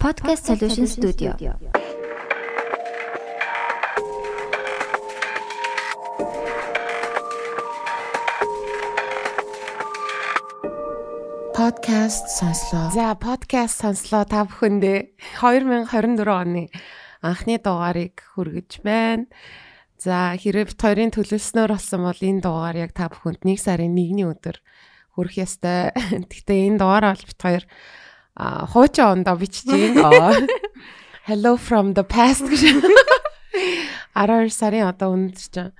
Podcast Solution Studio. Podcast сонслоо. За подкаст сонслоо та бүхэндээ 2024 оны анхны дугаарыг хүргэж байна. За хэрэг хоёрын төлөвлөснөр болсон бол энэ дугаар яг та бүхэнд 1 сарын 1-ний өдөр хүрэх ёстой. Гэхдээ энэ дугаараа бол бит хоёр а хуучин ондоо бичиж байна. Hello from the past гэж. 12 сарын одоо үнэт чинь.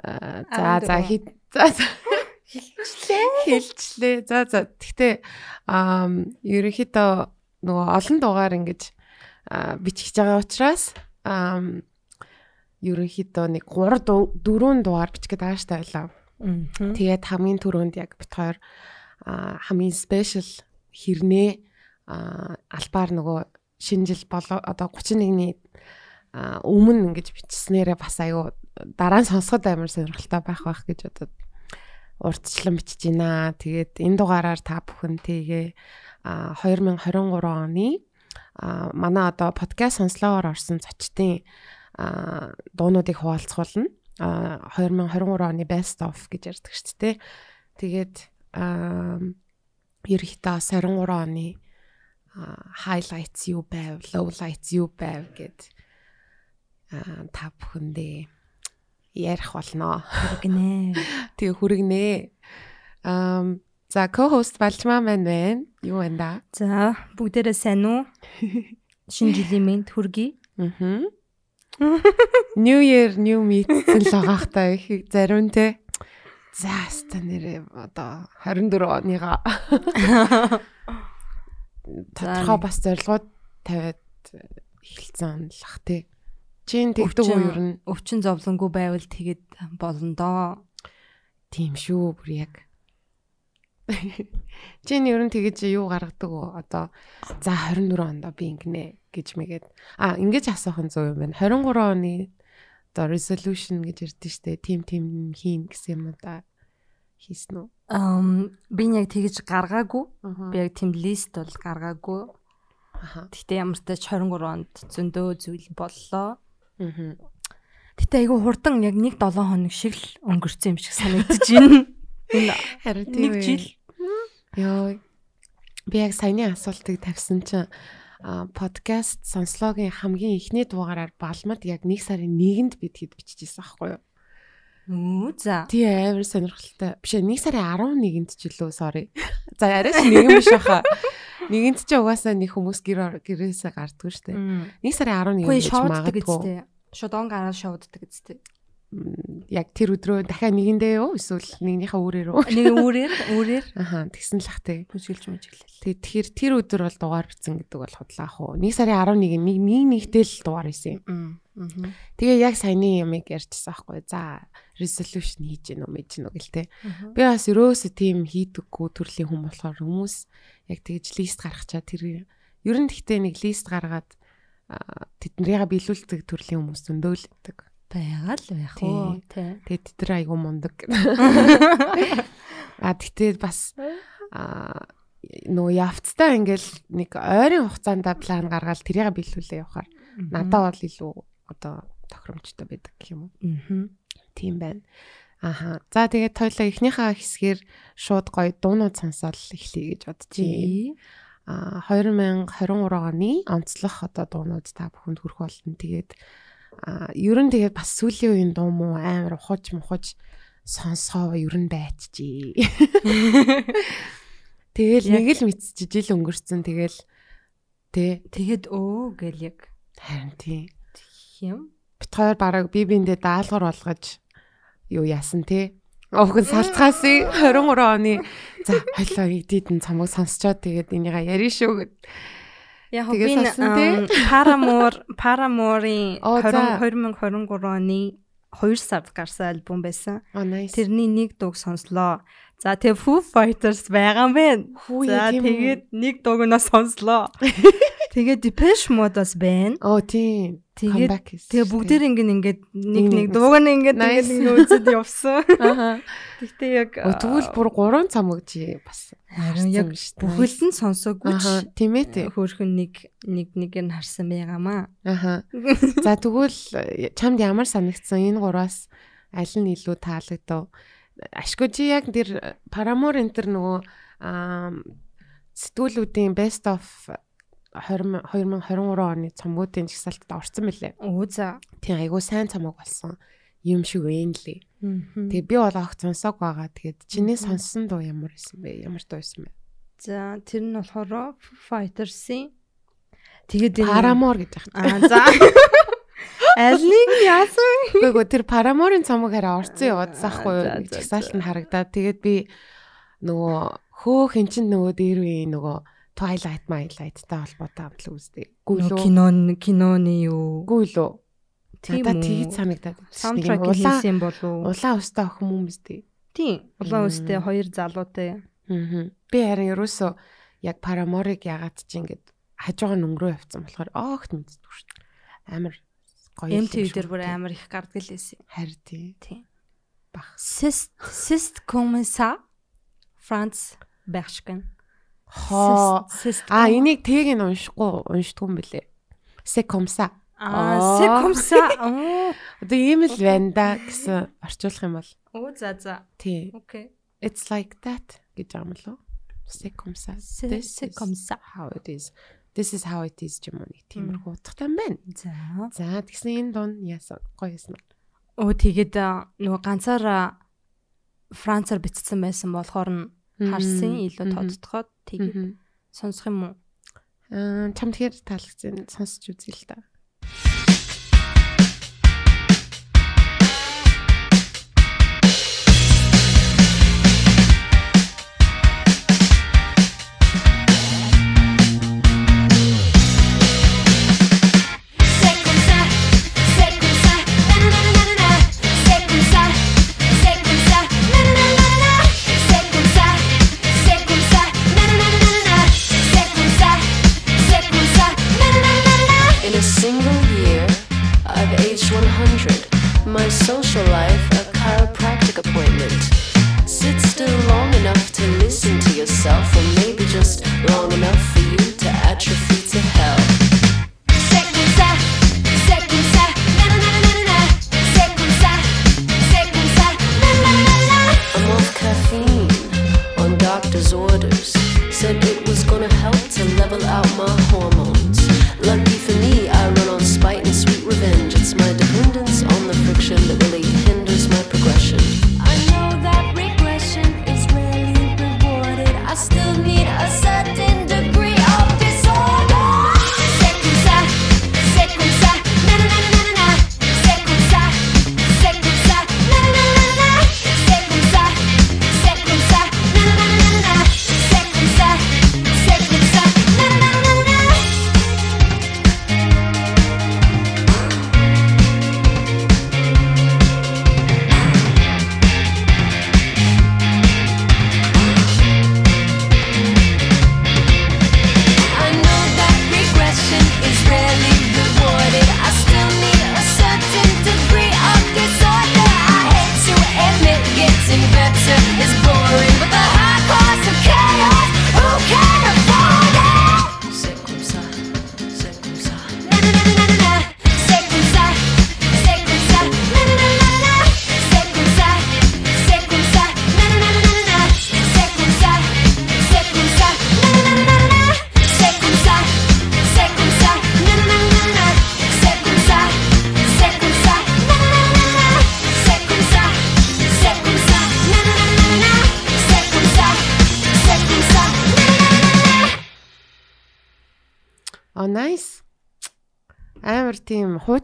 За за хит за хэлчлээ. Хэлчлээ. За за. Гэхдээ ерөнхийдөө нөгөө олон дугаар ингэж бичих байгаа учраас аа ерөнхийдөө нэг 3 4 дугаар бичих гээд байгаа штэ байлаа. Тэгээд хамгийн түрүүнд яг бит хоёр хамгийн спешиал хэрнээ албаар нөгөө шинэ жил болоо одоо 31-ний өмнө ингэж бичснээрээ бас аюу дараа нь сонсоход амар сонирхолтой байх байх гэж бодод урдчлан бичиж байна. Тэгээд энэ дугаараар та бүхэнтэйгээ 2023 оны манай одоо подкаст сонслогоор орсон зочдын дуунуудыг хуваалцуулна. 2023 оны best of гэж ярьдаг шүү дээ. Тэгээд ерөнхийдөө 23 оны highlights юу байв, lowlights юу байв гэд та бүхэндээ ярих болно. Хүргэнэ. Тэгээ хүргэнэ. Аа за co-host Балчмаа маань байна. Юу байна да? За бүгдээрээ сайн уу? Шинэ жилийн мэнд хүргэе. Аа. New year new me гэсэн л байгаа хта их зарим те. За хаста нэрээ одоо 24 оныга тодорхой бас зорилгоод тавиад эхэлсэн л ах те. Чин тэгдэг уу ер нь өвчин зовлонгүй байвал тэгэд болно доо. Тийм шүү бүр яг. Чин ер нь тэгэж юу гаргадаг уу? Одоо за 24 онд би ингэнэ гэж мэгээд. А ингэж асуух нь зөв юм байна. 23 оны одоо resolution гэж ярьдэн штэ. Тим тим хийн гэсэн юм да. Хийсэн үү? Ам би яг тэгэж гаргаагүй. Би яг тим лист бол гаргаагүй. Гэхдээ ямар ч тач 23 онд зөндөө зүйл боллоо. Аа. Гэтэ айгүй хурдан яг 1 7 хоног шиг л өнгөрцөн юм шиг санагдаж байна. Энэ Харин нэг жил. Йоо. Би яг саяны асуултыг тавьсан чинь подкаст сонслогийн хамгийн эхний дугаараар балмад яг 1 сарын 1-нд бид хэд бичижсэн аахгүй юу? Үу за. Тий амар сонирхолтой. Биш ээ 1 сарын 11-нд ч лөө sorry. За арайч нэгэн биш баха. Нэгэнт ч угаасаа нэг хүмүүс гэр гэрээсээ гардггүй дээ. 1 сарын 11-нд Хөөе гэж шоуддаг магадгүй. Шодон гараа шоуддаг үстэй. Яг тэр өдрөө дахиад нэгэндээ юу эсвэл нэгнийхээ үрээр үү? Нэг үүрээр үүрээр Аха тэгсэн л хах тий. бүжгэлж мүжгэлээ. Тэгээ тэгэхээр тэр өдөр бол дугаар бичсэн гэдэг бол худлаах уу. 1 сарын 11-ний нэг нэг нэгтэл л дугаар хийсэн юм. Тэгээ яг саяны ямыг ярьчихсан аахгүй. За resolution хийж гэнэ үү мэж нүг л те. Би бас ерөөсө тийм хийдэггүй төрлийн хүн болохоор хүмүүс яг тэгж лист гаргачаа тэр ер нь гэхдээ нэг лист гаргаад а, тэднэрийгээ биелүүлдэг төрлийн хүмүүс зөндөөлөдөг. Байгаа л байх уу тий. Тэгээ тэд айгүй мундаг. А тэгтээ бас а нөгөө явцтай ингээл нэг ойрын хугацаанд план гаргаад тэрийг биелүүлээ явахаар надад бол илүү одоо тохиромжтой байдаг гэх юм уу. Аа. Тийм байна. Аха. За тэгээд тойлоо эхнийхээ хэсгээр шууд гоё дуунууд сонсоод эхлэе гэж бодож байна. Тий. А 2023 оны онцлог одоо дуунууд та бүхэнд хүрэх болно. Тэгээд ер нь тэгээд бас сүүлийн үеийн дуу муу амар ухаж мухаж сонсгоо ер нь байчжээ. Тэгэл нэг л мэдсэж жил өнгөрцөн тэгэл тэ Тэгэд өө гэл яг харин тий. юм. Бит хоёр бараг би биэндээ даалгавар болгож юу яасан те. Овгон салцгаасан 23 оны за хойлоо идидэн цамаг сонсчоод тэгээд энийга ярина шүү гэд. Яг би? Paramore Paramore-ийн Оо, за. 2023 оны 2 сард гарсан альбом байсан. Тэрний нэг дууг сонслоо. За тэгээ Foo Fighters байгаа юм байна. За тэгээд нэг дууг нь сонслоо. Тэгээ Depeche Mode бас байна. Оо тийм. Тэгээд тэгээ бүгдээр ингэ ингээд нэг нэг дууг нь ингээд ингээд ингэ үзэд явсан. Аха. Гэхдээ яг Тэгвэл бүр 3 цамгж бас. харин яг бүхэл нь сонсоогүй ч Тийм ээ тий. хөөхөн нэг нэг нэг нь харсан байгаамаа. Аха. За тэгвэл э, чамд ямар санагдсан энэ гураас аль нь илүү таалагдав? Ашгүй чи яг тэр Paramore энэ тэр нөгөө сэтгүүлүүдийн best of 20 2023 оны цомгуудын жагсаалтад орсон мөлий. Оо за. Тийм айгуу сайн цомог болсон юм шиг байна лээ. Тэгээ би бол огт сонсоог байгаа. Тэгээд чиний сонссон дуу ямар байсан бэ? Ямар дуу байсан бэ? За тэр нь болохоор Fighters-ийн тэгээд энэ- Paramore гэж байна. Аа за. Алиг нь яасан? Үгүй тэр Paramore-ын цомог хараа орцсон яваад За, заахгүй за, за, жагсаалт нь харагдаад тэгээд би нөгөө хөөх эн чин нөгөө дээр үе нөгөө Twilight Twilight-тай холбоотой амтлаг үздэг. Гүү Нөгөө лөө. кинон киноны юу? Гүү лөө. Тийм үү? тэгж санагдаад. улаан хийсэн болов уу? улаан өстэй охин юм үздэг. Тийм. Улаан Мм. хоёр залуутай. Аа. Би харин ерөөсөө яг Paramore-ыг ягаад чи ингэж хажуугаар нөнгөрөө явцсан болохоор огт мэддэг шүү дээ. Амар гоё. MTV дээр бүр дээ. амар их гардаг л байсан. Харин тий. Тийм. Бах. Sist Sist comme ça France Bershken. Хоо. А энийг тийг нь уншихгүй уншдгүй юм бэлээ. C'est comme ça. Аа, c'est comme ça. Оо. Одоо ийм л байна да гэсэн орчуулах юм бол Оо за за. тий. Окей. It's like that гэж юм лөө. C'est comme ça. C'est This c'est is comme ça. How it is. This is how it is ч юм уу нэг тиймэрхүү утгатай юм байна. За. За тэгсэн энэ дуун яасан гоё яасан. Оо тэгээд нөгөө ганцаараа Францаар бичсэн байсан болохоор нь харсан илүү тодтогоод тэгээд сонсох юм уу? Аа чам тэгэхээр таалагдсан сонсч үзье л та.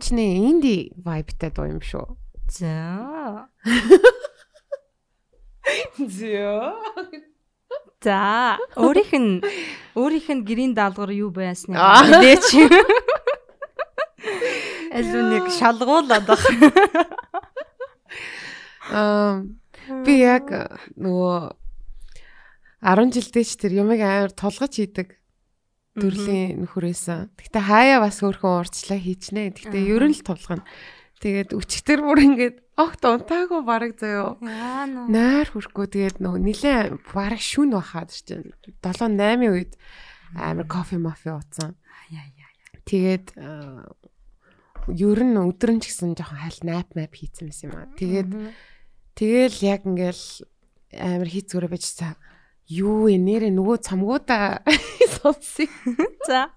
Хуучны инди vibeтай дуу юм шүү. За. Зөө. За. Өөрийнх нь өөрийнх нь гэрийн даалгавар юу байсныг мэдээч. Нэг шалгуулаад баг. Аа би яг нөгөө 10 жилдээ ч тэр юмыг амар тулгаж хийдэг. Төрлийн нөхөрөөсөн. Гэтэ хаяа бас өөрхөн урдчлаа хийчнэ. Гэтэ ер нь л тулгана. Тэгээд өчтөр бүр ингээд огт унтаагүй бараг заяо. Нойр хүрхгүй тэгээд нөгөө нилээ бараг шүн бахаад чинь 7 8-ийн үед амар кофе мафи ууцсан. Тэгээд ер нь өдөр нь ч гэсэн жоохон хайл найп мап хийцэн байсан юм аа. Тэгээд тэгэл яг ингээл амар хийцгөрөө байж цаа. Юу вэ нэрээ нөгөө цамгуудаа сонсъё. За.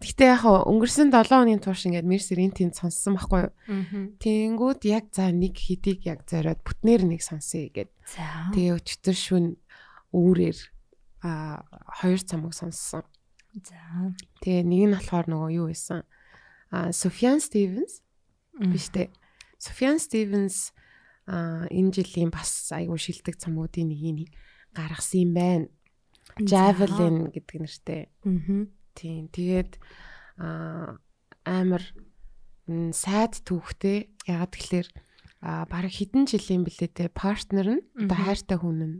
Гэтэ яг өнгөрсөн 7 хоногийн турш ингээд Мерсерийн тэнд сонссон байхгүй юу? Тэнгүүд яг за нэг хидийг яг зориод бүтнээр нэг сонсъё гэд. За. Тэгээ өчтөр шүн үүрээр а хоёр цамаг сонссон. За. Тэгээ нэг нь болохоор нөгөө юу байсан? А Софиан Стивенс биш үү? Софиан Стивенс а энэ жилийн бас айгүй шилдэг цамгуудын нэг гаргасан юм байна. Javelin гэдэг нэртэй. Аа. Тийм. Тэгээд а амар сайд түүхтэй. Ягаад тэгэхээр а бараг хэдэн жилийн билээ те партнер нь одоо хайртай хүн нь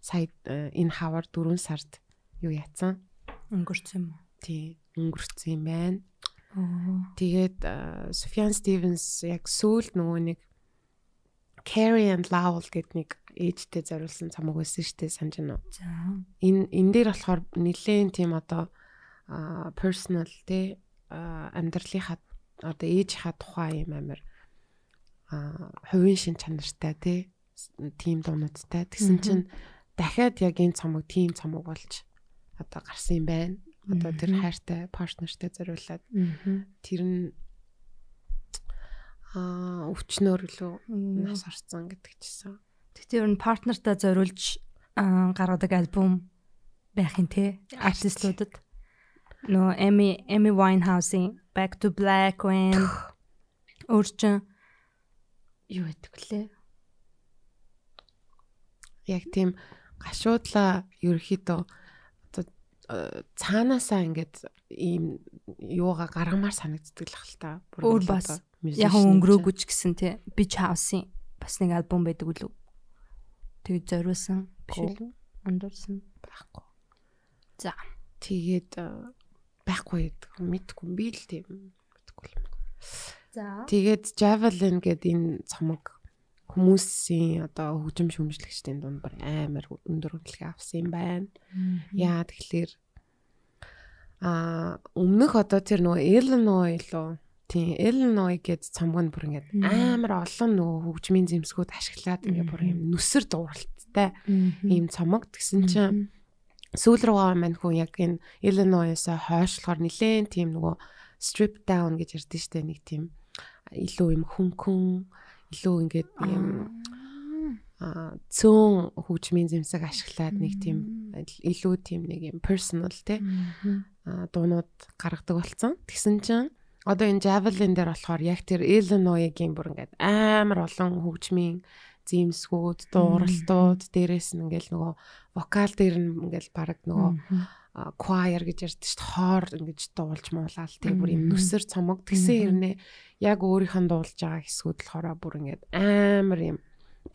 сая э, энэ хавар 4 сард юу яцсан? Өнгөрцөн юм Тийм. Өнгөрцөн юм байна. уу? Тэгээд Софиан Стивенс яг сүүлд нөгөө нэг Carrie and Lowell гэдэг нэг ээжтэй зориулсан цамаг байсан шүү дээ санаж байна уу? За. Энэ энэ дээр болохоор нэлээд тийм одоо personal те амьдралынхаа одоо ээжийнхаа тухай юм амир хувийн шин чанартай те тийм дуунуудтай тэгсэн чинь дахиад яг энэ цамаг тийм цамаг болж одоо гарсан юм байна. Одоо тэр хайртай партнертэй зориулаад Аа. тэр нь аа өвчнөр лөө нас орсон гэдэг чийсэн. Тэгтээ ер нь партнертаа зориулж гаргадаг альбом байх юм те артистуудад нөө Amy Amy Winehouse-ийн Back to Black when өөрчн юу гэдэг лээ? Яг тийм гашуудлаа ерөөхдөө цаанаасаа ингээд ийм юугаа гаргамаар санагддаг л хэл та. Өөр бас Яг өнгөрөөгүй ч гэсэн те Beach House-ийн бас нэг альбом байдаг үлээ. Тэгээд зориулсан биш үү? Андуурсан. байхгүй. За. Тэгээд э, байхгүй гэдэг мэдгүй би л тийм мэдгүй юм. За. Тэгээд Javelin гэдэг энэ цомог хүмүүсийн одоо хөгжим шүмжлэгчдийн дунд бар амар өндөр хөдөлгөөн авсан юм байна. Яа тэгэхээр а өмнөх одоо тэр нөгөө Illinois лөө тийм Illinois гэдэг цомог нь бүр ингээд амар олон нөгөө хөгжмийн зэмсгүүд ашиглаад ингээд бүр юм нүсэр дууралттай ийм цомог тэгсэн чинь сүүл рүү маань хүн яг энэ Illinois-аас хойшлохоор нилээн тийм нөгөө strip down гэж ярьдэн штэ нэг тийм илүү юм хөнгөн илүү ингээд юм а цөөн хөгжмийн зэмсэг ашиглаад нэг тийм илүү тийм нэг юм personal те дуунууд гаргадаг болсон. Тэгсэн чинь одоо энэ Javelin дээр болохоор яг тэр Illinois-гийн бүр ингээд амар олон хөгжмийн зэмсгүүд, дууралтууд дээрээс нь ингээл нөгөө вокал дээр нь ингээл баг нөгөө choir гэж ярьдаг шүү дээ. Хоор ингэж дуулж муулаад тэг бүр юм нүсэр цомог. Тэгсэн хэрнээ яг өөрийнх нь дуулж байгаа хэсгүүд болохоор бүр ингээд амар юм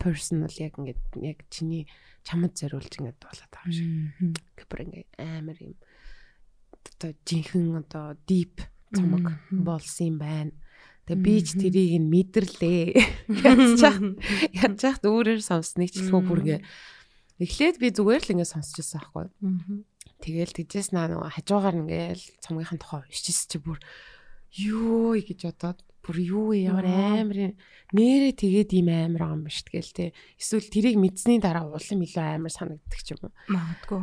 personal яг ингээд яг чиний чамд зориулж ингээд дуулаад байгаа юм шиг. Бүр ингээд амар юм одоо жинхэнэ одоо deep цомог болсон юм байна. Тэгээ би ч тэрийг нь мэдэрлээ. Ядчих ядчих өөрөөр сонсныг ч лхөө бүр ингээ эхлээд би зүгээр л ингээ сонсчихсан байхгүй. Тэгэл тэгжээс наа нөгөө хажуугаар ингээл цомгийнхын тухай уншижсэн чи бүр юу гэж бодоод бүр юу ямар амар юм. нэрээ тэгээд ийм амар юм биш тэгэл те. Эсвэл тэрийг мэдсэний дараа улам илүү амар санагддаг ч юм уу. Магадгүй.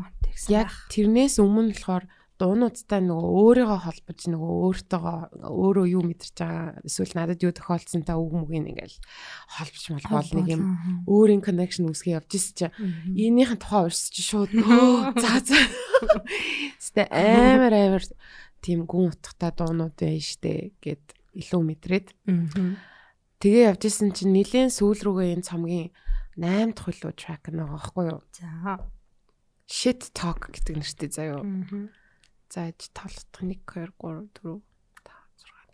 Яг тэрнээс өмнө болохоор дуунуудтай нөгөө өөрийгөө холбож нөгөө өөртөөгөө өөрөө юу мэдэрч байгаа эсвэл надад юу тохиолдсон та үг мүгийн ингээл холбож мал бол нэг юм өөрийн connection үсгээ явж ирсэн чи энийхэн тухай урьсч шууд за за. Сте амар амар тийм гүн утгатай дуунууд байна штэ гэд илүү мэдрээд. Тэгээ явж исэн чинь нилээн сүүл рүүгээ энэ цомгийн 8 дахь хөлөө track нэг байхгүй юу? За. shit talk гэдэг нэртэй заяо зааж толдох 1 2 3 4 5 6 7 8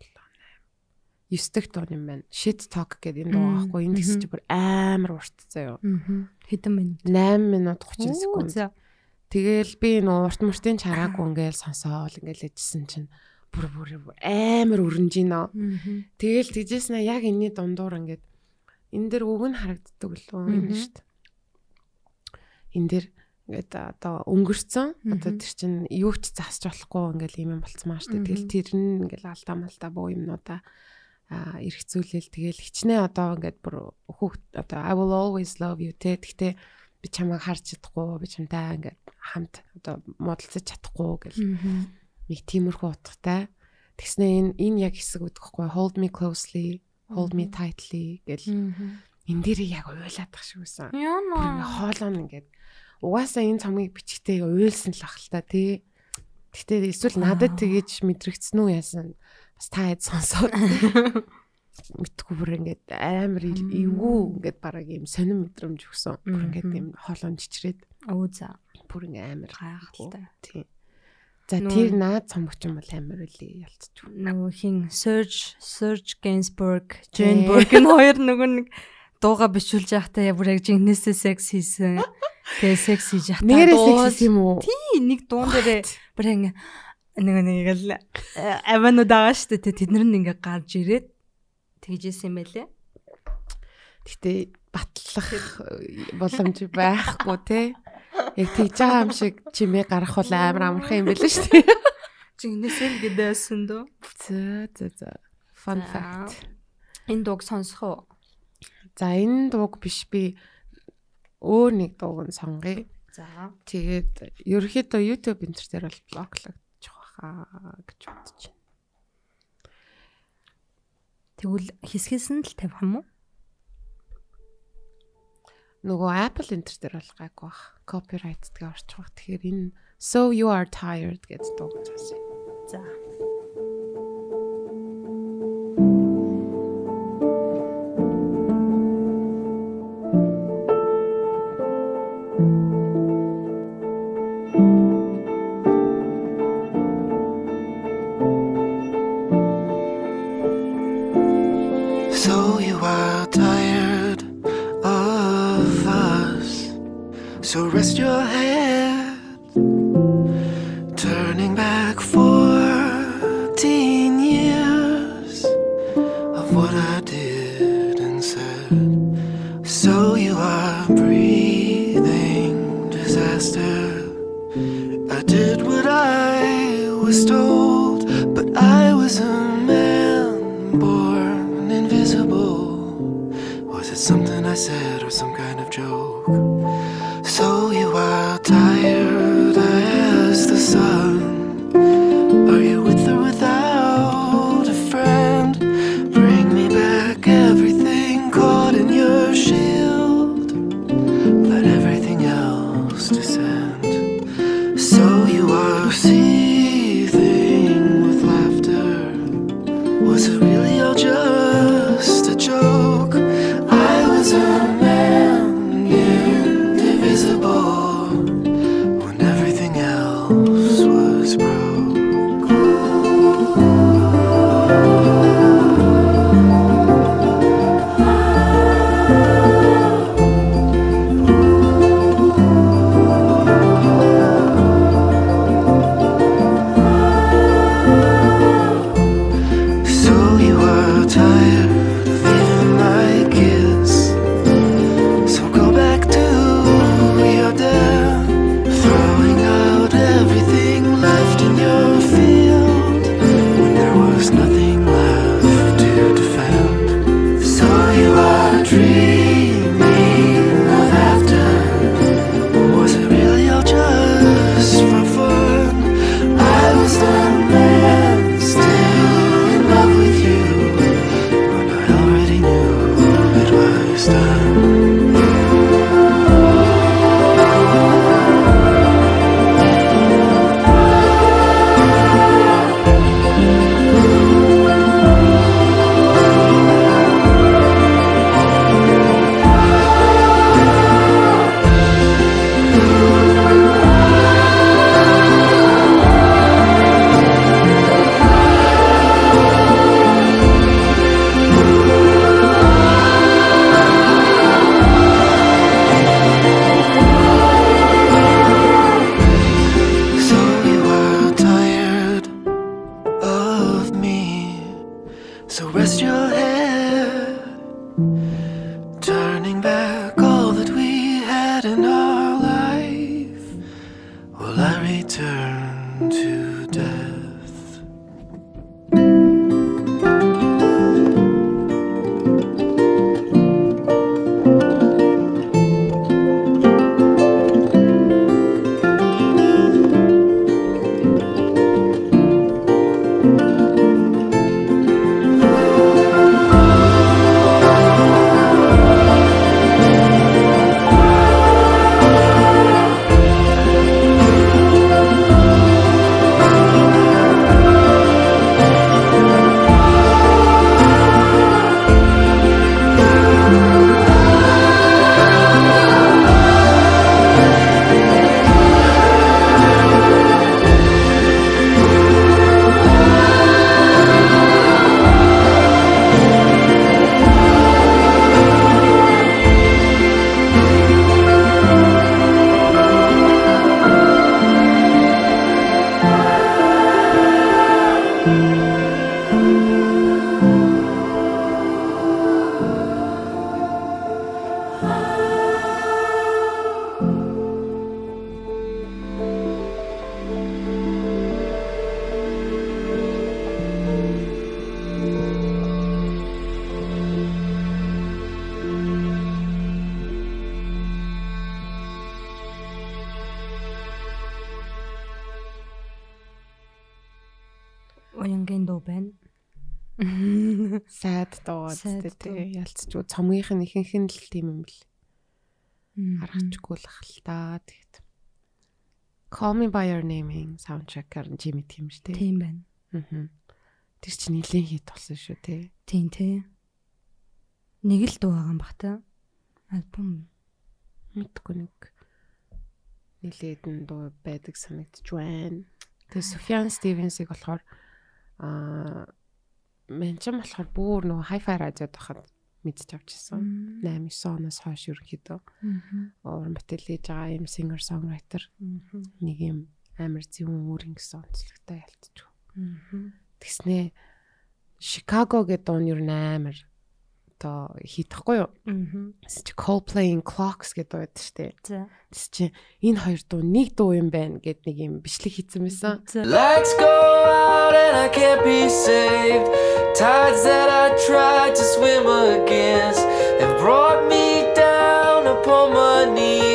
9 дэх дуу юм байна. Shit talk гэдэг энэ дуу аахгүй энэ гэсэн чи бүр амар урт заяо. Хэдэн минут? 8 минут 30 секунд. Тэгэл би нөө урт муртын чараагүй ингээл сонсоол ингээл ээжсэн чинь бүр бүр амар өрнж гинэ. Тэгэл тэгжсэн яг энэний дундуур ингээд энэ дэр үг нь харагддаг лөө энэ шүү дээ. Энэ дэр ингээд одоо өнгөрцөн. Одоо тэр чинь юу ч засч болохгүй ингээл юм маа шүү дээ. Тэгэл тэр нь ингээл алдаа малтаа буу юмнуудаа эргцүүлэл тэгэл хичнээн одоо ингээд бүр хүүхд одоо I will always love you те. Гэхдээ би чамайг харж чадахгүй би чамтай ингээд хамт одоо модалцаж чадахгүй гэл. Нэг тиймэрхүү утгатай. Тэгснэ энэ энэ яг хэсэг үтгэхгүй hold me closely hold me tightly гэл. Энэ дээр яг уйлаад тах шиг байсан. Яна. хоолоо ингээд угаасаа энэ цомгийг бичгтээ уйлсан л ах л та тий Гэтэ эсвэл надад тэгэж мэдрэгдсэн үү яасан бас та хэд сонсоод мэдгүй бүр ингээд амар эвгүй ингээд бараг юм сонир мэдрэмж өгсөн. Бүр ингээд юм хоолон чичрээд Өө за. бүр ингээд амар Гайхалтай. Тийм. За тэр наад цомгч юм бол амар үлээ ялцчих. Нөгөө хин Serge Serge Gainsbourg. Jane Birkin хоёр нөгөө нэг дууга бичүүлж байхдаа бүр яг жинхнээсээ секс хийсэн. Тэгээ секс хийж байхдаа Нэрээ секс юм уу? Тий, нэг дуун дээрээ бүр ингэ нөгөө нэг л аванууд байгаа шүү дээ. Тэд нар нь ингээ гарч ирээд тэгжсэн юм байлээ. Гэтэ батлах боломж байхгүй те. Яг тэгж байгаа юм шиг чимээ гарах бол амар амархан юм байл шүү дээ. Жинхнээсээ л гэдээсэн дөө. За за за. Fun fact. Энэ дууг сонсох уу? За энэ дууг биш би өөр нэг дууг нь сонгоё. За. Тэгээд ерөөхдөө YouTube энтер дээр бол блоклогдчих واخа гэж бодож байна. Тэгвэл хэсгээс нь л тавих юм уу? Нөгөө Apple энтер дээр бол гайгүй бах. Copyright гэдэг орчих واخ. Тэгэхээр энэ So you are tired гэдэг дууг заасан. За. Ялцчихгүй цомгийнх нь ихэнх нь л тийм юм бэл. Харахчгүй л ах л та тэгэд. Call Me by Your Name-ийн саундтрекээр Jimmy тийм шүү дээ. Тийм байна. Аа. Тэр чинь нэлийн хит болсон шүү тий. Тийм тий. Нэг л дуу байгаа юм бах та. Альбом. Мэдгүй нэг нэлээдэн дуу байдаг санагдж байна. Тэгээ Sufjan Stevens-ийг болохоор аа мен ч юм болохоор бүр нөгөө hi-fi радиод байхад мэдчих авчихсан. 8 9 оноос хойш ерөнхийдөө уран бүтээл хийж байгаа юм singer songwriter нэг юм амар зөвүүн өөрийн гэсэн онцлогтой ялцчих. Тэгснээ Chicago гэдэг дуу нь ер нь амар одоо хийхгүй юу? Аа. Тэс чи Coldplay-ing Clocks гэдэг дуу байдаг шүү дээ. За. Тэс чи энэ хоёр дуу нэг дуу юм байна гэд нэг юм бичлэг хийсэн байсан. За. Lights go out and I can't be saved. Tides that I tried to swim against have brought me down upon my knees.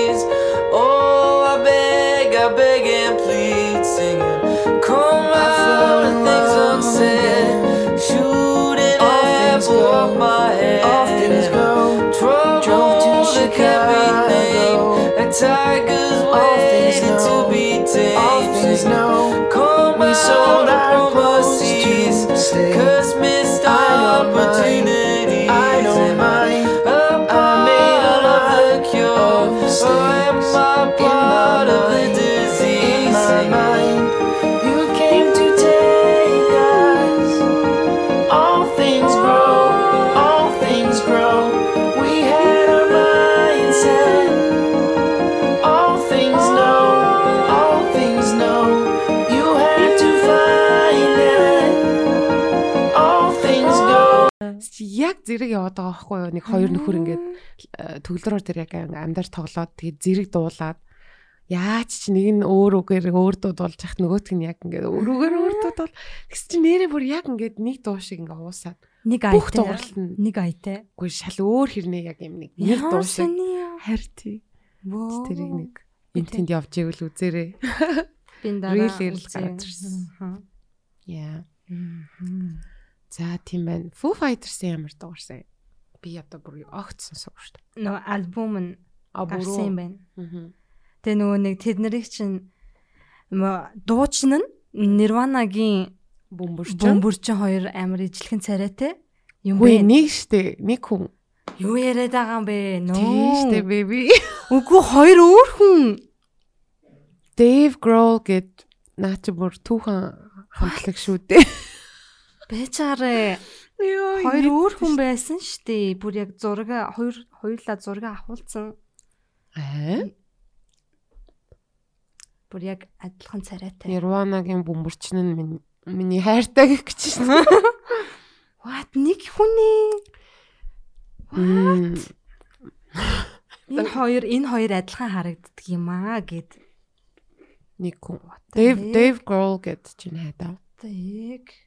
Go. Яг зэрэг яваад байгаа байхгүй юу? Нэг хоёр нөхөр ингээд э, төгөлдрөөр тэр яг амьдар тоглоод тэгээд зэрэг дуулаад яаж ч нэг нь өөр үгээр өөр дуу дуулж хахт нөгөөтг нь яг ингээд өөр үгээр өөр дуу дуул. Тэгс чи нэрээ бүр яг ингээд нэг дуу шиг ингээд уусаад Нэг бүх дууралт нь Нэг айтай. үгүй шал өөр хэрнээ яг юм нэг нэг дуу шиг. Воо. Тэрийг нэг энэ тэнд явж ивэл үзээрэй. бин дараа. Really л үзье. гараад ирсэн. Яа. За тийм байна. Foo Fighters-ийн ямар дуурсан. Би одоо бүр огт сонсоогүй шүү дээ. Нөгөө альбом нь гарсан юм байна. Тэгээ нөгөө нэг тэд нарыг чинь дуучин нь Nirvana-гийн Бөмбөрч. бөмбөрчин хоёр амар ижилхэн царайтай юм бэ. нэг штэ. Нэг хүн. Юу яриад байгаа юм бэ? Тийм штэ Нөө. baby. Үгүй хоёр өөр хүн. Dave Grohl гэд наа чи бүр түүхэн хамтлаг шүү дээ. Бэчаарэ. Йоо. Хоёр өөр хүн байсан штэ. Бүр яг зураг хоёр хоёулаа зураг авахулсан. Аа. Бүр яг адилхан царайтай. Nirvana-гийн бөмбөрчин нь минь миний хайртай гэх гэж байна. What нэг хүний Мм. энэ хоёр энэ хоёр адилхан харагддаг юм аа гэд. Нэг хүн. Dave Dave Grohl гэд чинь хайдаа. Тэг.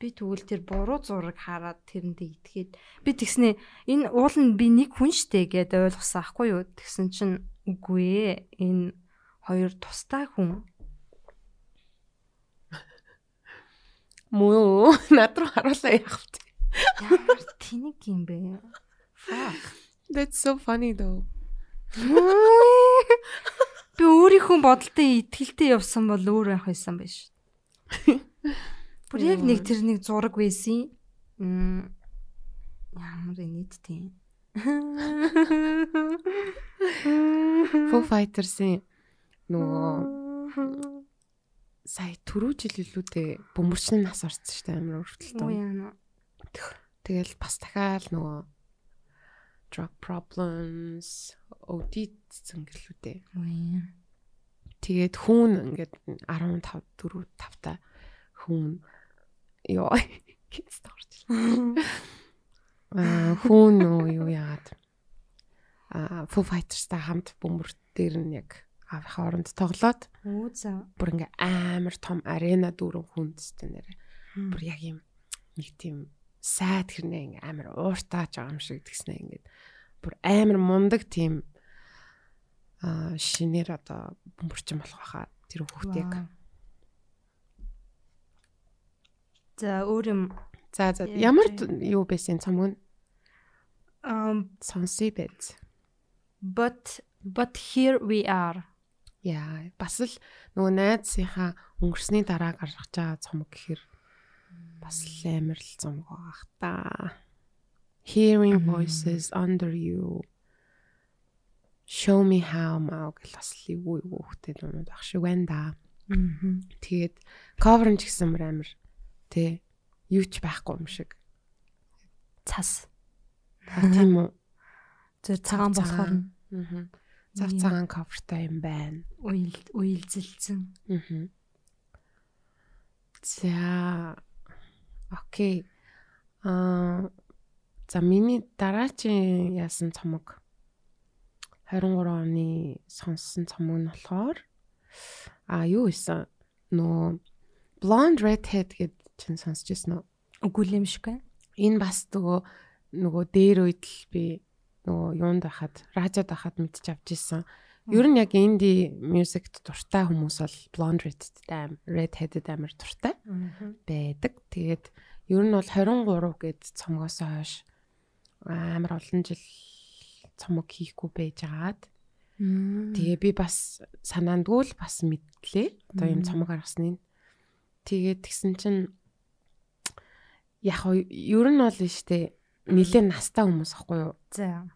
Би тэгвэл тэр буруу зураг хараад тэрэндээ итгээд би тэгснэ энэ уул нь би нэг хүн штэ гэд ойлгосон аахгүй юу? Тэгсэн чинь үгүй ээ. Энэ хоёр тустай хүн. Муу над руу харуулаа яах вэ? Ямар тэнэг юм бэ? That's so funny though. Би өөрийнхөө бодолтой итгэлтэй явсан бол өөр байх байсан байж. Бүр яг нэг тэр нэг зураг байсан. Ямар нийттэй. Foo Fighters-ийн нөгөө сая түрүү жил илүүтэй бөмбөрчний нас орсон шүү дээ амар өртөлтөө. Тэгэл бас дахиад нөгөө drug problems OD-сэн гэлүүдээ. Оо яа. Тэгээд хүүн ингээд 15 4 5 та хүүн ёо кидс таарч. Аа хүүн нөө юу яагаад аа Foo Fighters-тай хамт бөмбөр дээр нь яг аавынхаа оронд тоглоод Оо за. бүр ингээ амар том арена дүүрэн хүндстэй нэрэ. Бүр яг юм нэг тийм сайд хэрнээ ингээ амар ууртааж байгаа юм шиг тэгснэ ингээд бүр амар мундаг тийм аа шинээр одоо бөмбөрчин болох байхаа тэр хүүхдийг. Вау. За өөр юм За за ямар юу байсан цомог нь um сонсъё байц. but but here we are. Яа бас л нөгөө найзынхаа өнгөрсний дараа гаргаж байгаа цомог гэхэр бас л амар л цомог байгаах та. Hearing voices under you. Show me how маа гэл бас л юу юу хөхтэй юмуд баг шиг байна да. Тэгээд cover нь ч гэсэн амар тий юу ч байхгүй юм шиг. Цас. А, Тийм үү? Зөв цагаан болохоор нь Аа. Цаг цагаан coverтай юм байна. уйл уйлзэлцэн. Аа. За. Окей. Аа за миний дараачийн яасан цомог 23 оны сонссон цомог нь болохоор а юу исэн нөө Blonde Redhead гэд чинь сонсч ирсэн үү? Үгүй юм шиг байна. Энэ бас нөгөө нөгөө дээр үед л би нөгөө юунд байхад радиод байхад мэдчих авч ирсэн. Ер нь яг инди мьюзикт дуртай хүмүүс бол Blonde Redhead аим Redhead амар дуртай байдаг. Тэгээд ер нь бол 23 гэд цомгоос хойш амар олон жил цомог хийхгүй байжгаад тэгээ би бас санаандгүй л бас мэдлээ. Одоо юм цомог гаргасныг. Тэгээд тэгсэн чинь яг ер нь бол нь штэ нилээ настай хүмүүс ахгүй юу? За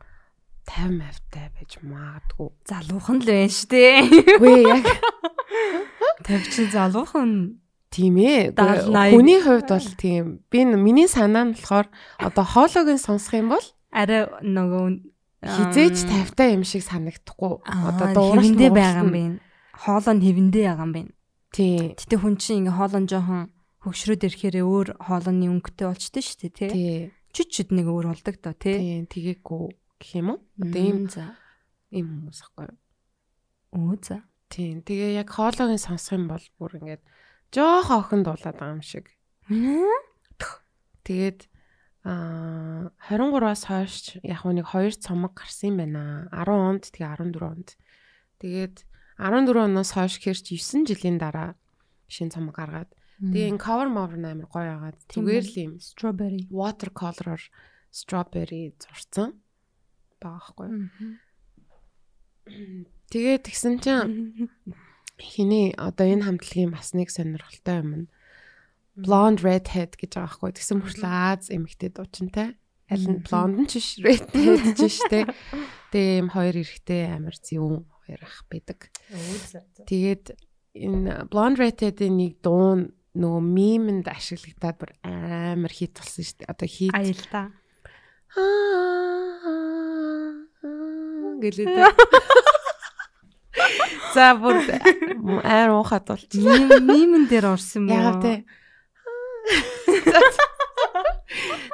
50 мавтай байж магадгүй. залуухан л байна штэ. Үгүй яг 50 чи залуухан. тийм ээ. Хүний хувьд бол тийм. Би миний санаа нь болохоор одоо хоолойг нь сонсох юм бол Арай нөгөө хизээч 50 юм шиг санагдахгүй. одоо дууралт хэвэндээ мууралт байгаа юм нь- байна. Хоолой нь хэвэндээ байгаа юм байна. Тийм. Гэтэ хүн чинь ингээ хоолой жоохон хөгшрөөд ирэхээр өөр хоолойны өнгөтэй болчтой шүү дээ тий. Чүд чүд нэг өөр болдог доо тий. Тийм тэгээгүй гэх юм уу? Одоо ийм за. ийм хүмүүс ахгүй юу? Оо за. Тийм. Тэгээ яг хоолойг нь сонсох юм бол бүр ингээд жоох охин дуулаад байгаа юм шиг. Тэгээд аа 23-аас хойш яг нэг хоёр цомог гарсан юм байна. 10 онд тэгээ 14 онд. Тэгээд 14 оноос хойш хэрч 9 жилийн дараа шинэ цомог гаргаад тэгээ энэ cover mover амар гоё агаад зүгээр л юм strawberry. watercolor strawberry зурцсан байгаа хгүй. Тэгээ тэгсэн чинь хиний одоо энэ хамтлагийн бас нэг сонирхолтой юм нь blonde redhead гэж байгаа хгүй. Тэгсэн мөртлөө Аз эмэгтэй дуучинтай. Аль нь blonde нь ч биш redhead ч штэ. Тэгээ юм хоёр эрэгтэй амар зүүн хоёр ах байдаг. Тэгээд энэ blonde redhead-ийн нэг дуу нь нөгөө мемэнд ашиглагдаад бүр амар хит болсон штэ. Одоо хит Аялда. гэлээ. За бүр аар уухад. Мим мимэн дээр орсон юм уу? Яагаад те?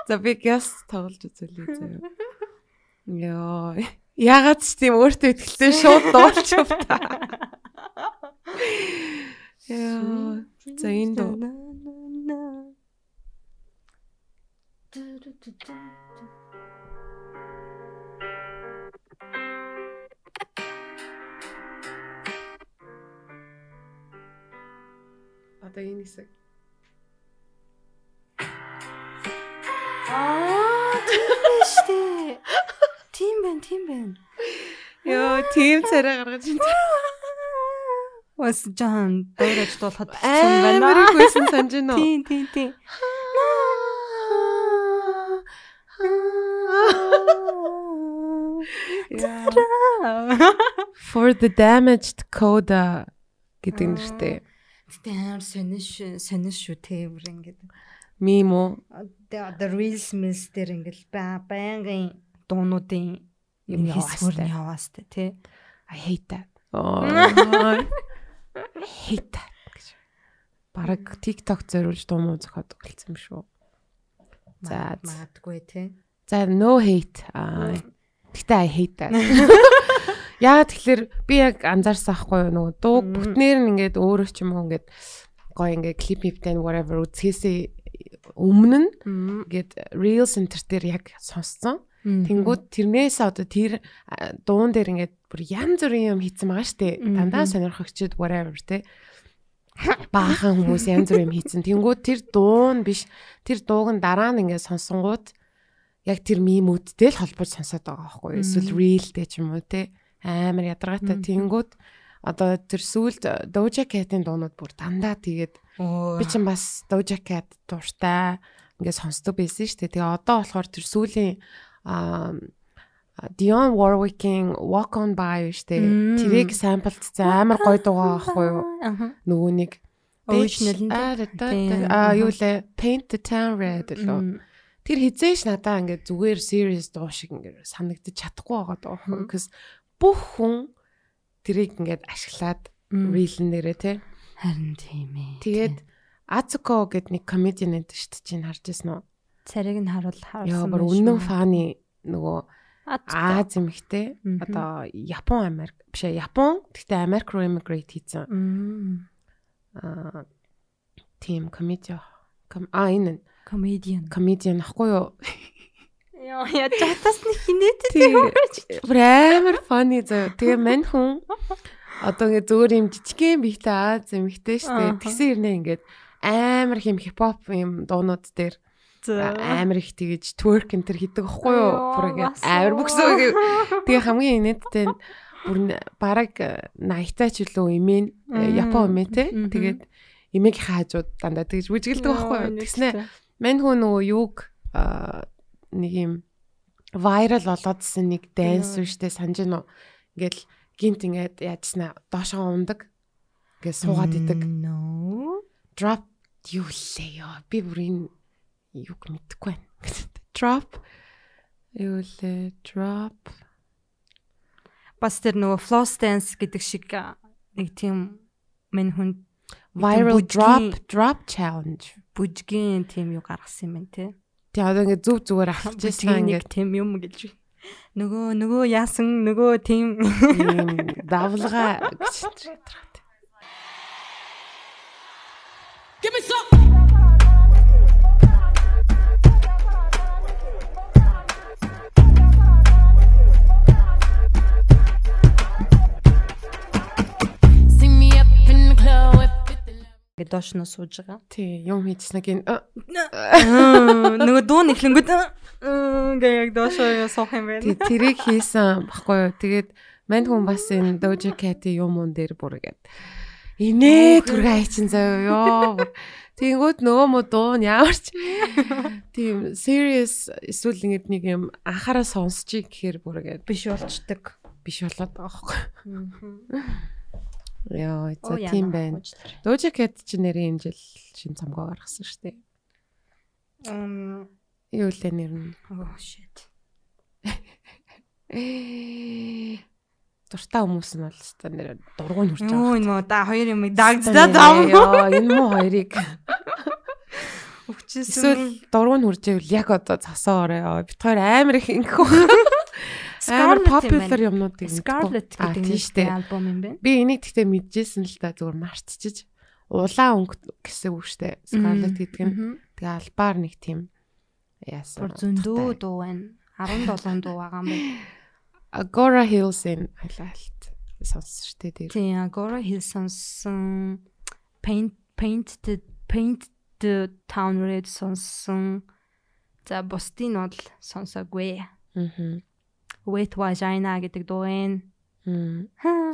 За би guest тоглож үзүүлээ заяа. Йоо. Ягаад ч тийм өөртөө ихтэй шууд дуулчих та. Яа. За энэ дуу. Одоо энэ хэсэг. Аа, тийм байна, тийм байна. Йоо, тийм царай гаргаж ин. Бас жан дөрөж дуулахад болсон байна. Амар их байсан санаж байна уу? Тийм, тийм, тийм. For the damaged coda гэдэг нэртэй. Тэгтээ амар сониш сониш шүү те бүр ингээд. Мим уу? The reels mills дээр ингээд ба- байнгын дуунуудын юм яваастай. нь яваастай тий. I hate that. Oh. That гэж. Бараг TikTok зориулж дуу муу зохиод өгөлцсөн юм шүү. За, Магад- магадгүй тий. За no hate. Аа. Гэтэ I hate that. Яа тэгэхээр би яг анзаарсан ахгүй нөгөө дуу бүтнээр нь ингээд өөрөө ч юм уу ингээд гоё ингээд клип миптэй whatever үзхээсээ өмнө нь ингээд real center дээр яг сонссон. Тэнгүүд тэрнээс одоо тэр дуун дээр ингээд бүр янз бүрийн юм хийцэн байгаа штэ. Дандаа сонирхогчд whatever те. Баахан хүмүүс янз бүр юм хийцэн. Тэнгүүд тэр дуун биш. Тэр дууг нь дараа нь ингээд сонсонгууд яг тэр мимүүдтэй л холбож сонсоод байгаа байхгүй юу? Эсвэл reelтэй ч юм уу те. Амар ядаргаатай. Тэнгүүд одоо тэр сүүлд Doja Cat-ийн дуунууд бүр дандаа тэгээд би чинь бас Doja Cat дуртай ингээд сонсдог байсан шүү дээ. Тэгээ одоо болохоор тэр сүүлийн аа Dion Warwick-ийн Walk on By дээ. Тэрийг самплцсан амар гоё дуугаа байхгүй юу? Нөгөө нэг Original нь аа юу лээ Paint the Town Red лөө. Тэр хизээш надаа ингээд зүгээр serious дуу шиг ингээд санагдаж чадахгүй байгаа даа? Because бүх хүн тэрийг ингээд ашиглаад reel нэрээ те. Харин тийм ээ. Тэгээд Azuko гэд нэг comedian энэ шүү дээ чинь харж ирсэн үү? Цариг нь харуул харуулсан. Яа бүр үнэн фаны нөгөө. Аз Мгм. одоо Япон Америк биш ээ Япон гэхдээ Америк руу immigrate хийсэн аа тим комеди ком а энэ Comedian. комедиан ахгүй юу Яа, яа чатас нэг хинээтэй Тий. бүр амар funny зөө тэгээ мань хүн одоо ингээ зөөр юм жижигхэн бихтэй Аз Ааха. штэ тэгсэн ирнэ ингээд амар хим хипхоп юм дуунууд дээр амар их тэгэж twerk энэ төр хийдэг байхгүй юу? Бүр ингэ амар уу. бөксөө. Тэгээ хамгийн инээдтэй нь бүр бараг 80-таа ч үлээ имэн Мм. Япон имэн те. Тэгээд имэгийн хажууд дандаа тэгж бүжгэлдэг байхгүй юу? Тэгснэ мань хүн нөгөө юуг аа, нэг юм viral болоодсэн нэг dance штэ санаж үү? Ингээл гинт ингээд яажснаа доошоо ундаг. Ингээд суугаад идэг. Drop юу лээ ёо би бүр энэ юг мэдэхгүй байна. drop юу лээ drop Бас тэр нөгөө floss dance гэдэг шиг нэг тийм мэн хүн viral drop drop challenge. бүжгийн тийм юу гаргасан юм байна те. Тэгээ одоо ингээд зүг зүгээр Бүжгийн нэг ингээд тийм юм гэж. байна. Нөгөө нөгөө яасан нөгөө тийм ийм давлгаа гэж ядраад. See 50 ингээд доош нь сууж байгаа. Тий, юм хийчихснэг ин Аа, нөгөө дуу нэхлэнгүүд гээ яг доошоо суух юм тий байна. тэрийг хийсэн баггүй юу. Тэгээд мань хүн бас энэ Doja Cat-ийн юм уун дээр бүр ингээд инээ түргээ хайчин заяа ёо. Тэнгүүд нөгөө мө дуу нь ямар ч тийм serious эсвэл ингээд нэг юм анхаараа сонсчих гэхээр бүр ингээд биш болчдөг. биш болоод байгаа байхгүй. Яа, за тийм байна. Doja Cat ч нэрийн энэ жил шин цамгаа гаргасан шүү дээ. Ам Юу лээ нэр нь? oh shit. Дуртай хүмүүс нь бол өстой нэр дургуй нь хүрч Юу байгаа. энэ мó да хоёр юм дагддаг зам. Яа, энэ муу хоёрыг. Хөгжсөн. Эсвэл дургуун хүржээвэл яг одоо цасаа орой. Бид хоёр амар их ингэх. Амар юм popular юмнуудыг мэдгүй. Scarlet гэдэг штэ. альбом юм байна. Би энийг тэгтээ мэдчихсэн л та зүгээр мартчихж. Улаан өнгө гэсэн үг штэ. Scarlett гэдэг нь. Тэгээ албаар нэг тийм яасан. Зөндөө дуу байна. 17 дуу байгаа юм байна. Agora Hills-ийн хайлалт сонссон штэ тэр. Тийм, Agora Hill сонсон. Paint Paint the Paint the Town Red сонсон. За бусдын бол сонсоогүй. Аа. Wet Vagina гэдэг дуу. Хаа.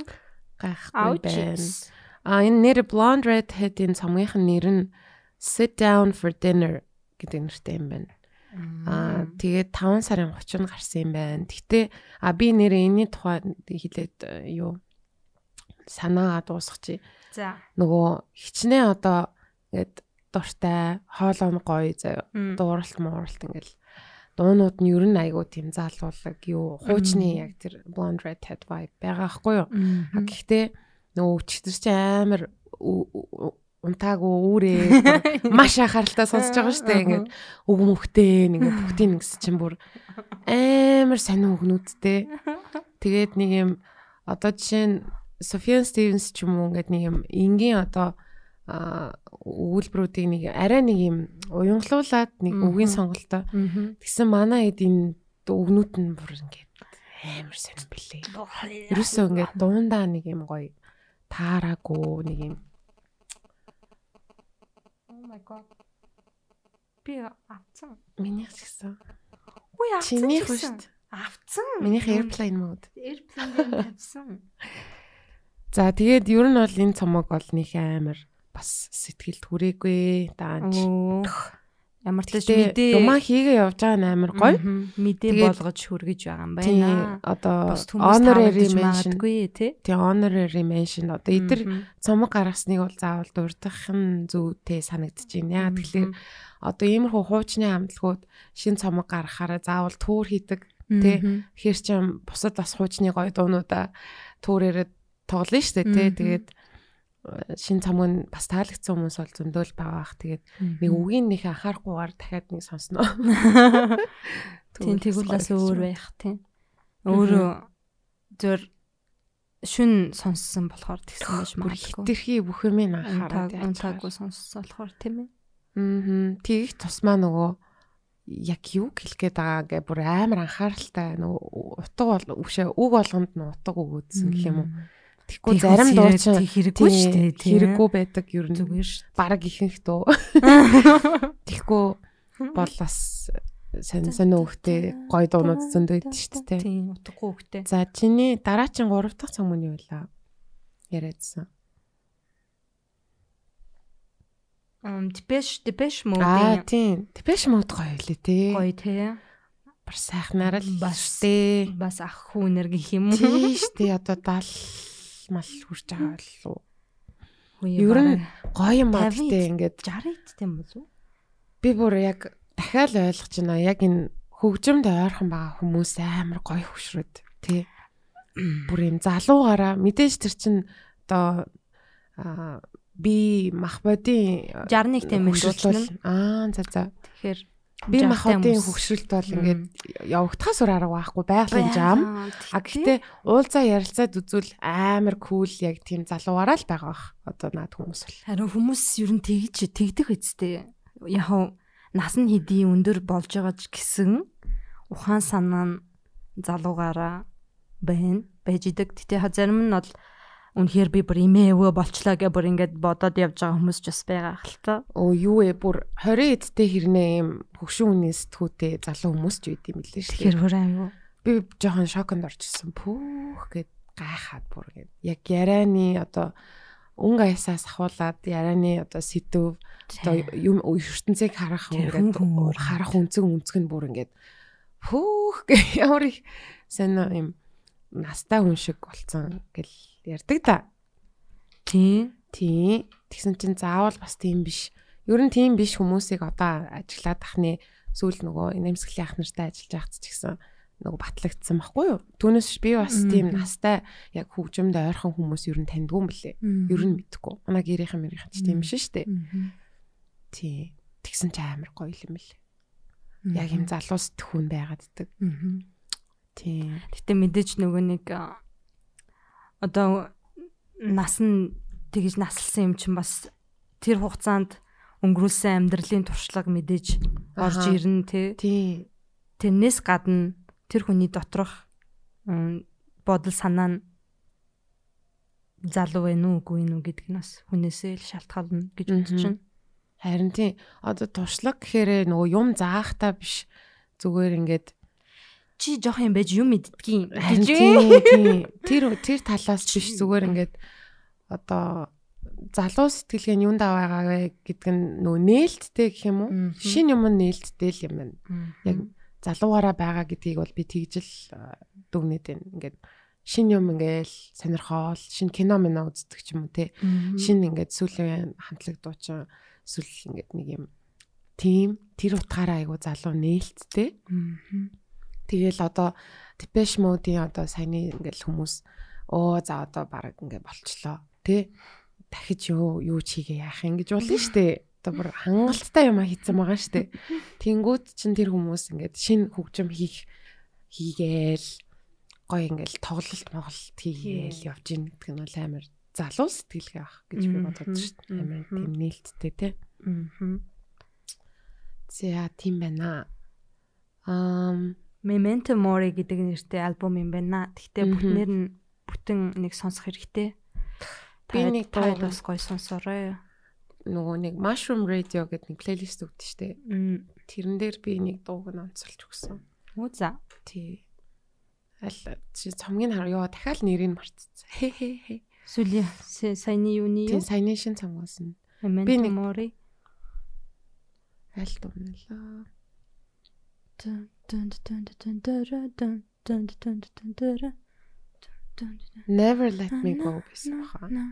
Гайхгүй байна. А энэ нэр Blonde Redhead-ийн цомгийнх нь нэр нь Sit Down for Dinner гэдэг нэртэй юм байна. Аа тэгээд 5 сарын 30-нд гарсан юм байна. Гэхдээ а би нэрээ энэний тухай хэлээд э, юу санаагаа дуусгачих. За. Нөгөө хичнээн одоо ингээд дуртай, хоолой гоё заяа. Дууралт мууралт ингээл дуунууд нь ер нь айгуу тийм заалуулаг юу хуучны яг тэр Blonde Redhead vibe байгаа байхгүй юу? Гэхдээ нөгөө өчтөр чи амар унтаагүй үүрээ маш анхааралтай сонсож байгаа шүү дээ. Ингээд үг мөхтэй ингээд бүгдийг нэгс чинь бүр амар сонин үгнүүдтэй. Тэгээд нэг юм одоо жишээ нь Софиан Стивенс ч юм уу ингээд нэг юм энгийн одоо а өгүүлбэрүүдийг нэг арай нэг юм уянгалуулад нэг үгийн сонголтоо тэгсэн манай хэд энэ үгнүүд нь бүр ингээд амар сонин бэлээ. Ерөөсөө ингээд дуундаа нэг юм гоё таараагүй нэг юм Oh my god. Би авцсан. минийх ч гэсэн. Үгүй авцсан. Чинийх шүү дээ. Авцсан. Минийх airplane mode. Airplane дээр тавьсан. За тэгээд ер нь бол энэ цомог бол нэг амар бас сэтгэлд хүрээгүй даанч. Ямар ч Гэтэ мэдээ думаа хийгээ явж байгаа нь амар гоё. Мэдээ болгож хүргэж байгаа юм байна. одоо honorary mention тий. honorary mention одоо эдгээр цомог гаргасныг бол заавал дурдах нь зүйтэй санагдаж байна. Яа тэгэхээр одоо иймэрхүү хуучны хамтлагууд шин цомог гаргахаараа заавал түүр хийдэг. Мгм. Тэгэхээр ч юм бусад бас хуучны гоё дуунуудаа түүрээрээ тоглоно шүү дээ тий. Тэгээд шин цомог нь бас таалагдсан хүмүүс бол зөндөөл байгаа бах. Тэгээд нэг үгийн нэг анхаарахгүйгээр дахиад нэг сонсноо. Тийм тэгвэл бас өөр байх тийм. Өөрөө зөөр шүн сонссон болохоор тэгсэн байж магадгүй. хитрхи бүх юм анхаарал унтаагүй сонссон болохоор тийм ээ. Аа. Тэгих тусмаа нөгөө яг юу хэлэх гээд байгаа гэ бүр амар анхааралтай нөгөө утга бол үшээ үг болгонд нь утга өгөөдсөн гэх юм уу. Тэгэхгүй зарим дуу чинь хэрэггүй шүү дээ. Хэрэггүй байдаг ер нь зүгээр шүү. баг ихэнх дуу. Тэгэхгүй бол бас сонь сонь өгтэй гоё дуунууд зөндөө идэв шүү дээ. Тийм утгагүй хөхтэй. За чиний дараачин 3 дахь цом нь юу вэ? Яриадсан. Ам Depeche Depeche Аа Mode тийм. Тэпэш мод гоё лээ те. гоё тий. Бар сайхнаар л Бас- штэ. Бас ах хүнэр гэх юм уу? Тийм штэ одоо 70 мал хүрч байгаа болов. Үе Ер нь Гоё юм аа 50 гэтээ ингээд 60 идтэй юм болов уу? би бүр яг дахиад ойлгож байна. Яг энэ хөгжимд ойрхон байгаа хүмүүс амар гоё хөшрөөд тий. Бүр юм залуугаараа мэдээж тэр чин одоо би мах бодийн 61 тийм хөгшрөл бол- аа за за Тэгэхээр би жаргалтай мах бодийн хүмүүс. хөгшрөлт бол ингээд явагдахаас өөр арга байхгүй байгалийн жам А Гэхдээ уулзаа ярилцаад үзвэл амар кул яг тийм залуугаараа л байгаа бах. Одоо наад хүмүүс бол. харин хүмүүс ер нь тэгж тэгдэх үсттэй. Яг нас нь хэдий өндөр болж байгаа ч гэсэн ухаан санаа нь залуугаараа байна байж идэг. Ха зарим нь бол үнэхээр би бүр имээ өвөө болчлаа гэ бүр ингээд бодоод явж байгаа хүмүүс ч бас байгаа хэл та. Оо юу вэ? Бүр 20 эдтэй хэрнээ юм хөгшин хүний сэтгүүтэй залуу хүмүүс ч үйд юм лээ шүү. Тэгэхээр бүр аюу. Би жоохон шоконд орчихсон. Пүүх гэд гайхаад бүр гэд. Яг ярианы одоо өнгө аясаас ахуулаад ярианы одоо сэтв одоо юм ертөнцийг харах Тэр ингээд харах үнцэг үнцэг нь бүр ингээд пүүх гэ ямар их сайн юм настай хүн шиг болцсон гэл ярддаг та. Тийм. Тийм. Тэгсэн чинь заавал бас тийм биш. Ер нь тийм биш хүмүүсийг одоо ажиллаад тахны сүүл нөгөө нэмсгэлийн ах нартай ажиллаж байхад ч гэсэн нөгөө батлагдсан байхгүй юу? Түүнээс би бас тийм настай яг хөгжимд ойрхон хүмүүс ер нь таньдгүй юм блэ. Ер нь мэдхгүй. Манай гэрийнхэн мэрийнхэн ч тийм шүү дээ. Тийм. тэгсэн чи амар гоё юм лээ. Яг юм залуу сэтгүүн байгааддаг. Тийм. Гэтэ мэдээж нөгөө нэг одоо нас нь тэгж наслсан юм чинь бас тэр хугацаанд өнгөрүүлсэн амьдралын туршлага мэдээж орж ирнэ тий. Тийм. Тэрнээс гадна тэр хүний доторх бодол санаа нь залуу вэ нү үгүй нү гэдг нь бас хүнээсээ л шалтгаална гэж бодож байна. Харин тийм одоо туршлага гэхээр нөгөө юм заахтаа биш зүгээр ингээд Чи жоох юм байж юм мэддгийн гэж тийм тийм тэр тэр талаас биш зүгээр ингээд одоо залуу сэтгэлгээ нь юунд аваагаа вэ гэдг нь нөгөө нээлттэй гэх юм уу? Шин юм нээлттэй л юм байна. Яг залуугаараа байгаа гэдгийг бол би тэгжэл а, дүгнээд байна. Ингээд шин юм ингээл сонирхоол, шин кино минь үздэг ч юм уу те. Шин ингээд сүүлийн хамтлаг дуучин сүүл ингээд нэг юм тим тэр утгаараа айгу залуу нээлттэй. Тэгэл одоо Depeche Mode-ийн одоо саяны ингээл хүмүүс оо за одоо баг ингээ болчлоо тий дахиж юу юу ч хийгээ яах юм? гэж болно штэ. Одоо бүр хангалттай юм хийцэн байгаа штэ. Тэнгүүд чин тэр хүмүүс ингээд шин хөгжим хийх хийгээл гой ингээл тоглолт моголт хийгээл явж ийн гэдэг нь бол амар залуу сэтгэлгээ авах гэж би бодож штэ амар тийм нээлттэй тий За тийм байна. Ам Memento Mori гэдэг нэртэй альбом юм байна. Гэхдээ бүтнээр нь бүтэн нэг сонсох хэрэгтэй. Би нэг дуу- бас гоё сонсоорой. нөгөө нэг Mushroom Radio гэдэг нэг плейлист өгдөө штэ. Тэрэн дээр би нэг дууг нь онцолж өгсөн. Үу за. Тий. Аль чи цомгийн хар ёо дахиад нэрийг мартцсан. Хэ хэ хэ. Сүлийн саяны юуны юу? саяны шин цомгоос нь би нэг- Mori. аль дууналаа. Дун Never Let Me Go by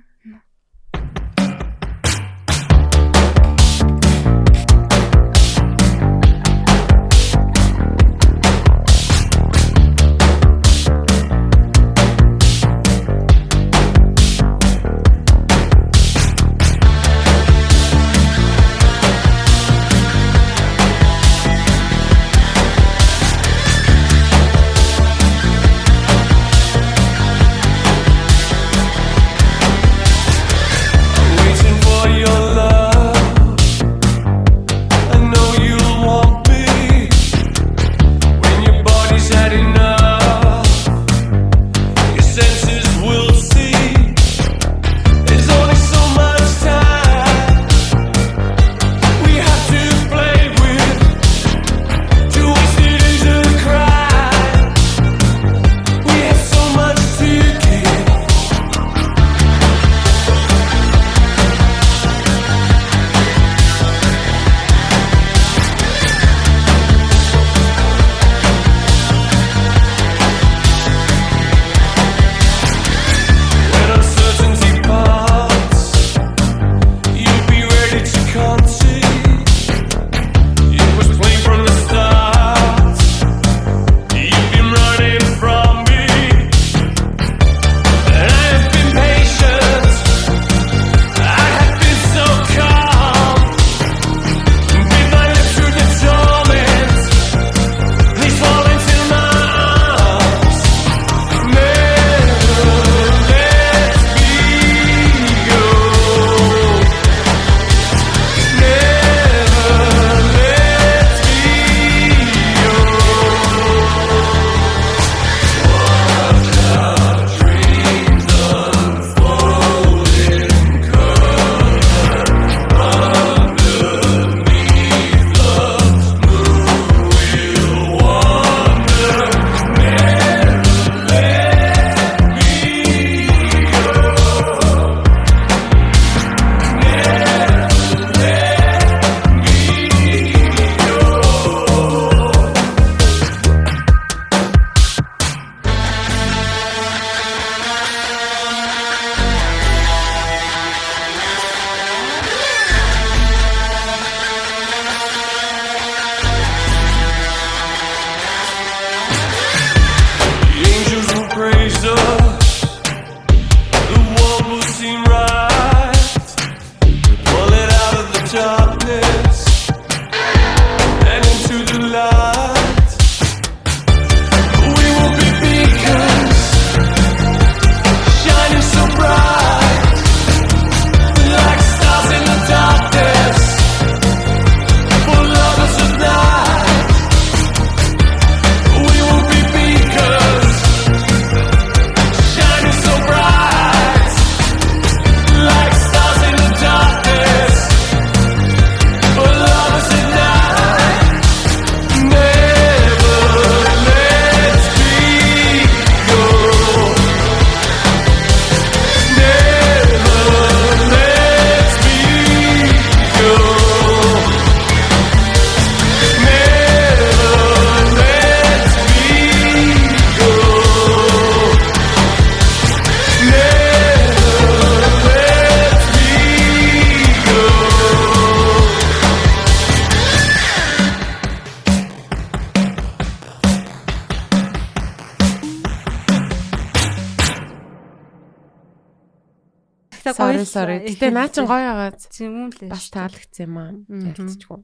Гэтэ наа чин гоё байгаа. юм лээ. Бас таалагдсан юм аа. Мгм. Ярьцчихгүй.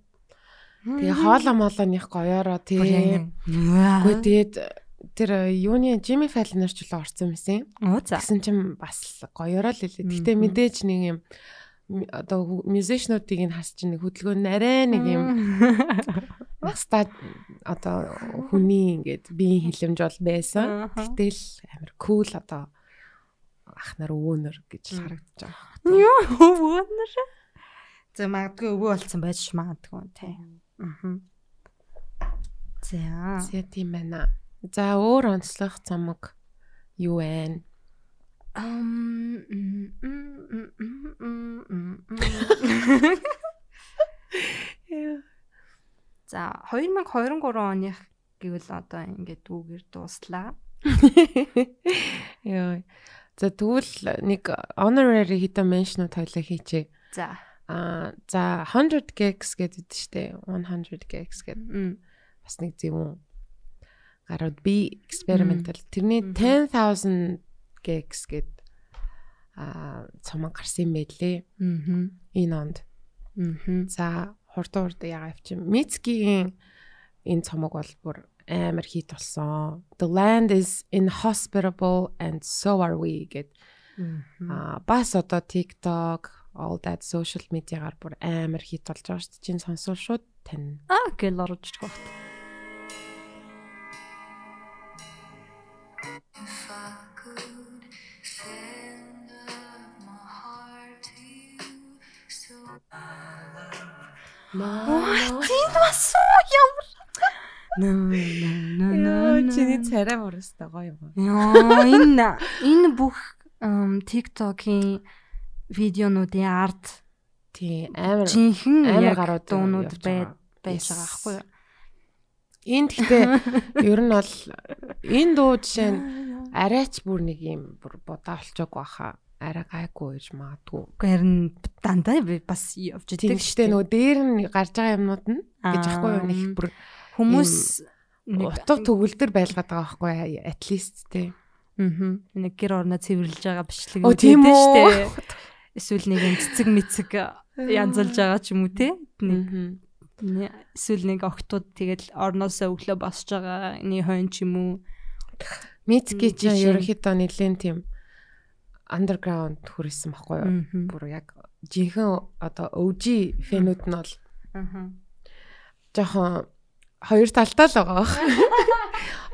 Тэгээ хооло молооных гоёороо Бүр тий. яг. Үгүй тэгээд тэр юуны Жими Фаллер ч л орсон за. Тэгсэн чинь бас гоёороо л хэлээ. Гэтэ мэдээж нэг юм одоо мюзишнуудыг нь харж чинь хөдөлгөөн нарай нэг юм Баста одоо хүний ингээд биеийн хилэмж бол байсан. Гэтэл амар кул одоо ах нар өвөнөр гэж л харагдаж байгаа. Йоо өвөнөр. За магадгүй өвөө болсон байж магадгүй тий. Аа. За. За тийм байна. За өөр онцлог цамаг юу вэ? Ам За 2023 оных гэвэл одоо ингээд үгээр дууслаа. Йоо. За тэгвэл нэг honorary хэдэн mention-ууд хоёлаа хийчихье. За. Аа за 100 gigs гэдэг штэ 100 gigs гэдэг бас нэг зөвүүн гарууд би experimental тэрний 10000 gigs гэд аа цомог гарсан байлээ Мгм. энэ онд. Мгм. За хурдан хурдан ягаа явчих. Мицкигийн энэ цомог бол бүр амар хит болсон. The land is inhospitable and so are we гэд аа бас одоо TikTok all that social media-гаар бүр амар хит болж байгаа шүү дээ. Чин сонсвол шууд тань. Аа гэл орж ирэх you, so Тийм бас ямар. Нөө. Чиний царай мөрөстэй гоё юм. Яа энэ энэ бүх TikTok-ийн видеонуудын арт Тий амар жинхэнэ амар гарууд дуунууд явж бай байгаа. байж Yes. байгаа байхгүй юу? Энэ гэхдээ ер нь бол энэ дуу жишээ нь арайч бүр нэг юм бүр бодоо олчоогүй баха. Арай гайгүй гэж магадгүй. Харин дандаа бас явж идэг гэхдээ нөгөө дээр нь гарч байгаа юмнууд нь гэж ахгүй юу нэг бүр хүмүүс утга төгөлдөр байлгаад байгаа байхгүй at least тий. Мгм. Нэг гэр орноо цэвэрлж байгаа бичлэг Оо, тийм үү? штэ. Эсвэл нэг юм цэцэг мэцэг янзалж байгаа ч юм уу те. Нэг эсвэл нэг октод тэгэл орноосоо өглөө босч байгаа нэг хойн ч юм уу Мицки ч жишээ нь. ерөнхийдөө нэлээд тийм underground хүрсэн байхгүй юу? Бүр яг жинхэнэ одоо OG фэнүүд нь бол Аа. жоохон хоёр талтай л байгаа бах.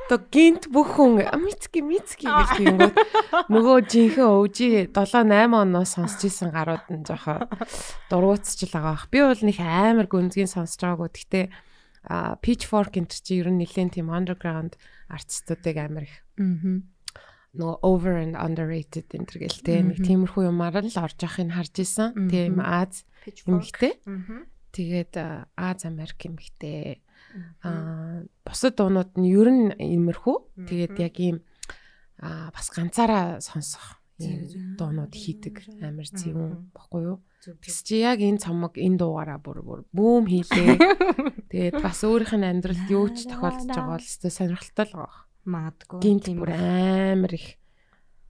Одоо гинт бүх хүн мицки мицки гэж тэгэнгүүт нөгөө жинхэнэ OG 7 8 оноос сонсч исэн гарууд нь жоохон дургуутсч л байгаа бах. Би бол нэг амар гүнзгий сонсож байгаагүй. Гэхдээ а Pitchfork энэ чи ер нь нэлээд тийм underground артистуудыг амар их Мгм. нөгөө over and underrated энэ төр гэлтэй нэг тиймэрхүү юмар л орж явахыг харж исэн. Тийм Аз эмэгтэй. Тэгээд Аз Америк эмэгтэй. Аа бусад дуунууд нь ер нь иймэрхүү. Тэгээд яг ийм аа бас ганцаараа сонсох ийм дуунууд хийдэг амар зөвүүн баггүй юу? Тэгс чи яг энэ цомог энэ дуугаараа бүр бүр бүүм хийлээ. Тэгээд бас өөрийнх нь амьдралд юу ч тохиолдож байгаа бол өстой сонирхолтой л байгаа. Магадгүй. Гинт бүр амар их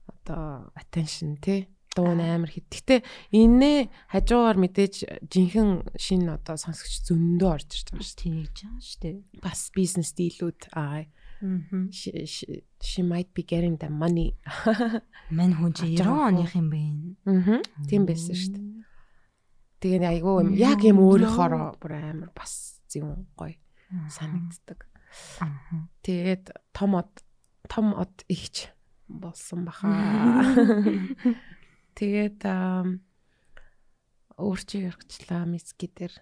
одоо attention тий дуу нь амар хит. Гэтэ энэ хажуугаар мэдээж жинхэнэ шин одоо сонсогч зөндөө орж ирж байгаа шүү гэж байгаа шүү дээ. Бас бизнес дийлүүд аа she, she, she might be getting the money. Мань хүн чи Аж 90 байгаа оных юм байна. Мгм. Тийм байсан шүү дээ. Тэгээ айгүй юм яг юм өөрийнхоороо бүр амар бас зөв гоё санагддаг. Аа. Тэгээд том од том од ихч болсон баха. Тэгээд ам, өөрчиг яригчлаа миски дээр.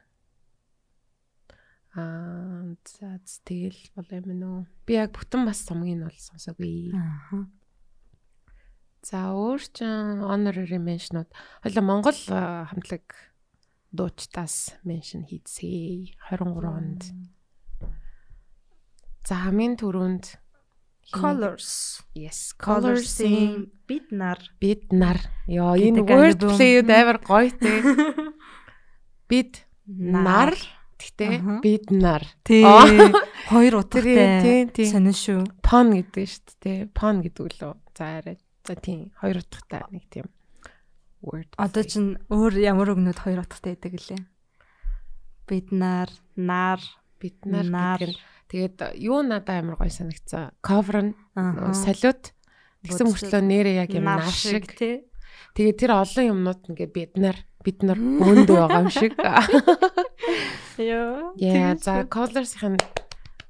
Аа за тэгэл бол юм нөө. Би яг бүтэн бас цомгийг нь бол сонсоогүй. Аа. За өөр чин honorary mention-ууд хоёлаа Монгол хамтлаг дуучтаас mention хийцээ 23 онд. За хамгийн түрүүнд Colors. Yes, Colors-ийн бид нар бид нар. Гэдэг энэ word альбом. play-үүд амар гоё те. Бид нар Аха. бид нар. Тий. Хоёр утгатай. тий, тий. Сонин шүү. Pon гэдэг шүү дээ. Pon гэдэг үлээ. За арай. За тийм хоёр утгатай нэг тийм word. Одоо чинь өөр ямар өгнөд хоёр утгатай байдаг лээ. Бид нар, нар, бид нар. гэдэг нь тэгээд юу надад амар гоё санагцсан. Cover нь Аа. салют тэгсэн мөртлөө нэрээ яг юм нар шиг. тий. Тэгээд тэр олон юмнууд ингээ бид нар бид нар бөөнд байгаа юм шиг. Йоо. Яа за Colors-ийн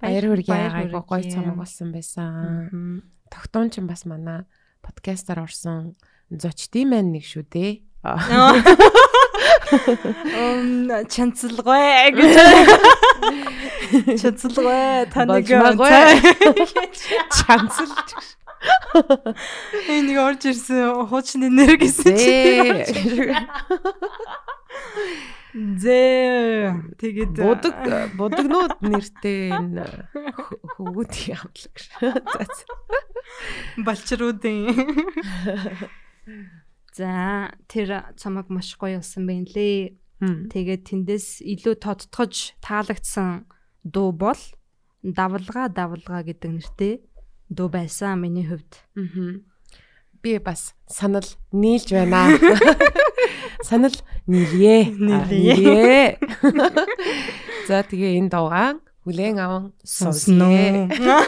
баяр хүргээ баяр айгу гоё цомог болсон байсан. Тогтоон ч бас манай подкастаар орсон зочдын маань нэг шүү дээ. Ом чанцлгаа гэж. Чанцлгаа таныг. Чанцлж. энэ нэг орж ирсэн хуучны нэр гэсэн чи. Зэ тэгээд Будаг будагнууд нэртэй энэ хөвгүүдийн хамтлаг балчруудын. За тэр цамаг маш гоё болсон байна лээ. Тэгээд тэндээс илүү тодтогч таалагдсан дуу бол давлгаа давлгаа гэдэг нэртэй дуу байсан миний хувьд. Би бас санал нийлж байна. Санал нийлье. Нийлье. За тэгээ энэ дуугаан хүлээн аван Сонсноо. сонсноо.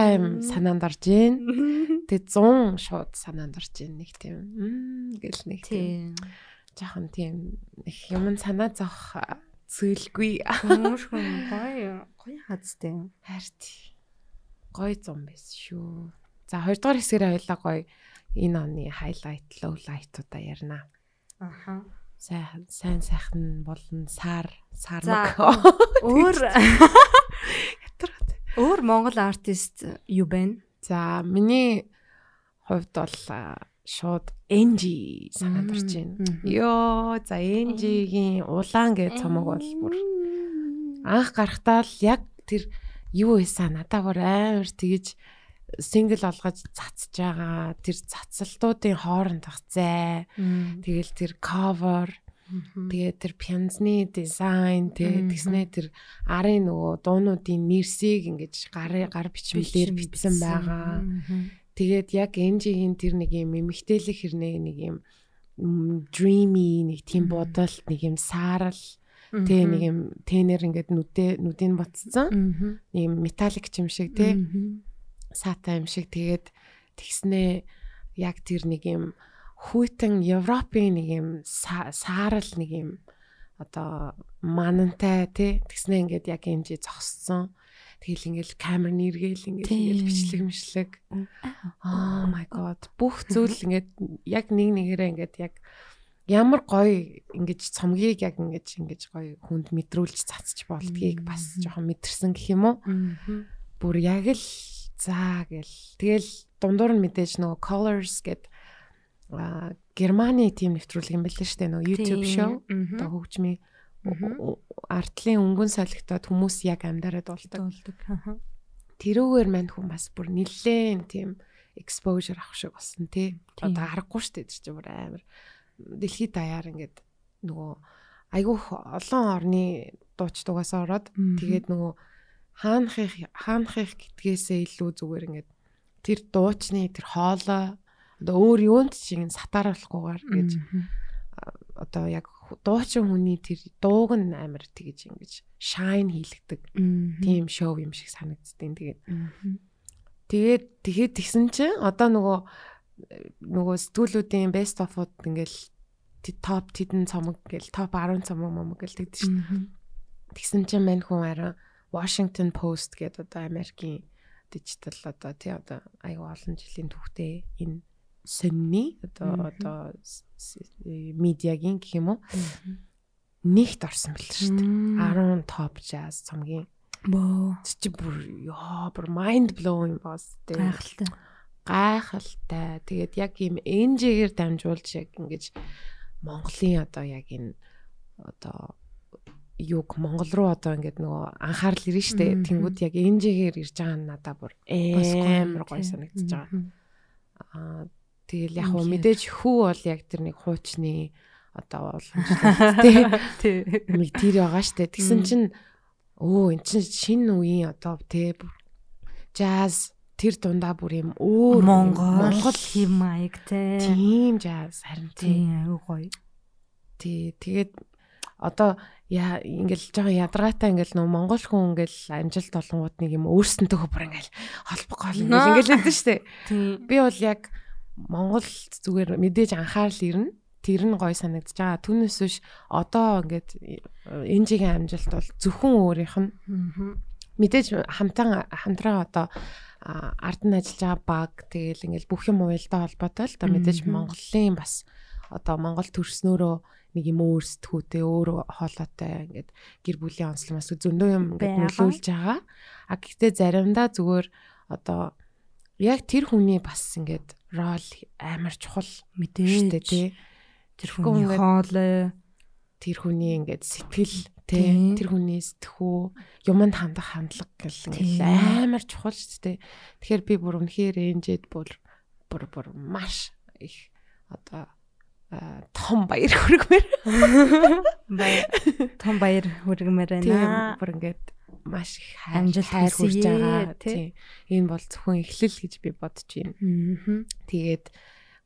playtime санаанд орж ийн. Тэгээ 100 шууд санаанд орж ийн нэг тийм гэл нэг тийм жоохон тийм их юм санаа зовх зүйлгүй хүн гоё гоё хазтай. харт гоё зам байсан шүү. За хоёрдугаар хэсгэрээ хоёлаа гоё энэ оны highlight lowlight-уудаа ярина. Аха. Сайн сайн сайхан болон сар сар мөг. Өөр. Өөр Монгол артист юу байна? За миний хувьд бол шууд NG санаанд орж байна. Йоо за NG-гийн улаан гэж цомог бол бүр анх гарахтаа л яг тэр юу байсан надаа бүр амар тэгэж сингл олгож цацж байгаа тэр цацалтуудын хоорондох зай. Тэгэл тэр cover тэгээд тэр пянзны дизайн тэг Мгм. тэгснэ тэр арын нөгөө дуунуудын нэрсийг ингэж гарын гар бичмэлээр бичсэн байгаа. Тэгээд яг NG-ийн тэр нэг юм эмэгтэйлэг хэрнээ нэг юм dreamy нэг тийм бодолт нэг юм саарал Тэ нэг юм тэнэр ингээд нүдэ нүдийг ботцсон. Нэг юм металлик юм шиг тэ. Саата юм шиг. Тэгээд тэгснээ яг тэр нэг юм хүйтэн Европын нэг юм са- саарал нэг юм одоо манантай тэ тэгснээ ингээд яг жи зогссон. Тэгэл ингээл камер нэргээл ингээд Тийм. ингээл бичлэг мишлэг. Oh my god. Бүх зүйл ингээд яг нэг нэгээрээ ингээд яг ямар гоё ингэж цомгийг яг ингэж ингэж гоё хүнд мэдрүүлж цацж болдгийг бас жоохон мэдэрсэн гэх юм уу? Бүр яг л заа гэл. Тэгэл дундуур нь мэдээж нөгөө Colors гэд Германы тим нэвтрүүлэг юм байлээ штэ нөгөө YouTube show. Одоо хөгжмийн артлын өнгөн солигдоод хүмүүс яг амьдараад болдог. тэрүүгээр мань хүн бас бүр нилээн тийм exposure авах шиг болсон тий. Тийм. Одоо харахгүй шүү дээ тэр чинь бүр амар дэлхийд даяар ингээд нөгөө айгүй х- олон орны дуучдугаас ороод Мгм. тэгээд нөгөө хаанахыг хаанахыг гэдгээсээ илүү зүгээр ингээд тэр дуучны тэр хоолой одоо өөр юунд шиг н сатааруулахгүйгээр гэж одоо яг дуучин хүний тэр дууг нь амар тэгэж ингэж shine хийлэгдэг тийм шоу юм шиг санагддیں۔ Тэгээд. Тэгээд тэгээд тэгсэн чинь одоо нөгөө нөгөө сэтгүүлүүдийн best of-ууд ингээл топ тэдэн цомог гэл топ 10 цомог момог гэл тэгдэж шин. Тэгсэн чинь мань хүн арай Washington Post гэдэг одоо Америкийн дижитал одоо тий одоо аюу олон жилийн түүхтэй энэ сонины одоо одоо э, медиагийн гэх юм уу нэгт орсон бэл шүү дээ. Мм. 10 топ jazz цомгийн Боо. чи бүр ёо бүр mind blowing боос тий Гайхалтай. гайхалтай. Тэгээд яг ийм энжигээр дамжуулж яг ингэж Монголын одоо яг энэ одоо юг Монгол руу одоо ингээд нөгөө анхаарал ирнэ штэ. Тэнгүүд яг энжигээр ирж байгаа нь надад бүр амар гоё санагдаж байгаа. Аа тэгэл яг Үнэхээр. мэдээж хүү бол яг тэр нэг хуучны одоо уламжлалт тий. Тий. Нэг тэр байгаа штэ. Тэгсэн чинь өө эн чинь шинэ үеийн одоо тий jazz тэр дундаа бүр юм өөр Монгол хэм маяг те. тийм jazz харин тий. Аюу гоё. Тий тэгээд одоо яа ингээл жоохон ядаргаатай ингээл нөө монгол хүн ингээл амжилт олонгууд нэг юм өөрсөнтөө бүр ингээл холбох гол ингээл ингээл өгдөн штэ. Би бол яг монгол зүгээр мэдээж анхаарал ирнэ. Тэр нь гоё санагдаж байгаа. Түүнээс биш одоо ингээд энжигийн амжилт бол зөвхөн өөрийнх нь мэдээж хамтан хамтраа одоо ард нь ажиллаж байгаа баг тэгэл ингээл бүх юм уялдаа холбоотой л да мэдээж. Монголын бас одоо Монгол төрснөөрөө нэг юм өөрсдөхүүтэй өөр хоолойтой ингээд гэр бүлийн онцлог бас зөндөө юм ингээд нөлөөлж байгаа. А гэхдээ заримдаа зүгээр одоо яг тэр хүний бас ингээд рол амар чухал штэ Мэдээж. тий. Тэр Хүн хүний хоолой. Тэр хүний ингээд сэтгэл тий тэр хүний сэтгхүү юмд хандах хандлага гэл ингээд амар чухал штэ тий. Тэгэхээр би бүр үнэхээр энжэд бүр бүр бүр маш их одоо том баяр хүргэмээр Баяр. Том баяр хүргэмээр байна. бүр ингээд маш их Амжилт хүсье, байгаа тий. тий. Энэ бол зөвхөн эхлэл гэж би бодож байна. Тэгээд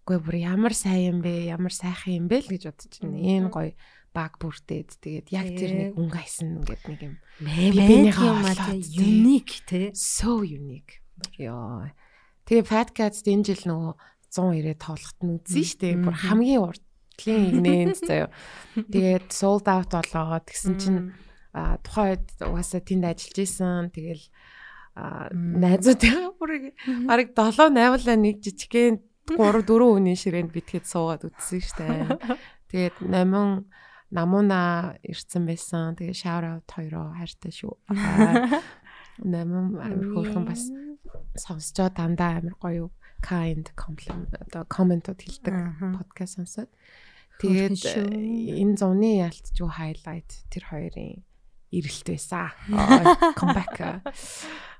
үгүй бүр ямар сайн юм бэ, ямар сайхан юм бэ л гэж бодож байна. Энэ гоё баг бүрдээд тэгээд яг тэр нэг өнгө айсан ингээд нэг юм Мэ бибинийхээ юм аа юник тий. so unique. Йоо. Тэгээ Cats энэ жил нөгөө 190-д тоглохт нь үзсэн шүү дээ. Бүр хамгийн уртлын нэнз заяа. Тэгээд sold out болоо. Тэгсэн чинь тухайн үед угаасаа тэнд ажиллаж исэн. Тэгэл найзуудаа бүр бараг 7 8 нэг жижигхэн 3 4 хүний ширээнд битгээд суугаад үтсэн штэ. Тэгээд 8 намуна ирсэн байсан. Тэгээ shout out хоёроо хайртай шүү. Намун амир хөөрхөн бас сонсчоо дандаа амир гоё kind compliment одоо комментод хэлдэг подкаст сонсоод. Тэгээд энэ зуны ялцчгүй highlight тэр хоёрын ирэлт байсан. Comeback.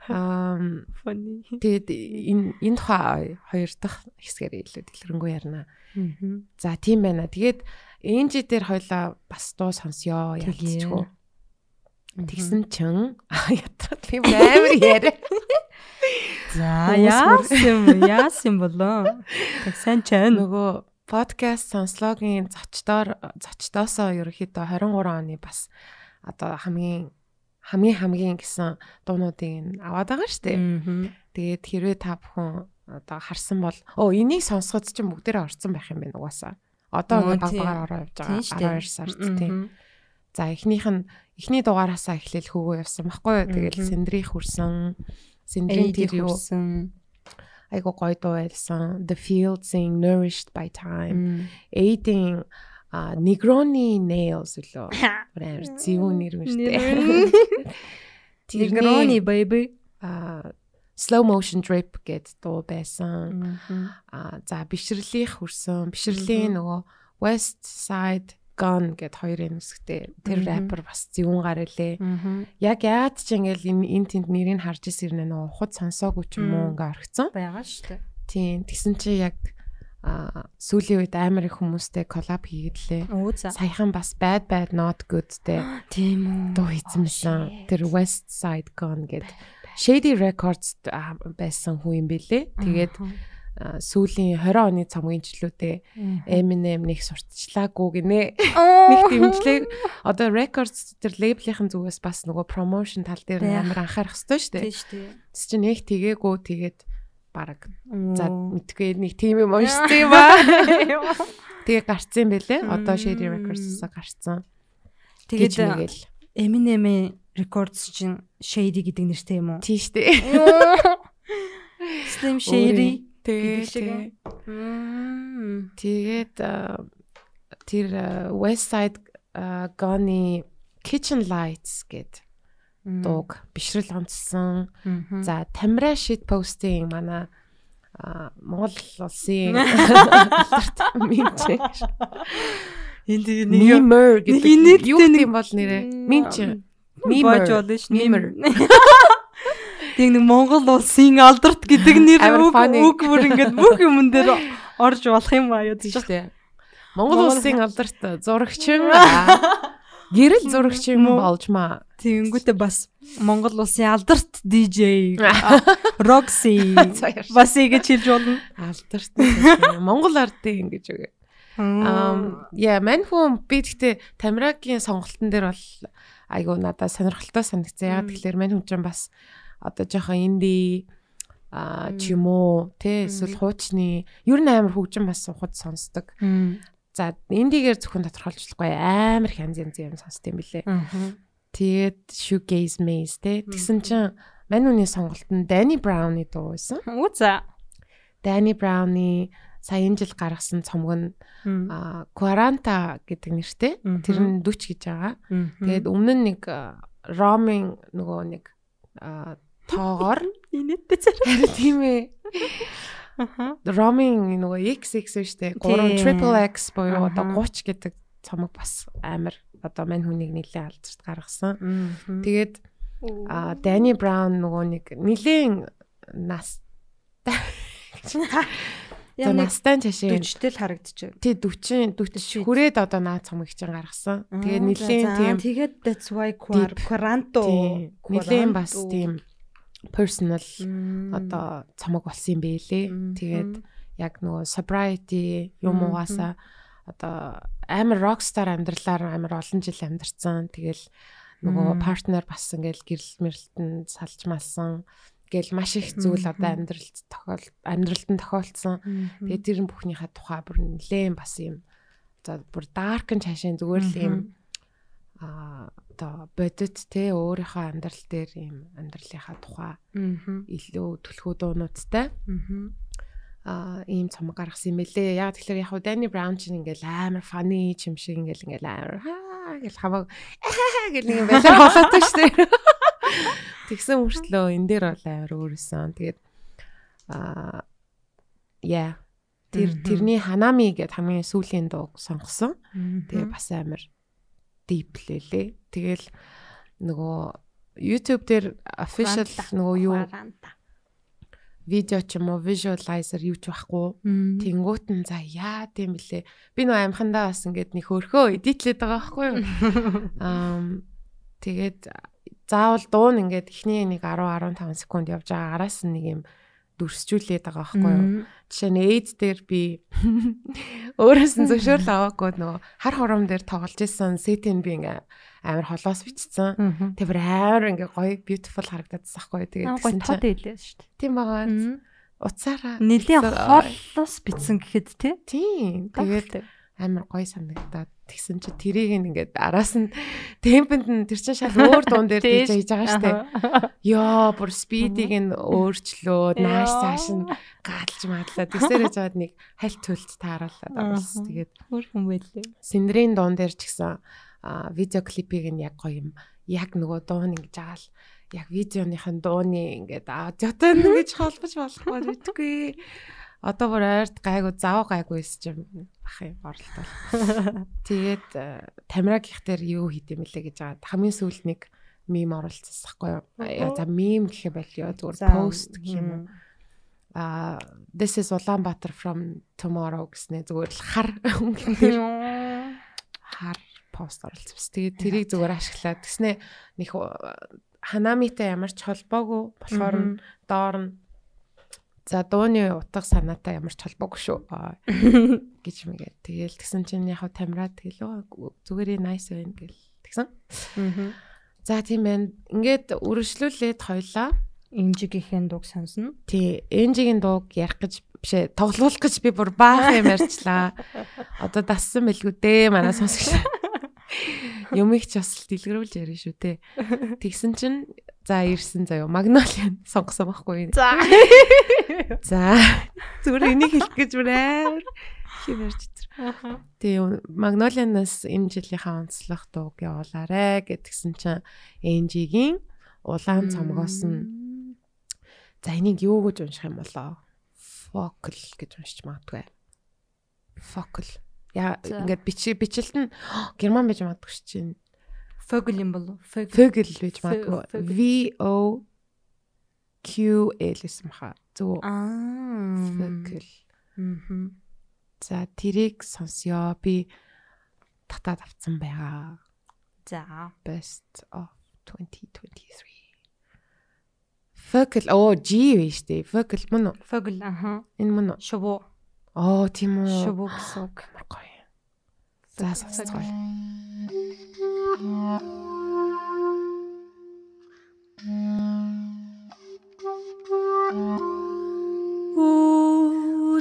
Um Funny. тэгээд энэ энэ тухай хоёр дахь хэсгээр илүү дэлгэрэнгүй ярина. За тийм байна. Тэгээд энэ жи дээр хоёлаа бас дуу сонсё ялцчгүй. Тэгсэн чин ятрал би амар яриа. За яасан яасан болоо. Тэг сайн чань. нөгөө подкаст сонслогийн зочдоор зочдоосоо ерөөхдөө 23 оны бас одоо хамгийн хамгийн хамгийн гэсэн дуунуудыг аваад байгаа шүү дээ. Тэгээд хэрвээ та бүхэн одоо харсан бол оо энийг сонсоход чинь бүгдээрээ орсон байх юм байна угаасаа. Одоо Оо, ингээд баг багаар ороо явж байгаа 12 сард тийм. За эхнийх нь эхний дугаараасаа эхлээл хөвөө явсан байхгүй юу? Тэгэл Мгм. сэндрийн хүрсэн. Сэндрийн тэр юу айгу гоё дуу байлсан. The Field Sing Nourished by Time. Эйдийн а Negroni Nails. Бүр амар зөвүүн нэр юм шүү дээ. Негрони baby. а slow motion drip гэд дуу байсан. А за бишрэлийн хүрсэн. Бишрэлийн нөгөө West Side Gun гэд хоёрын хэсэгтэй тэр рэпер бас зөвүүн гар илээ. Яг яад ч ингээл энэ тэнд нэрийг харж ирсэн нэ нөгөө ухад сонсоогүй ч юм уу ингээ орхицсан. байгаа шүү дээ. Тийм тэгсэн чи яг а сүүлийн үед амар их хүмүүстэй коллаб хийгээдлээ. Оо за. Саяхан бас bad bad not goodтэй Тийм үү. дуу хийсэн. Тэр West Side Gun гэд Shady Records байсан хүн юм бэлээ. Тэгээд сүүлийн 20 оны цомгийн жилүүдээ Eminem нэг сурталчлаагүй гинэ. Нэг дэмжлэг одоо records тэр лейблийн зүгээс бас нөгөө promotion тал дээр амар анхаарах хэрэгтэй шүү дээ. Тийм шүү дээ. Тэс чи нэг тэгээгүй тэгээд баг За мэдгүй нэг тим юм уншсан юм аа. Тэгээ гарцсан байлээ. Одоо Shady Records-аас гарцсан. Тэгээд. Eminem Records чинь Shady гэдэг нэртэй юм уу? Тийш дээ. Slim Shady. Гэдэг шиг. Тэгээд тэр West Side Gun-ы Kitchen Lights гэд дууг бишрэл онцсон. За Тамира shit posting манай Монгол улсын Энд нэг гэдэг инээдтэй юу гэм бол нэрэ минч ш. Мимер. Тэг нэг Монгол улсын алдарт гэдэг нэр үг бүр ингээд бүх юмн дээр орж болох юм аа гэж. шүү дээ. Монгол Монгол- улсын алдарт зурагчин гэрэл зурагчин Муу. болж маа. Тэнгүүтээ бас Монгол улсын алдарт DJ Roxy бас ингэж хэлж болно. Алдарт Монгол ардын ингэж үгээ. Um яа мань хүн би гэхдээ Тамирагийн сонголтын дээр бол айгу надад сонирхолтой санагцсан. Яг тэгэхээр мань хүн чинь бас одоо жоохон инди а ч юм уу тий эсвэл хуучны ер нь амар хөгжим бас ухад сонсдог. За индигээр зөвхөн тодорхойлж болохгүй амар янз янз юм сонсд юм билэ. Тэгээд shoegaze maze тий тэгсэн чинь мань үний сонголт нь Danny Brown-ы дуу байсан. Уу за. Danny Brown-ы саяхан жил гаргасан цомог нь Quaranta гэдэг нэртэй. Тэр нь 40 гэж байгаа. Тэгээд өмнө нь нэг ромын нөгөө нэг тоогоор инээдтэй царай. харин тийм ээ. Ромын нөгөө XX штэ 3 Тийм. triple X буюу одоо Аха. 30 гэдэг цомог бас амар одоо мань хүнийг нэлээд алдарт гаргасан. Тэгээд а Danny Brown нөгөө нэг нэлээд нас За Яа нэг настай чашаа 40-тэй л харагдчихэв. тий 40 40 хүрээд одоо наад цомог чинь гаргасан. Тэгээ нилийн тийм тэгээд that's why quar quaranto нилийн бас тийм personal одоо цамаг болсон юм бэлээ. Тэгээд яг нөгөө sobriety юм угаасаа одоо амар rockstar амьдралаар амар олон жил амьдарсан. Тэгэл нөгөө партнер бас ингээл гэрэл мэрэлтэнд салж малсан. Гэл маш их зүйл одоо амьдралд тохиол амьдралд нь тохиолдсон. Тэгээд тэр нь бүхнийхээ тухай бүр нэлээм бас юм. За бүр dark н цаашаа зүгээр л юм а одоо бодит те өөрийнхөө амьдрал дээр ийм амьдралынхаа тухай илүү төлхөө дуунуудтай а ийм цом гаргасан юм элэ. Яг тэгэхээр яг Дани Браун чинь ингээл амар funny юм шиг ингээл ингээл амар хаа гэл хаваа гэл нэг юм байлаа болоод шүү дээ. Тэгсэн мөртлөө энэ дээр бол амар өөрөсөн. Тэгээд а яа тэр тэрний ханами гэдэг хамгийн сүүлийн дуу сонгосон. Тэгээ бас амар deep лээ. Тэгэл нөгөө YouTube дээр official нөгөө юу видео ч юм уу visualizer юу ч байхгүй. Тэнгүүт нь за яа гэм блэ. Би нөгөө амхандаа бас ингээд нэг хөрхөө эдитлээд байгаа байхгүй юу. Аа тэгээд заавал дуун ингээд эхний нэг 10 15 секунд явж байгаа араас нэг юм дүрсжүүлээд байгаа байхгүй юу. Жишээ нь эйд дээр би өөрөөс нь зөвшөөрөл аваагүй нөгөө хар хором дээр тоглож исэн сетэн би ингээ амар холоос бичсэн. Тэр амар ингээ гоё beautiful харагдадсан байхгүй юу. Тэгээд тэгсэн чинь гоё хэлээ шүү дээ. Тийм байгаа. Уцаараа нэлийн холоос бичсэн гэхэд тий. Тийм. Тэгээд амар гоё санагдаад тэгсэн чи тэрийг ингээд араас нь темпэнд нь тэр чин шал өөр дуун дээр дийж хийж байгаа штэ. Йоо, бүр спидийг нь өөрчлөөд нааш цааш нь гадалж мадлаа. Тэгсээрээ жаад нэг хальт төлд тааруулаад орсон. Тэгээд өөр хүн байлээ. Синдрийн дуун дээр ч гэсэн видео клипийг нь яг гоё юм. Яг нөгөө дуун ингэж байгаа л яг видеоныхын дууны ингээд аа зөтөн ингэж холбож болохгүй мэдгүй одоо бүр ойрт гайгүй зав гайгүй эсэж юм бах юм оролтол. Тэгээд э, тамира гихтэр юу хийдэм бэлээ гэж аваад хамгийн сүүлд нэг мим оролцсахгүй юу. Э, за мим гэхэ болио зүгээр пост гэх юм уу. А this is Улаанбаатар from tomorrow гэснээр зүгээр л хар өнгөнтэй хар пост оролцсон. Тэгээд тэрийг зүгээр ашиглаад тэгснэ нэг э, ханамитай ямар ч холбоогүй болохоор доор нь За дууны утга санаатай ямар ч холбоогүй шүү гэж мэгээд тэгээл тэгсэн чинь яг тамираа тэгээл зүгээр nice байна гэл тэгсэн. За тийм байна. Ингээд үргэлжлүүлээд хоёлаа энжигийнхэн дууг сонсно. Тий, энжигийн дууг ярих гэж бишээ тоглуулах гэж би бүр баахан юм ярьчлаа. Одоо дассан бэлгүү дээ манай сонсогч. Юмыг ч бас дэлгэрүүлж ярина шүү те. Тэгсэн чинь за ирсэн заяо магнолиан сонгосон байхгүй. За. За. Зүгээр энийг хэлэх гэж бүр амар хэмэрч итэр. Тэгээ магнолианаас энэ жилийнхаа онцлог дууг явуулаарэ гэтгсэн чинь энжигийн улаан цомгоос нь за энийг юу гэж унших юм болоо? Фокл гэж уншиж магадгүй. Фокл. Яа ингээд бичи бичлэлт нь герман байж магадгүй шүү чинь. Vogel юм болов. Vogel байж магадгүй. V O Q L гэсэн мха. Зөв. Аа. Vogel. Мм. За тэрийг сонсё. Би татаад авцсан байгаа. За. Best of 2023. Vogel оо G биш үү? Vogel мөн үү? Vogel аха. Энэ мөн үү? Шувуу. Оо тийм үү. Шүбүү гэсэн үг. Амар гоё. За сонсцгоё. Ooh,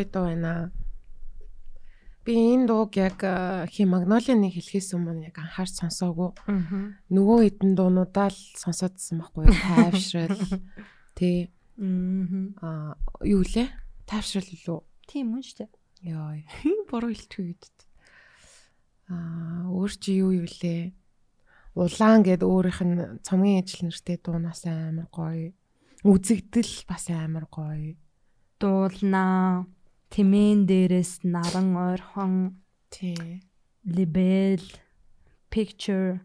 гоё дуу байна. Би энэ дууг яг э, хи Магнолины хэлхээс өмнө яг анхаарч сонсоогүй. Нөгөө хэдэн дуунуудаа л сонсоодсан байхгүй юу? Тайвшрал. Тэ Мгм. а юу лээ? Тайвшрал илүү. Тийм үү штэ. Йоо. Бороо хэлчихвээ гэдэг. Аа өөр чи юу юу лээ? Улаан гэд өөрийнх нь цомгийн ижил нэртэй дуунаас амар гоё. Үзэгдэл бас амар гоё. Дуулнаа Тэмэн дээрээс наран ойрхон Тий. Libel Picture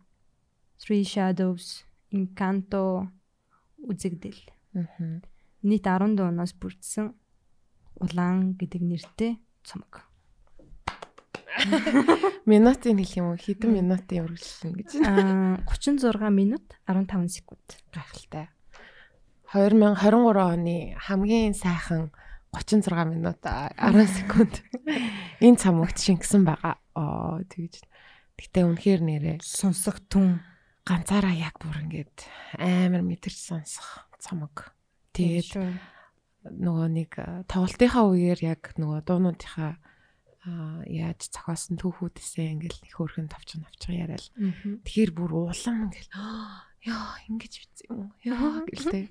Three Shadows Encanto үзэгдэл. Аа. Нийт 10 дуунаас бүрдсэн улаан гэдэг нэртэй цомог. Минутын хэлэх юм уу? Хэдэн минутын үргэлжлэн гэж Аа 36 минут 15 секунд. гайхалтай. 2023 оны хамгийн сайхан 36 минут 10 секунд. Энэ цамогт шингэсэн байгаа. Аа тэгж. Гэтэ үнэхээр нэрээ Сонсох түн. ганцаараа яг бүр ингээд амар мэдэрч сонсох цамог. Тэгээд нөгөө нэг тоглолтынхаа үеэр яг нөгөө дуунуудынхаа аа яаж зохиосон түүхүүдээсээ ингээл их хөрхэн тавчин авчих яриад. Тэгэхээр бүр улам ингээл яа ингэж бицсэн юм? Яа гэлтэй.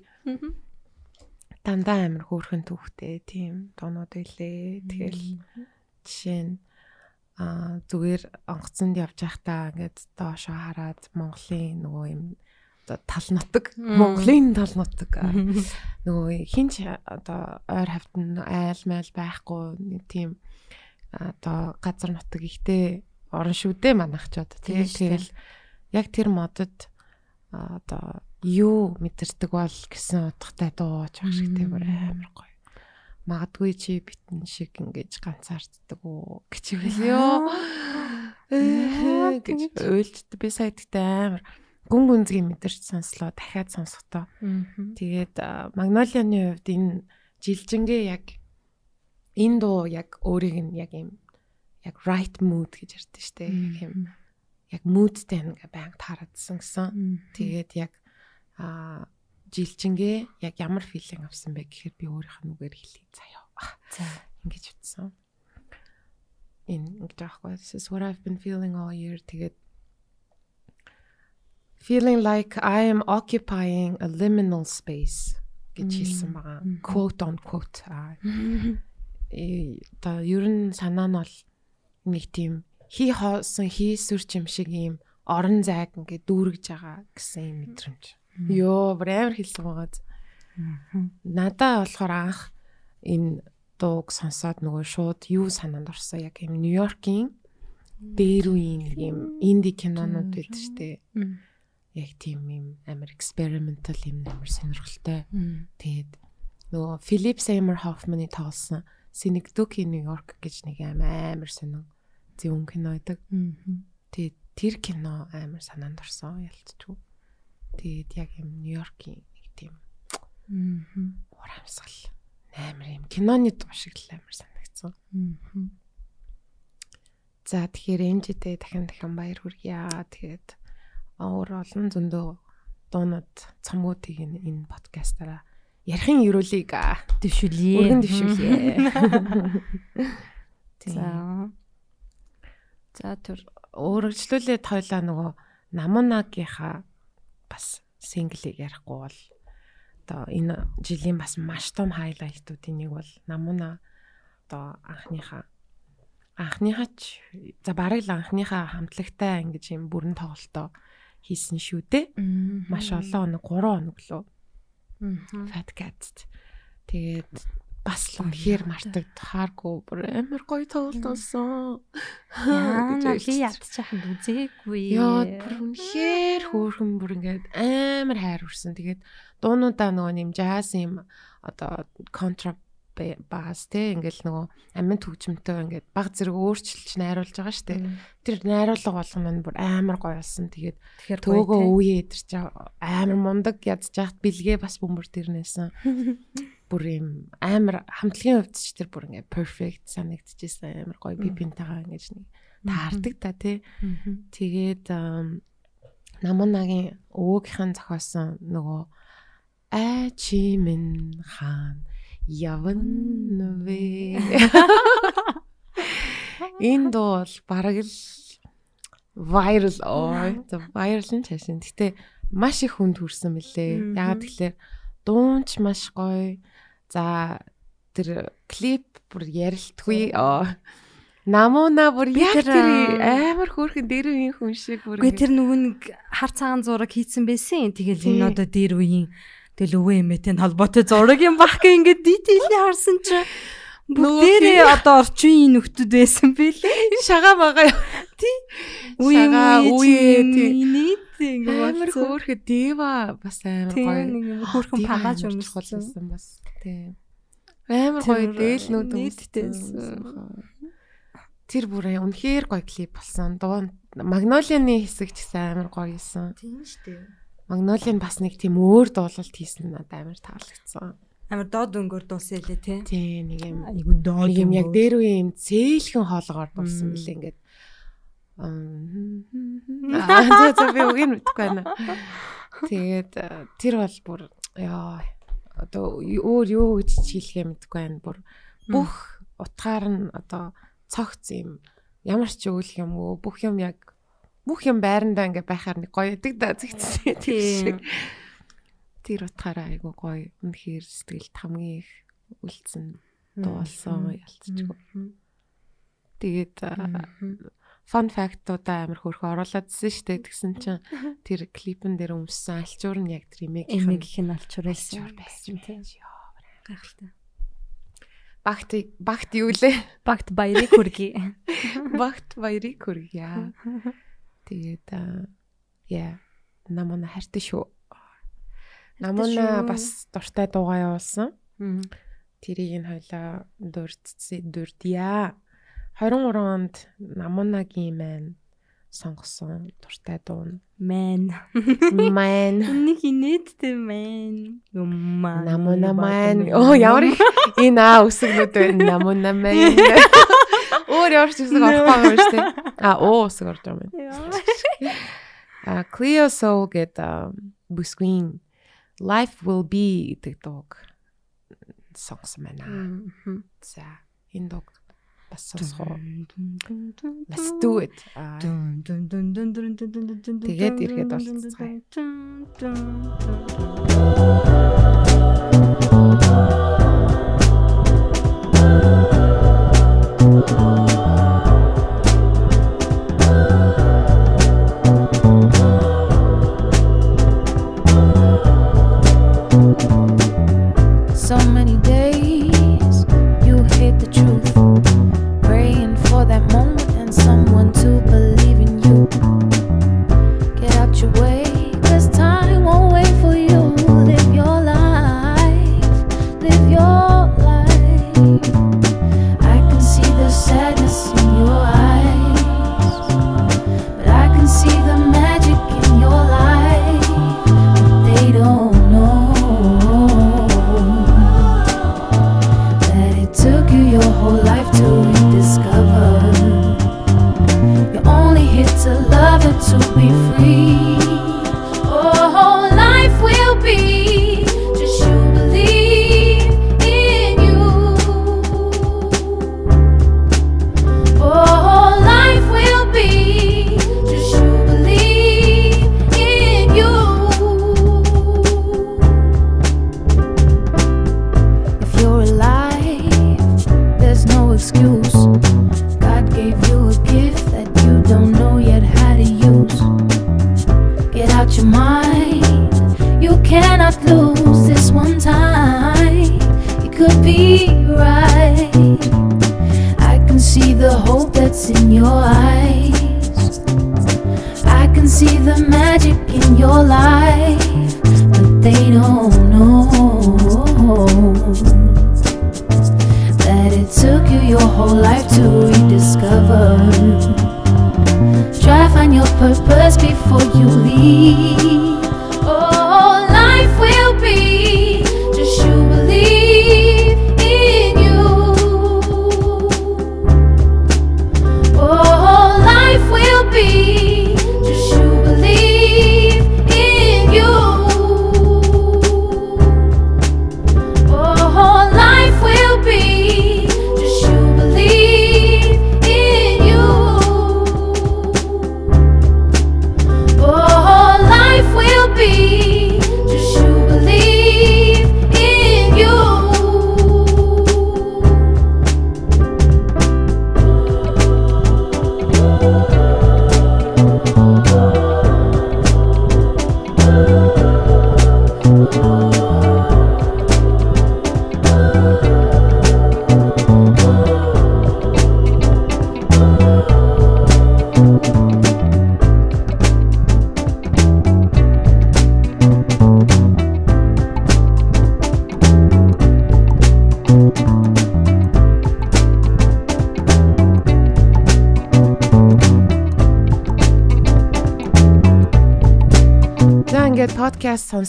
Дандаа амар хөөрхөн түүхтэй тийм дуунууд байлээ. Тэгэл жишээ нь аа зүгээр онгоцонд явж байхдаа ингээд доошоо хараад Монголын нөгөө юм оо тал нутаг Монголын тал нутаг нөгөө хинч одоо ойр хавтан айл майл байхгүй нэг тийм одоо газар нутаг ихтэй орон шүү дээ манайхчод Тийм тийм шүү дээ. тэгэл яг тэр модод а, одоо юу мэдэрдэг бол гэсэн утгатай дууж байх шигтэй бүр амар гоё. Магадгүй чи битэн шиг ингэж ганцаарддаг уу гэж хэлээ. Ээ гэж ойлжд би сая тэгтээ амар гүн гүнзгий мэдэрч сонслоо дахиад сонсохдоо. Тэгээд Магнолианы хувьд энэ жилжингээ яг энэ дуу яг өөрийг нь яг юм яг right mood гэж ярьдэн штэ. Яг юм яг moodтэй ингээ байнг таарадсан гэсэн. Тэгээд яг а жилжингээ яг ямар филинг авсан бэ гэхээр би өөрийнх нь үгээр хэлье заяа. За. Ингэж утсан. Энэ ингэж аахгүй this is what I've been feeling all year тэгээд feeling like I am occupying a liminal space гэж хэлсэн байгаа. Quote on quote. Аа. Э та ер нь санаа нь бол нэг тийм хий хоосон хийсүрч юм шиг ийм орон зайг ингээд дүүргэж байгаа гэсэн юм мэдрэмж. Йоо, бүр амар хэлсэн байгаа. зү. Надаа болохоор анх энэ дууг сонсоод нөгөө шууд юу санаанд орсон яг юм Нью-Йоркийн нэг юм инди кинонууд байдаг штэ. Яг тийм юм амар experimental юм амар сонирхолтой. Тэгээд нөгөө Philip Seymour Hoffman-ы тоглосон New York гэж нэг амар сонин зөвөн кино байдаг. Тэгээд тэр кино амар санаанд орсон ялцчихв. Тэгээд яг юм Нью-Йоркийн нэг тийм урамсгал амар юм киноны дуу шиг л амар санагдсан. За тэгэхээр эмжидээ дахин дахин баяр хүргье. Тэгээд өөр олон зөндөө дуунууд цомгуудыг энэ подкастаараа ярихын ерөөлийг Дэвшүүлье. өргөн дэвшүүлье. За За. За түр өөрчлөлөө тойлоо нөгөө Намунагийнхаа бас синглийг ярихгүй бол одоо энэ жилийн бас маш том хайлайтуудын нэг бол Намуна одоо анхныхаа анхныхаа ч за бараг л анхныхаа хамтлагтай ингэж юм бүрэн тоглолтоо хийсэн шүү дээ. Маш олон хоног 3 хоног лөө Fat Cats. Тэгээд бас л үнэхээр мартагдахааргүй бүр амар гоё тоглолт болсон. Яа, би ядчихад үзээгүй. Яа бүр үнэхээр хөөрхөн бүр ингээд амар хайр хүрсэн. Тэгээд дуунуудаа нөгөө нэм жаз юм одоо контра бас те ингээл нөгөө амин төгжмөнтэй ингээд баг зэрэг өөрчилж найруулж байгаа штэ. Тэр найруулга болгоно маань бүр амар гоё болсон. Тэгээд төөгөө үе идэрч амар мундаг ядж яхад бэлгээ бас бөмбөр тэрнээсэн. бүр юм амар хамтлагийн хувьд ч тэр бүр ингээ perfect санагдчихсан амар гоё би бинтайгаа ингэж нэг таардаг та тий. Тэгээд ам, намунагийн өвөөгийнхэн зохиосон нөгөө ай чи минь хаан явна вэ энэ дуу бол бараг л viral ой viral нь чашин. Гэтэ маш их хүнд хүрсэн мөлий. Ягаад тэгэхээр дуунч маш гоё. За тэр клип бүр ярилтгүй. Намуна бүр яг тэр, амар хөөрхөн дээр үеийн хүн шиг бүр Үгүй тэр нөгөө нэг хар цагаан зураг хийцэн байсан. Тэгэл энэ одоо дээр үеийн тэгэл өвөө эмээтэй холбоотой зураг юм бах гэ ингээд дитейли харсан чинь бүгдээрээ одоо орчин үеийн нөхдүүд байсан бэлээ. шагаа байгаа юу? Тий. Шагаа, үе, тий. Ингээд Амар хөөрхөн дева бас амар Тийм гоё. юм хөөрхөн өмссөн. чухал байсан бас. Тийм. Амар гоё дээлнүүд нийтдээсэн. Тэр бүр үнэхээр гоё клип болсон. Дуу Магнолианы хэсэг ч гэсэн амар гоё исэн. Тийм шүү дээ. Магнолиан бас нэг тийм өөр дуулалт хийсэн надад амар таалагдсан. Амар доод өнгөөр дуусаа лээ тий. Тий нэг юм Айгу доод нэг юм яг дээр үе юм зээлхэн хоолгоор дуулсан Мм. билээ ингээд. Аа за би үгүй мэдгүй байна. Тэгээд э, тэр бол бүр яа одоо өөр юу гэж хэлхээ мэдгүй байна. Бүр бүх утгаар нь одоо цогц юм ямар ч үйл юм уу бүх юм яг бүх юм байрандаа ингээ байхаар нэг гоё идэг да зэгцсэн тийм шиг. Тэр утгаараа айгу гоё үнэхээр сэтгэлд хамгийн их үлдсэн дуулсан ялцчихгүй. Тэгээд фан фактуудаа амар хөөрхөн оруулаадсэн шүү дээ. Тэгсэн чинь тэр клипэн дээр өмссөн алчуур нь яг тэр их нь алчуур байсан тий. тийм. Гайхалтай. Багт багт юу лээ? Багт баярыг хүргэе. Багт баярыг хүргье. Тэгээд яа намана хайртай шүү. Намана шүү. бас дуртай дуугаа явуулсан. Тэрийг нь хойлоо дурдцээ дурдъя. 23 онд намунагийн маань сонгосон дуртай дуу нь Мэн. Майн Нэг инээдтэй мэн. Юммаа. намуна маань оо ямар энэ аа үсгнүүд байна намуна маань өөр ямар ч үсэг орохгүй юм шүү дээ а оо үсэг байгаа юм а Cleo Soul гэд бүсгийн Life will be гэдэг дууг сонгосон байна за энэ дууг бас сонсгоо Let's do it Тэгээд ирэхэд болцгоё.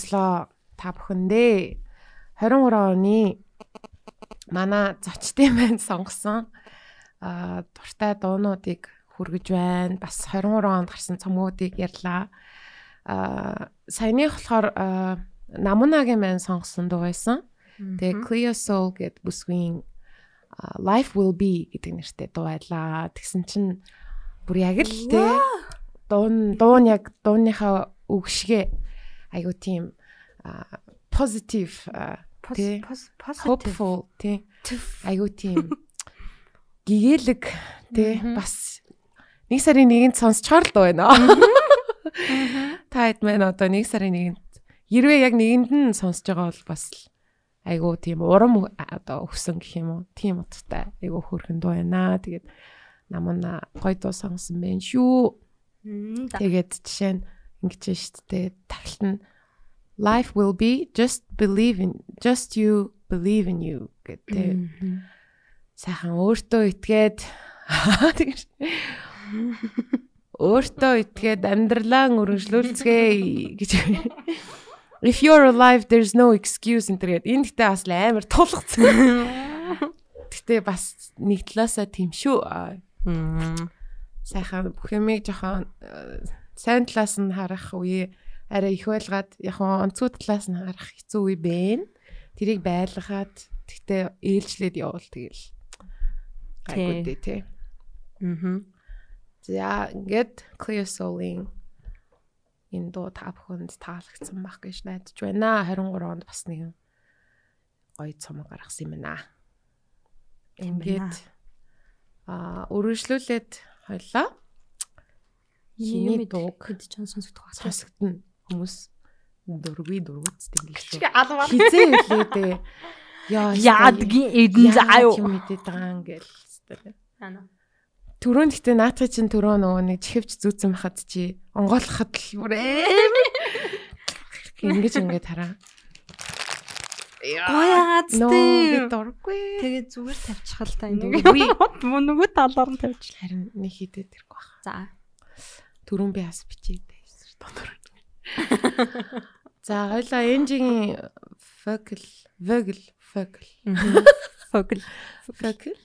Сонслоо та бүхэндээ 23 оны манай зочдын маань сонгосон а дуртай дуунуудыг хүргэж байна. Бас 23 онд гарсан цомгуудыг ярьлаа. а саяных болохоор Намунагийн маань сонгосон дуу байсан. Тэгээ Clear Soul гэд бүсгийн Life Will Be гэдэг нэртэй дуу байлаа. Тэгсэн чинь бүр яг л те дуун дуун яг дуунийхаа үгшгээ айгу тийм а, positive hopeful тий айгу тийм гэгээлэг тий бас нэг сарын нэгэнд сонсчоор л дуу байна. Та хэд мэн одоо нэг сарын нэгэнд хэрвээ яг нэгэнд нь сонсож байгаа бол бас л айгу тийм урам одоо өгсөн гэх юм уу. Тийм утгатай айгу хөөрхөн дуу байна. Тэгээд намна гой дуу сонсон байх шүү. Тэгээд жишээ нь ингэж байна шүү дээ. Тагт нь life will be just believe in just you believe in you гэдэг. Сайхан өөртөө итгээд тэгэж өөртөө итгээд амьдралаа өргөжлүүлцгээе гэж. If you're alive there's no excuse энэ тэгээд энэ гэтээ бас амар тулгцсан. Гэтэ бас нэг талаасаа тийм шүү. Сайхан бүх юмыг жоохон э, сайн талаас нь харах үе арай их байлгаад яг онцгой талаас нь харах хэцүү үе бэ. Тэрийг байлгаад тэгтээ ээлжлээд явуул тэгэл. Гайгүй дээ тий. Мгм. За ингээд Clear Soul-ing энэ дуу та бүхэнд таалагдсан байх гэж найдаж байна. 23 онд бас нэгэн гоё цомог гаргасан юм байна. Ингээд аа өргөжлүүлээд хойлоо. Хиний дууг хэд ч сонсогдох байх. сонсогдно хүмүүс дургүй биш үү? Алваа. Хизээ хэлээ дээ. Яа Яадгийн эдэн заа юу. юм мэдээд байгаа юм гээл. Ана. Төрөнд гэтээ наатахын чин төрөө нөгөө нэг чихвч зүүцэн байхад чи онгойлоход л бүр эм ингэж ингэж хараа. Гояац тээ. дургүй. Тэгээ зүгээр тавьчихал та энэ. Мөн нөгөө талаар нь тавьчих. Харин нэг хідэд тэргүй баха. За. Төрөн би бас бичээд байсан дотор. За хоёлаа энжигийн focal vocal focal Фокл. focal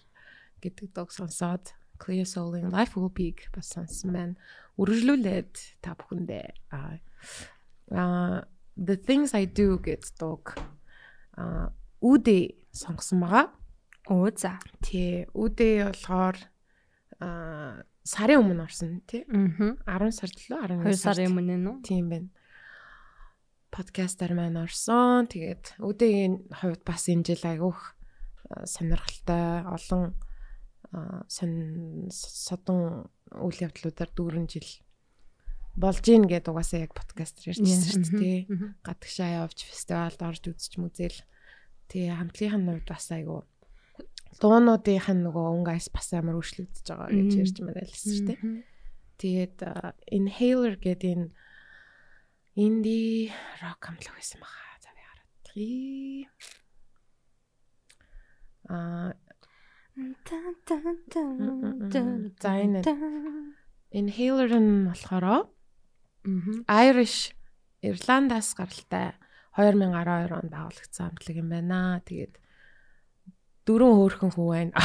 гэдэг дог сонсоод Clear Soul-ing Life Will Be бас сонсон байна. Үргэлжлүүлээд та бүхэндээ аа The Things I Do гэдэг дог аа үдэ сонгосон байгаа. Оо за. Тий, үдэ болохоор аа сарын өмнө орсон тий. Мгм. 10 сард лөө 11 2 сард. сарын өмнө нөө. Тийм байна. Подкастер маань орсон. Тэгээд үдээгийн хувьд бас энэ жил айгүйх сонирхолтой олон содон үйл явдлуудаар дүүрэн жил болж ийн гэдэг угаасаа яг подкастер ярьчихсан шүү дээ. Гадагшаа явж фестивалд орж үзэж мүзэл. Тэгээ хамтлагийн хувьд бас айгүй дуунуудынх нь нөгөө өнгөс бас амар өөрчлөгдөж байгаа гэж ярьж мэрэлсэн шүү дээ. Тэгээд inhaler гэдэг энэ инди рок хамтлаг байсан баха. За би хараад. А Тан, тан, тан, За, энэ- inhaler нь болохоор. Irish Ирландаас гаралтай 2012 онд байгуулагдсан хамтлаг юм байна. Тэгээд дөрөв хөөрхөн хүү байна.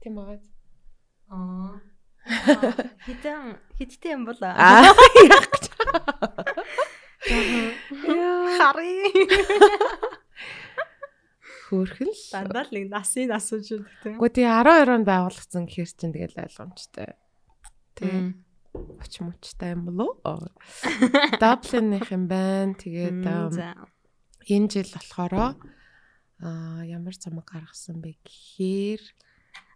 Тийм байгаа. Аа. Хитэн хиттэй юм бол Аа хари. Хөөрхөн л. Дандаа л нэг насын асууж байдаг тийм. Гэхдээ тий 12 онд байгуулагдсан гэхэр чинь тэгэл ойлгомжтой. Тий. Мм. Оч мочтай юм болоо. Даблинных юм байна. Тэгээд энэ жил болохоор аа ямар цамаг гаргасан бэ гэхээр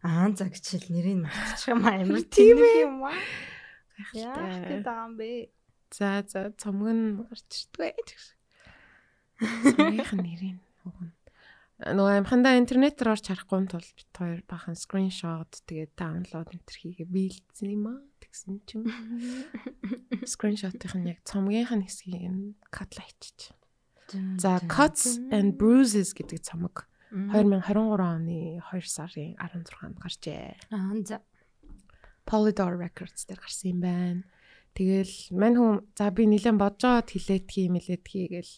Аа за гिचэл нэрийг мартчих юм амар тийм юм аа. Гайхалтай. гэдэг юм бэ? За за цомог нь гарч ирдгээ. Цомгийнх нь нэрийг хугна. Нөгөө амхандаа интернетээр орж харахгүй тул бит хоёр бахан скриншот тэгээд даунлоод энэ төр хийгээ биелдсэн юм аа. Тэгсэн чинь скриншотын яг цомгийнх нь хэсгийг нь катлайчиж. За Cuts and Bruises гэдэг цомог 2023 оны 2 сарын 16-нд гарчээ. Аа за. Polydor Records дээр гарсан юм байна. Тэгэл мань хүн за би нилэн бодожоод хилээдхий мэлээдхий гэл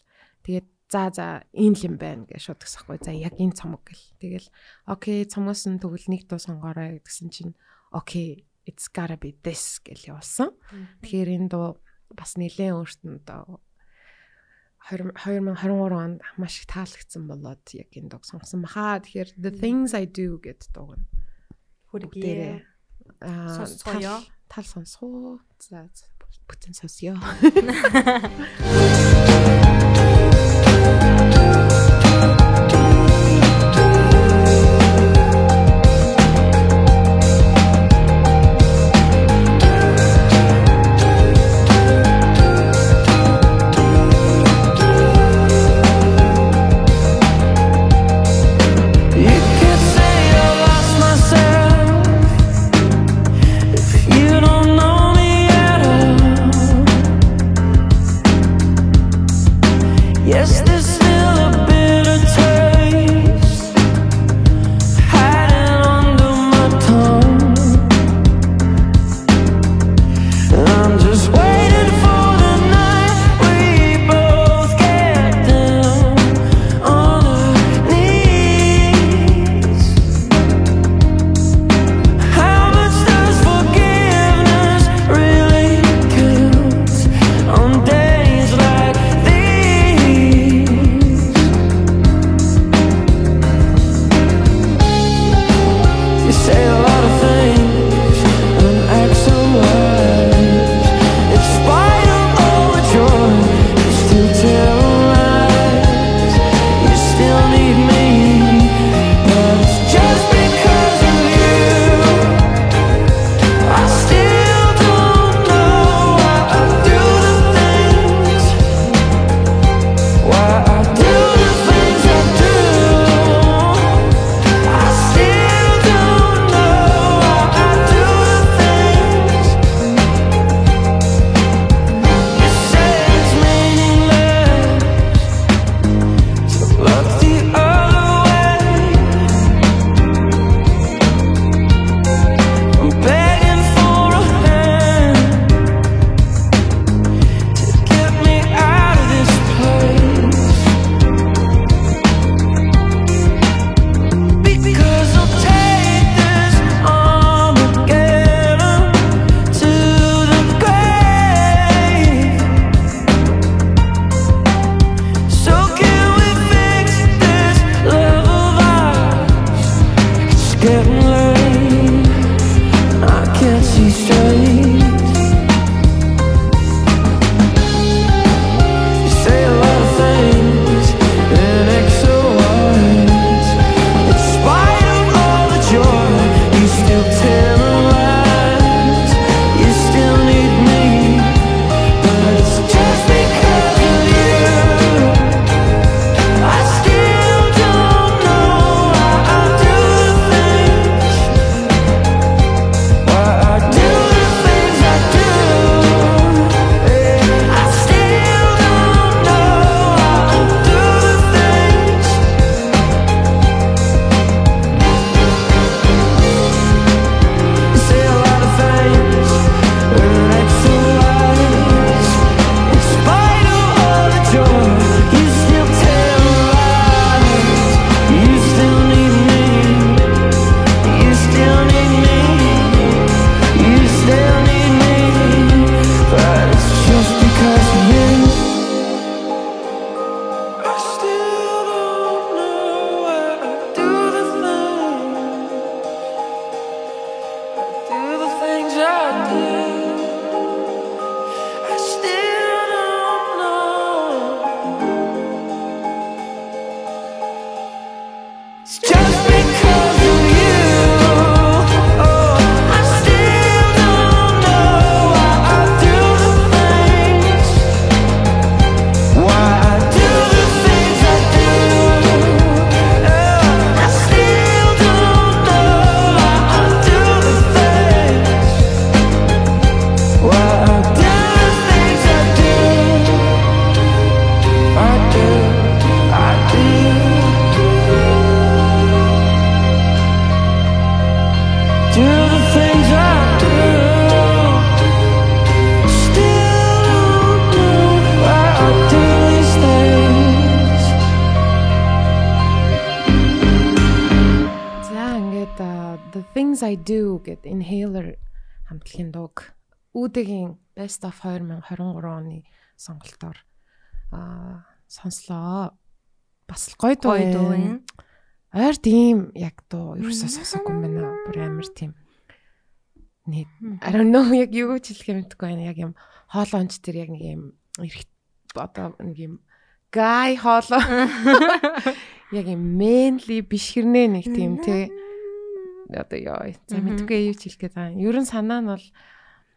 тэгээд за за энэ л юм байна гэж шууд гисахгүй. За яг энэ цомог гэл. Тэгэл окей цомоос нь тэгвэл нэг дуу сонгоорой гэсэн чинь окей it's gotta be this гэл явуулсан. Тэгэхээр энэ дуу бас нилээн өөртөө одоо 20 2023 онд маш их таалагдсан болоод яг энэ дог сонгосон баха. Тэгэхээр The Things I Do гэдэг дууг нь Хүргээрээ. аа Сонсгоё. тал сонсгоо. За бүтэн сонсё. Best of 2023 оны сонголтоор аа сонслоо. Бас л гоё дуу байна. Ойр тийм яг дуу ерөөсөө сонсоогүй юм байна. Бүр амар тийм. Нэг I don't know яг юу ч хэлэх юм мэдэхгүй байна. Яг юм хоолоонч тэр яг нэг юм эрх одоо нэг юм guy хоолоо. Яг юм manly биш хэрнээ нэг тийм те. Одоо ёо. За мэдгүй юу ч хэлэх гээд байгаа. юм. Ер нь санаа нь бол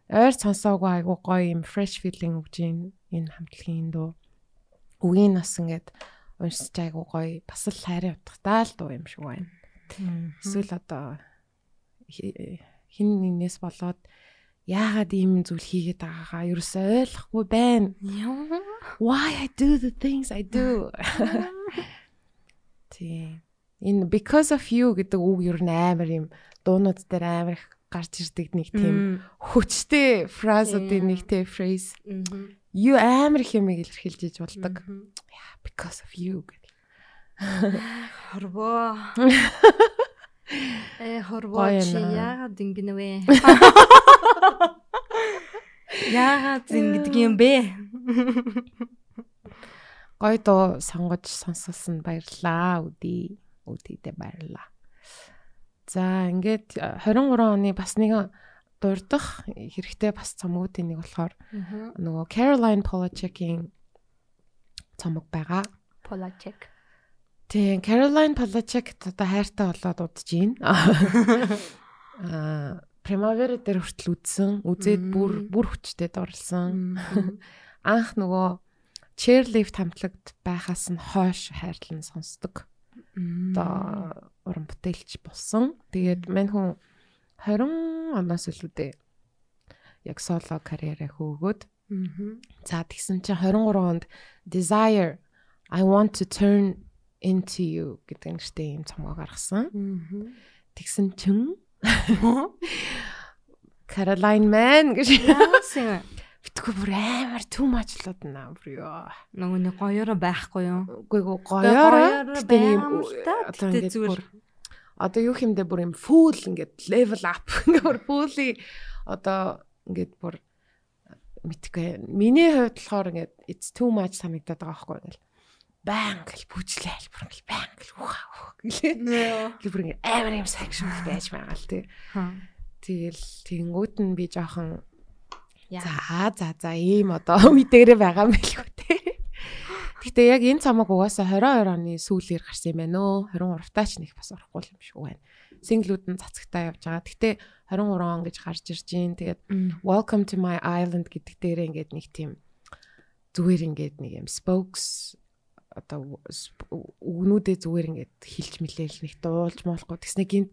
ойр сонсоогүй айгу гоё юм fresh feeling өгж ийн энэ хамтлагийн дуу. Үгийн нас ингээд уншиж айгу гоё бас л хайрын утгатай л дуу юм шиг байна. Эсвэл одоо хи- хин нэгнээс болоод яагаад ийм зүйл хийгээд байгаагаа ерөөсөө ойлгохгүй байна. Why I do the things I do. Тий. Энэ because of you гэдэг үг ер нь амар юм дуунууд дээр амар их гарч ирдэг нэг тийм хүчтэй фразуудын нэг тийм phrase. You амар их юм илэрхийлж иж болдог. Yeah, because of you гэдэг. Хорвоо. Э хорвоо чи яагаад ингэнэ вэ? Яагаад ингэдэг юм бэ? Гой дуу сонгож сонсолсон баярлаа үди. Үдидээ баярлаа. За ингээд э, 23 оны бас нэг дурдах хэрэгтэй бас цомгуудын нэг болохоор нөгөө Caroline Polachek-ийн цомог байгаа. Полачек. Тийм, Caroline Polachek одоо хайртай болоод удаж гин. Аа, Primavera дээр хүртэл үзсэн. Үзээд бүр бүр хүчтэй дурлсан. Анх нөгөө Chairlift хамтлагт байхаас нь хойш хайрлан сонсдог. Одоо уран бүтээлч болсон. Тэгээд мань хүн 20 оноос илүүтэй яг соло карьераа хөөгөөд За тэгсэн чинь 23 онд Desire I want to turn into you гэдэг нэртэй юм цомгоо гаргасан. Тэгсэн чинь Caroline Man гэж Яасан битгүү бүр амар too much лууд наа бүр ёо. нөгөө нэг гоёороо байхгүй юу? Үгүй гоо л гэтээ ингээд зүгээр. одоо юу хэмдэ бүр юм full ингээд level up. Ингээд бүр fully одоо ингээд бүр мэдгүй. Миний хувьд болохоор ингээд it's too much санагдаад байгаа байхгүй ингээд баян гэл бүжлээл бүр ингээд баян гэл ух гэлээ. Бүр ингээд амар юм sexual байж байгаа л тий. Тэгэл тэгэнгүүт нь би жоохон за за за ийм одоо үе дээрээ байгаа юм билгүй те. Гэтэ яг энэ цамаг угаасаа 22 оны сүүлээр гарсан юм байна өө. 23 таач нэг бас орохгүй юм шиг байна. Синглүүд нь цацагтаа явж байгаа. Гэтэ 23 он гэж гарч ирж гин. Тэгээд Welcome to my island гэдэг дээрээ ингээд нэг тийм зүгээр ингээд нэг юм spokes одоо үгнүүдээ зүгээр ингээд хилж мэлээл нэг дуулж моолохгүй тэгснэ гинт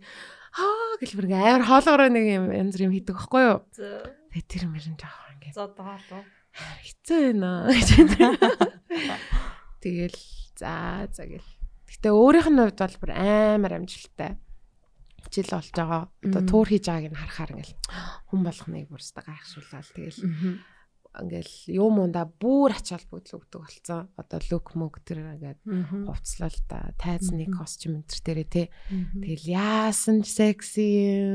аа гэл бүр ингээд амар хоолоороо нэг юм янз юм хийдэг байхгүй юу. Тэгээд тэр мөрөн жоохон ингээд За даалуу. хэцүү байна гэж. Тэгэл за за гэл. Гэтэ өөрийнх нь хувьд бол бүр амар амжилттай жил болж байгаа. Одоо тур хийж байгааг нь харахаар ингээл хүн болгоныг бүр өстө гайхшруулаад тэгэл ингээл юм унда бүр ач холбогдол өгдөг болсон. Одоо лук мөг тэр ингээд хувцлал та тайзны костюм энэ төр дээрээ те. Тэгэл яасан ч секси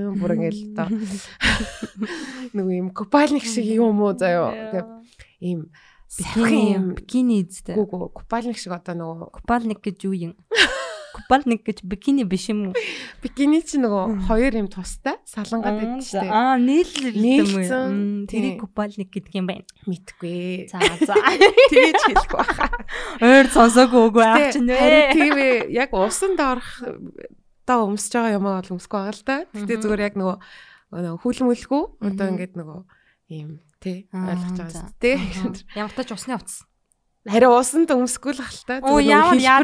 юм бүр ингээл одоо нөгөө юм купальник шиг юм уу заяо. Тэг ийм сайхан юм бикини эзтэй. гүг купальник шиг одоо нөгөө Купальник гэж юу юм? Купальник гэж бикини биш юм уу? бикини чи нөгөө хоёр юм тустай салангаад байдаг шүү дээ. Аа, нийлэл юм уу? тий. Тэрийг купальник гэдэг юм байна. Мэдгүй. За за. Тэгэж хэлэх баха. Ойр сонсоогүй үгүй аа чинь Харин вэ? тийм ээ. Яг усанд орох та өмсөж байгаа юм аа бол өмсөхгүй байгаа л да. Гэтэ зүгээр яг нөгөө хүлмөлгүй одоо ингээд нөгөө ийм тий ойлгож байгаа шүү дээ. Ямар тач усны утас. Харин усанд өмсөхгүй л та. Оо, ямар яа.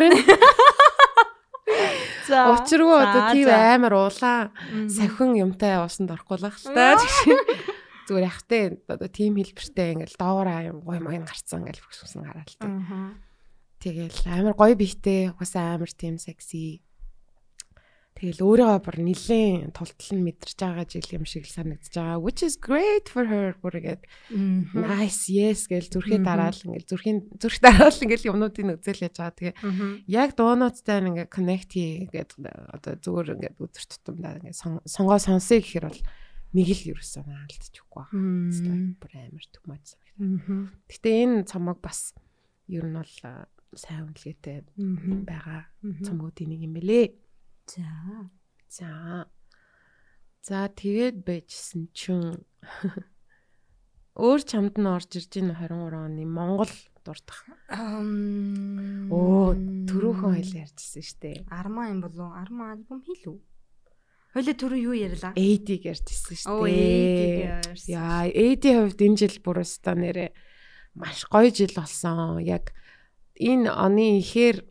Учиргүй одоо тийм амар улаан сахин юмтай усанд орохгүй л та. Зүгээр яхтай одоо тийм хэлбэртэй ингээл доороо юм гой моён гарцсан ингээл та. Мгм. Тэгэл амар гоё бихтэй угаасаа амар тийм секси. Тэгэл өөрийгөө бүр нилээн тултал нь мэдэрч байгаа жил юм шиг л санагдаж байгаа. Which is great for her. Бүргээд nice yes гэл зүрхээ дараал ингээл зүрхийн зүрх дараал ингээл юмнуудыг үзэл яаж байгаа. Тэгээ яг дуунуудтай ингээ connect хийгээд одоо зүгээр ингээ өдөр тутамдаа ингээ сон- сонгоо сонсъё гэхээр бол нэг л ерөөсөө наалдчихгүй байна. Бүр амар түмэд санагдав. Гэтэ энэ цомог бас ер нь бол а, сайн үнэлгээтэй байгаа цомгуудын нэг юм бэлээ. За. За. За тэгээд байжсэн чинь өөр чамд нь орж ирж ийн 23 оны Монгол дуртах. Ам Оо, түрүүхэн хоёул ярьжсэн штэ. Арма юм болов уу? Арма альбом хийлүү? Хоёлаа түрүү юу ярьлаа? AD-г ярьжсэн AD-г ярьсан. Яа, AD-ийн хувьд энэ жил бүр өстой нэрээ маш гоё жил болсон. Яг энэ оны ихээр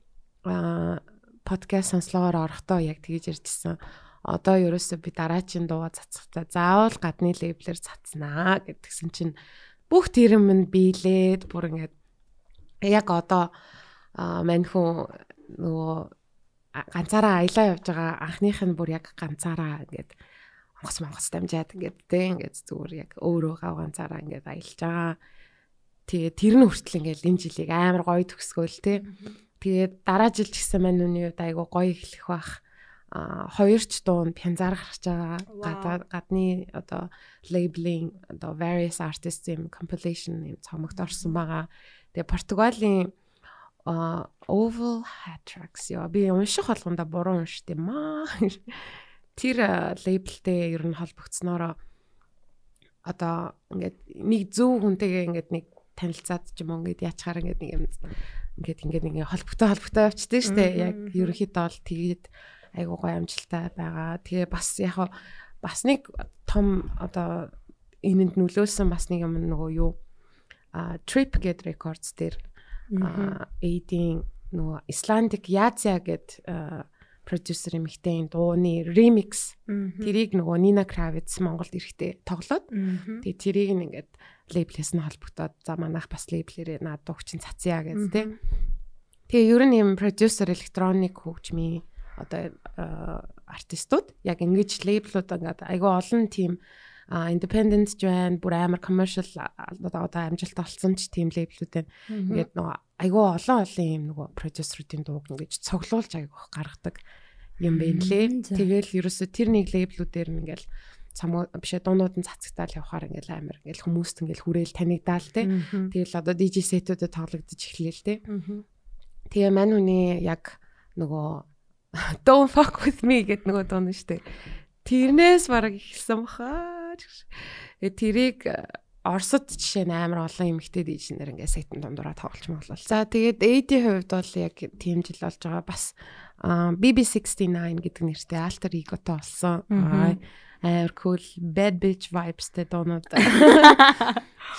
подкаст сонслогоор орохдоо яг тэгж ярьжсэн. Одоо ерөөсөө би дараачийн дууга цацхтаа заавал гадны лейблэр цацнаа гэдгсэн чинь бүх тэрэм минь биелээд бүр ингээд яг одоо мань хүн нөгөө ганцаараа аялаа явж байгаа анхных нь бүр яг ганцаараа ингээд онгоц монгоц дамжаад ингээд тэ ингээд зүгээр яг өөрөө гав ганцаараа ингээд аялж байгаа. Тэгээ тэр нь хүртэл ингээд энэ жилийг амар гоё төгсгөөл тэ. Тэгээд дараа жил ч гэсэн мань нүний хувьд айгу гоё эхлэх бах. А хоёрч дуун пянзаар гарч байгаа. Гадны одоо labeling одоо various artists юм compilation юм цомогт орсон байгаа. Тэгээ Португалийн Oval Hat Tracks яа би унших болгонда буруу уншд юм аа. Тэр лейблтэй ер нь холбогдсноороо одоо ингээд нэг зөв хүнтэйгээ ингээд нэг танилцаад ч юм уу ингээд яачаар ингээд нэг юм ингээд ингээд нэг холбогтой холбогтой явчихдээ штэ. Яг ерөнхийдөө бол тэгээд айгуу гоё амжилттай байгаа. Тэгээ бас яг бас нэг том одоо энэнд нөлөөсөн бас нэг юм нөгөө юу? А Trip Get Records дээр а AD-ийн нөгөө Icelandic Yazia гэд продюсер эмэгтэйн дууны remix. Тэрийг нөгөө Nina Kravitz Монголд ирэхдээ тоглоод. Тэгээ тэрийг ингээд лейблээс нь холбогдоод за манайх бас лейблэрээ наад дууг чинь цацъя гэж тэ. Тэгээ ер нь юм продюсер электроник хөгжмийн одоо а, артистууд яг ингэж лейблүүд ингээд айгүй олон тийм а independent байна бүр амар commercial одоо амжилт олцсон ч тийм лейблүүд байна. Ингээд нөгөө айгүй олон олон юм нөгөө продюсеруудын дууг ингэж цоглуулж айгүй гаргадаг юм байна лээ. Тэгэл ерөөсө тэр нэг лейблүүдээр нь ингээл цамуу бишээ дуунууд нь цацагтаал явахаар ингээл амар ингээл хүмүүст ингээл хүрээл танигдаал те. Тэгэл одоо DJ сетүүдэд тоглогдож эхлэе л те. Тэгээ мань хүний яг нөгөө Don't fuck with me гэд нөгөө дуун нь штэ. Тэрнээс бараг ихсэн баха. Тэрийг э, Оросд жишээ нь амар олон эмэгтэй дижнер ингээ сайтан дундураа тоглож моглол. За тэгээд AD хувьд бол яг тийм жил болж байгаа бас BB69 гэдэг нэртэй alter ego-той болсон. Амар cool bad bitch vibesтэй дуунууд.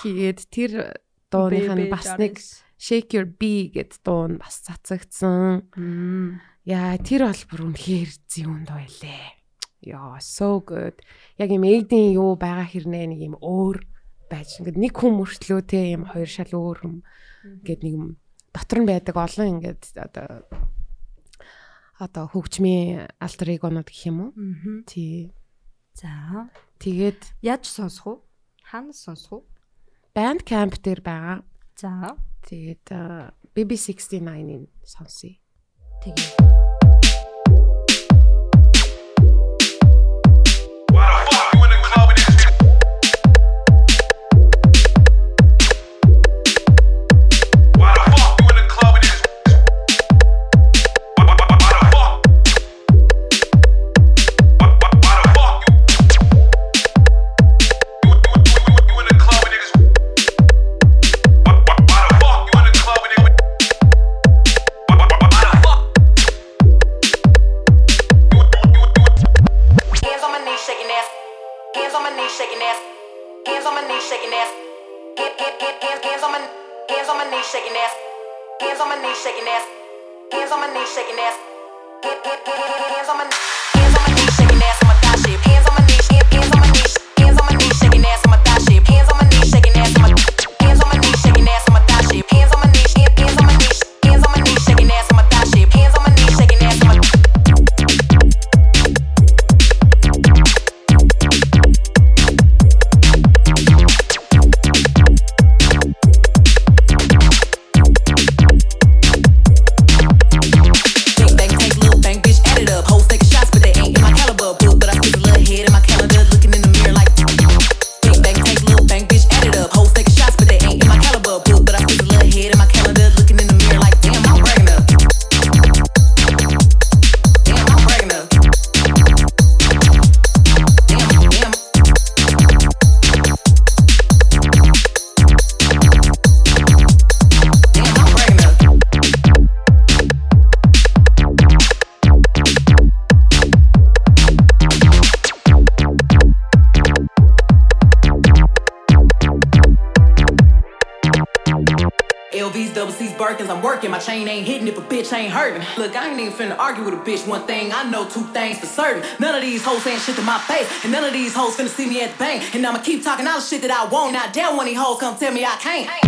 Тэгээд тэр дууных нь бас нэг Shake Your B гэд дуу нь бас цацагдсан. Яа, тэр бол бүр үнэхээр зүүнд байлээ. Яа, so good. Яг юм эйдийн юу байгаа хэрнээ нэг юм өөр байж ингээд нэг хүн мөртлөө те юм хоёр шал өөр юм гэд нэг юм дотор нь байдаг олон ингээд одоо одоо хөгжмийн альтер эгонууд гэх юм уу? Тий. За. Тэгээд Яаж сонсох уу? Хаанаас сонсох уу? Bandcamp дээр байгаа. За. Тэгээд а, BB69-ийн сонсъё. Тэгээ. Finna argue with a bitch. One thing I know, two things for certain. None of these hoes saying shit to my face, and none of these hoes finna see me at the bank. And I'ma keep talking all the shit that I want. Now, damn, when these hoes come tell me I can't.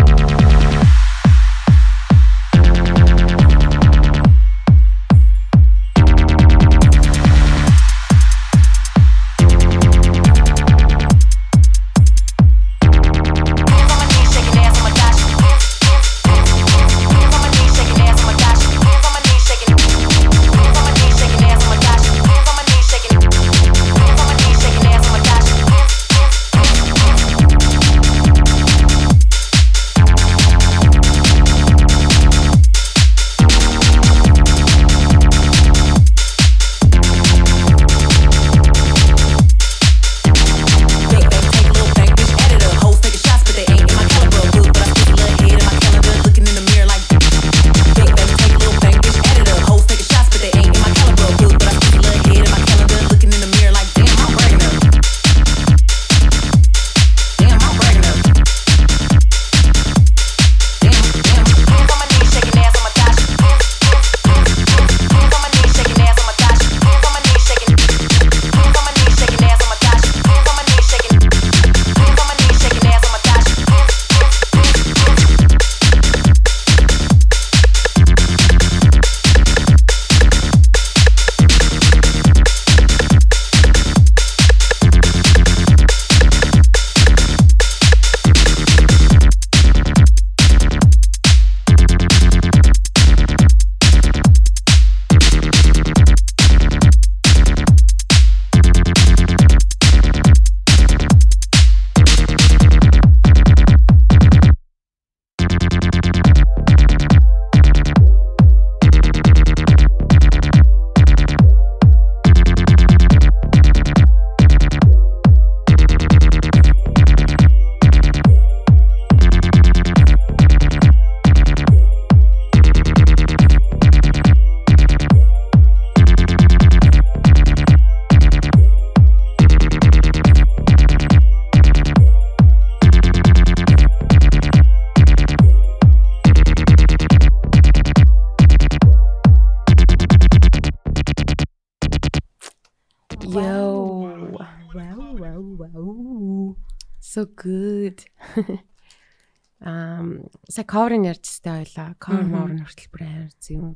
Cover-ын ярьжстай ойлаа. Cover мовр нь хүртэл бүр амар зэв.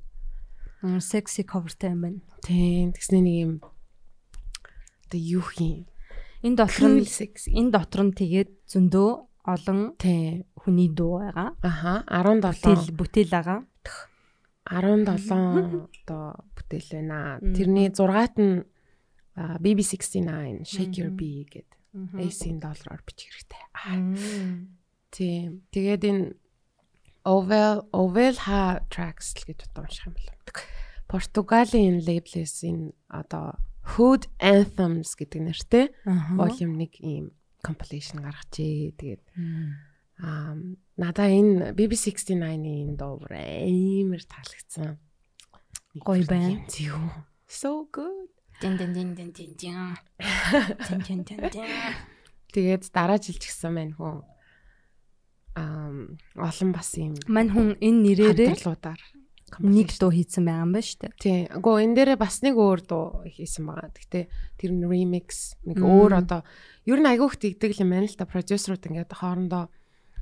Секси coverтай юм байна. Тийм, тэгснэ нэг юм одоо юу хин. Энэ дотор нь энэ дотор нь тэгээд зөндөө олон хүний дуу байгаа. Аха, Бүтээл 17 бүтээл байгаа. 17 одоо бүтээл байна. Тэрний 6-т нь а, BB69 Shake Your. Bee гэдэг. AC-ийн доллараар бичих хэрэгтэй. Тийм. Тэгээд энэ Ovel Ovel Ha Tracks л гэж одоо унших юм байна. Португалийн лейблээс энэ одоо Hood Anthems гэдэг нэртэй volume 1 ийм compilation гаргажээ. Тэгээд аа надаа энэ BB69-ийн дуу бүр амар таалагдсан. Гоё байна. Зүү. So good. Дин дин дин дин дин дин. Тин тин тин тин. Тэгээд дараа жил ч гэсэн мань хүн олон бас ийм Мань хүн энэ нэрээрээ хамтарлуудаар нэг дуу хийсэн байгаа юм шүү дээ. Тий. Үгүй энэ дээрээ бас нэг өөр дуу хийсэн байгаа. Гэхдээ тэр нь remix нэг өөр одоо ер нь айгүйх тэгдэг юм байна л да продюсерууд ингээд хоорондоо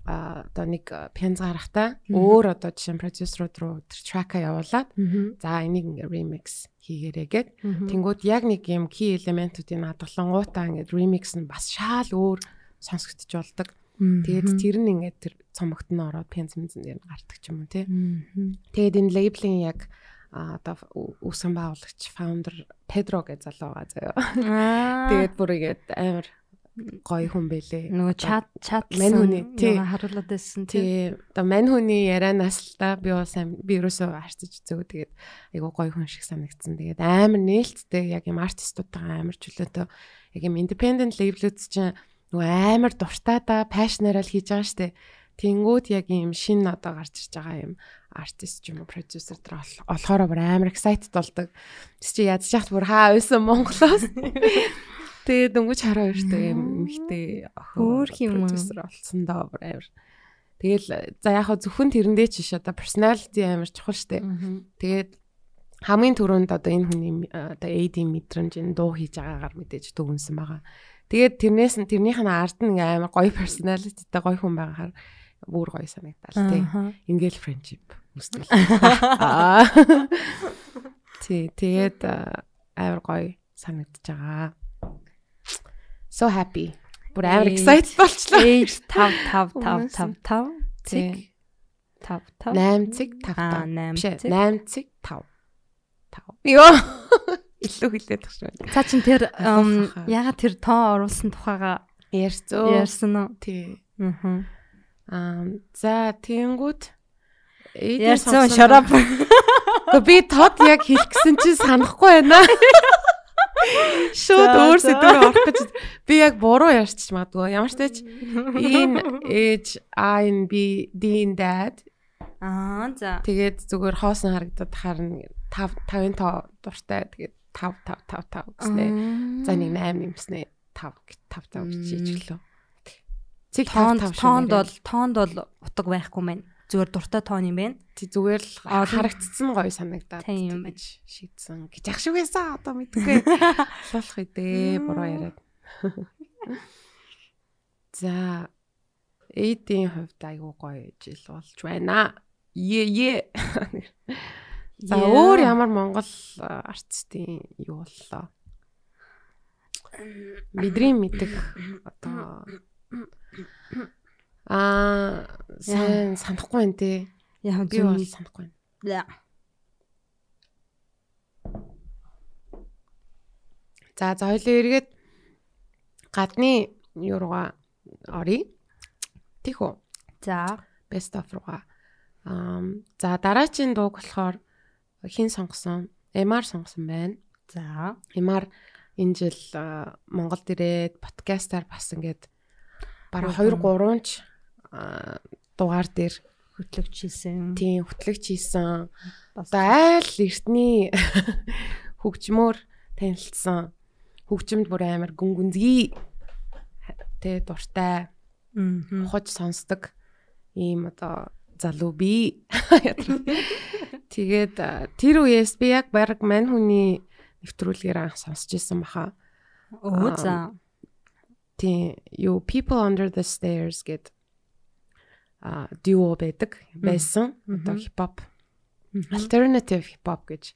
а одоо нэг пянз гарахтаа Мгм. өөр одоо жишээ нь продюсерууд руу тэр track-а явуулаад Аа. за энийг ингээд remix хийгээрэй гэд Тэнгүү тэнгууд яг нэг юм key элементүүдийн хадгалангуудаа ингээд remix нь бас шаал өөр сонсогдож болдог. Тэгээд тэр нь ингээд тэр цомогт нь ороод пянз мэнзэн дээр гардаг ч юм уу тий. Тэгээд энэ лейблийн яг одоо ү- үүсгэн байгуулагч founder Pedro гэж залуу байгаа заяа. Тэгээд бүр игээд амар гоё хүн байлээ. нөгөө чат чат Мань хүний, тий. харуулад байсан тий. Одоо мань хүний ярианаас л та би бас аим би ерөөсөө харцаж үзэв. Тэгээд айгу гоё хүн шиг санагдсан. Тэгээд амар нээлттэй яг юм артистуудтайгаа амар чөлөөтэй яг юм independent label-үүд чинь нөгөө амар дуртай да passion-аар л хийж байгаа штэ. Тэнгүүд яг юм шин одоо гарч ирж байгаа юм артист ч юм уу продюсер төр болохоор бүр амар excited болдог. Тэс чи ядж яхад бүр хаа байсан Монголоос. Тэгээд дөнгөж хараа өртөө юм ихтэй Хөөх юм продюсер болсон доо бүр амар Тэгэл за яг хаа зөвхөн тэрэндээ ч ш одоо personality амар чухал штэ. Тэгээд хамгийн түрүүнд одоо энэ хүний одоо AD мэдрэмж энэ дуу хийж байгаагаар мэдээж дүгнсэн байгаа. Тэгээд тэрнээс нь тэрнийх нь ард нь ингээ амар гоё personalityтэй гоё хүн байгаахаар бүр гоё санагдал тий. Ингээл friendship үстэл. Аа. Тий, тэгээд амар гоё санагдаж байгаа. So happy. Бүр амар excited болчлоо. Age 5 5 5 5 5 Тий. 5 5 8 цэг 5 Аа, 5. найман Биш цэг. 8 цэг 5. 5. Йоо. Илүү хэлээд тах шүү. Цаа чин тэр ягаад тэр тоон оруулсан тухайга Ярьцөө. ярьсан уу? Тий. Аа. Аа за тэгэнгүүт Ярьсан шарап. Гэхдээ би тод яг хэлэх гэсэн чинь санахгүй байна. Шууд өөр сэдвээр орох гэж би яг буруу ярьчих магадгүй. Ямар ч тач in age I in B D in dad Аа за. тэгээд зүгээр хоосон харагдаад харна 5 5-ын тоо дуртай тэгээд 5 5 5 5 гэснэ. За нэг 8 нэмснэ 5 5 5 бичиж гэлөө. Цэг 5 Тоонд 5 тоонд бол тоонд бол утга байхгүй мэн. Зүгээр дуртай тоон юм байна. Тий зүгээр л харагдцсан гоё санагдаад Тийм тэгэж шийдсэн. Гэж ах шиг байсан одоо мэдгүй. Болох үдээ буруу яриад. За эдийн хувьд айгуу гоё жил болж байна. Е е. За өөр ямар монгол а, артистын юу боллоо? Бидний мэдих одоо аа сайн санахгүй байна те. Яг Би бол санахгүй байна. За. Хоёлоо эргээд гадны юу руугаа оръё. Тих үү? За. Best of руугаа. Аа за дараагийн дууг болохоор хин сонгосон? MR сонгосон байна. За. MR энэ жил Монголд ирээд подкастаар бас ингээд бараг 2 3 ч дугаар дээр Хөтлөгч хийсэн. тийм хөтлөгч хийсэн. Одоо айл эртний хөгжмөөр танилцсан. Хөгжимд бүр амар гүн гүнзгий тэ дуртай Мгм. хож сонсдог ийм одоо залуу би. Тэгээд тэр үеэс би яг баг мань хүний нэвтрүүлгээр анх сонсч ирсэн баха. Аа, за. Тийм юу People Under the Stairs гэд а дуо байдаг байсан. Одоо хипхоп alternative хипхоп гэж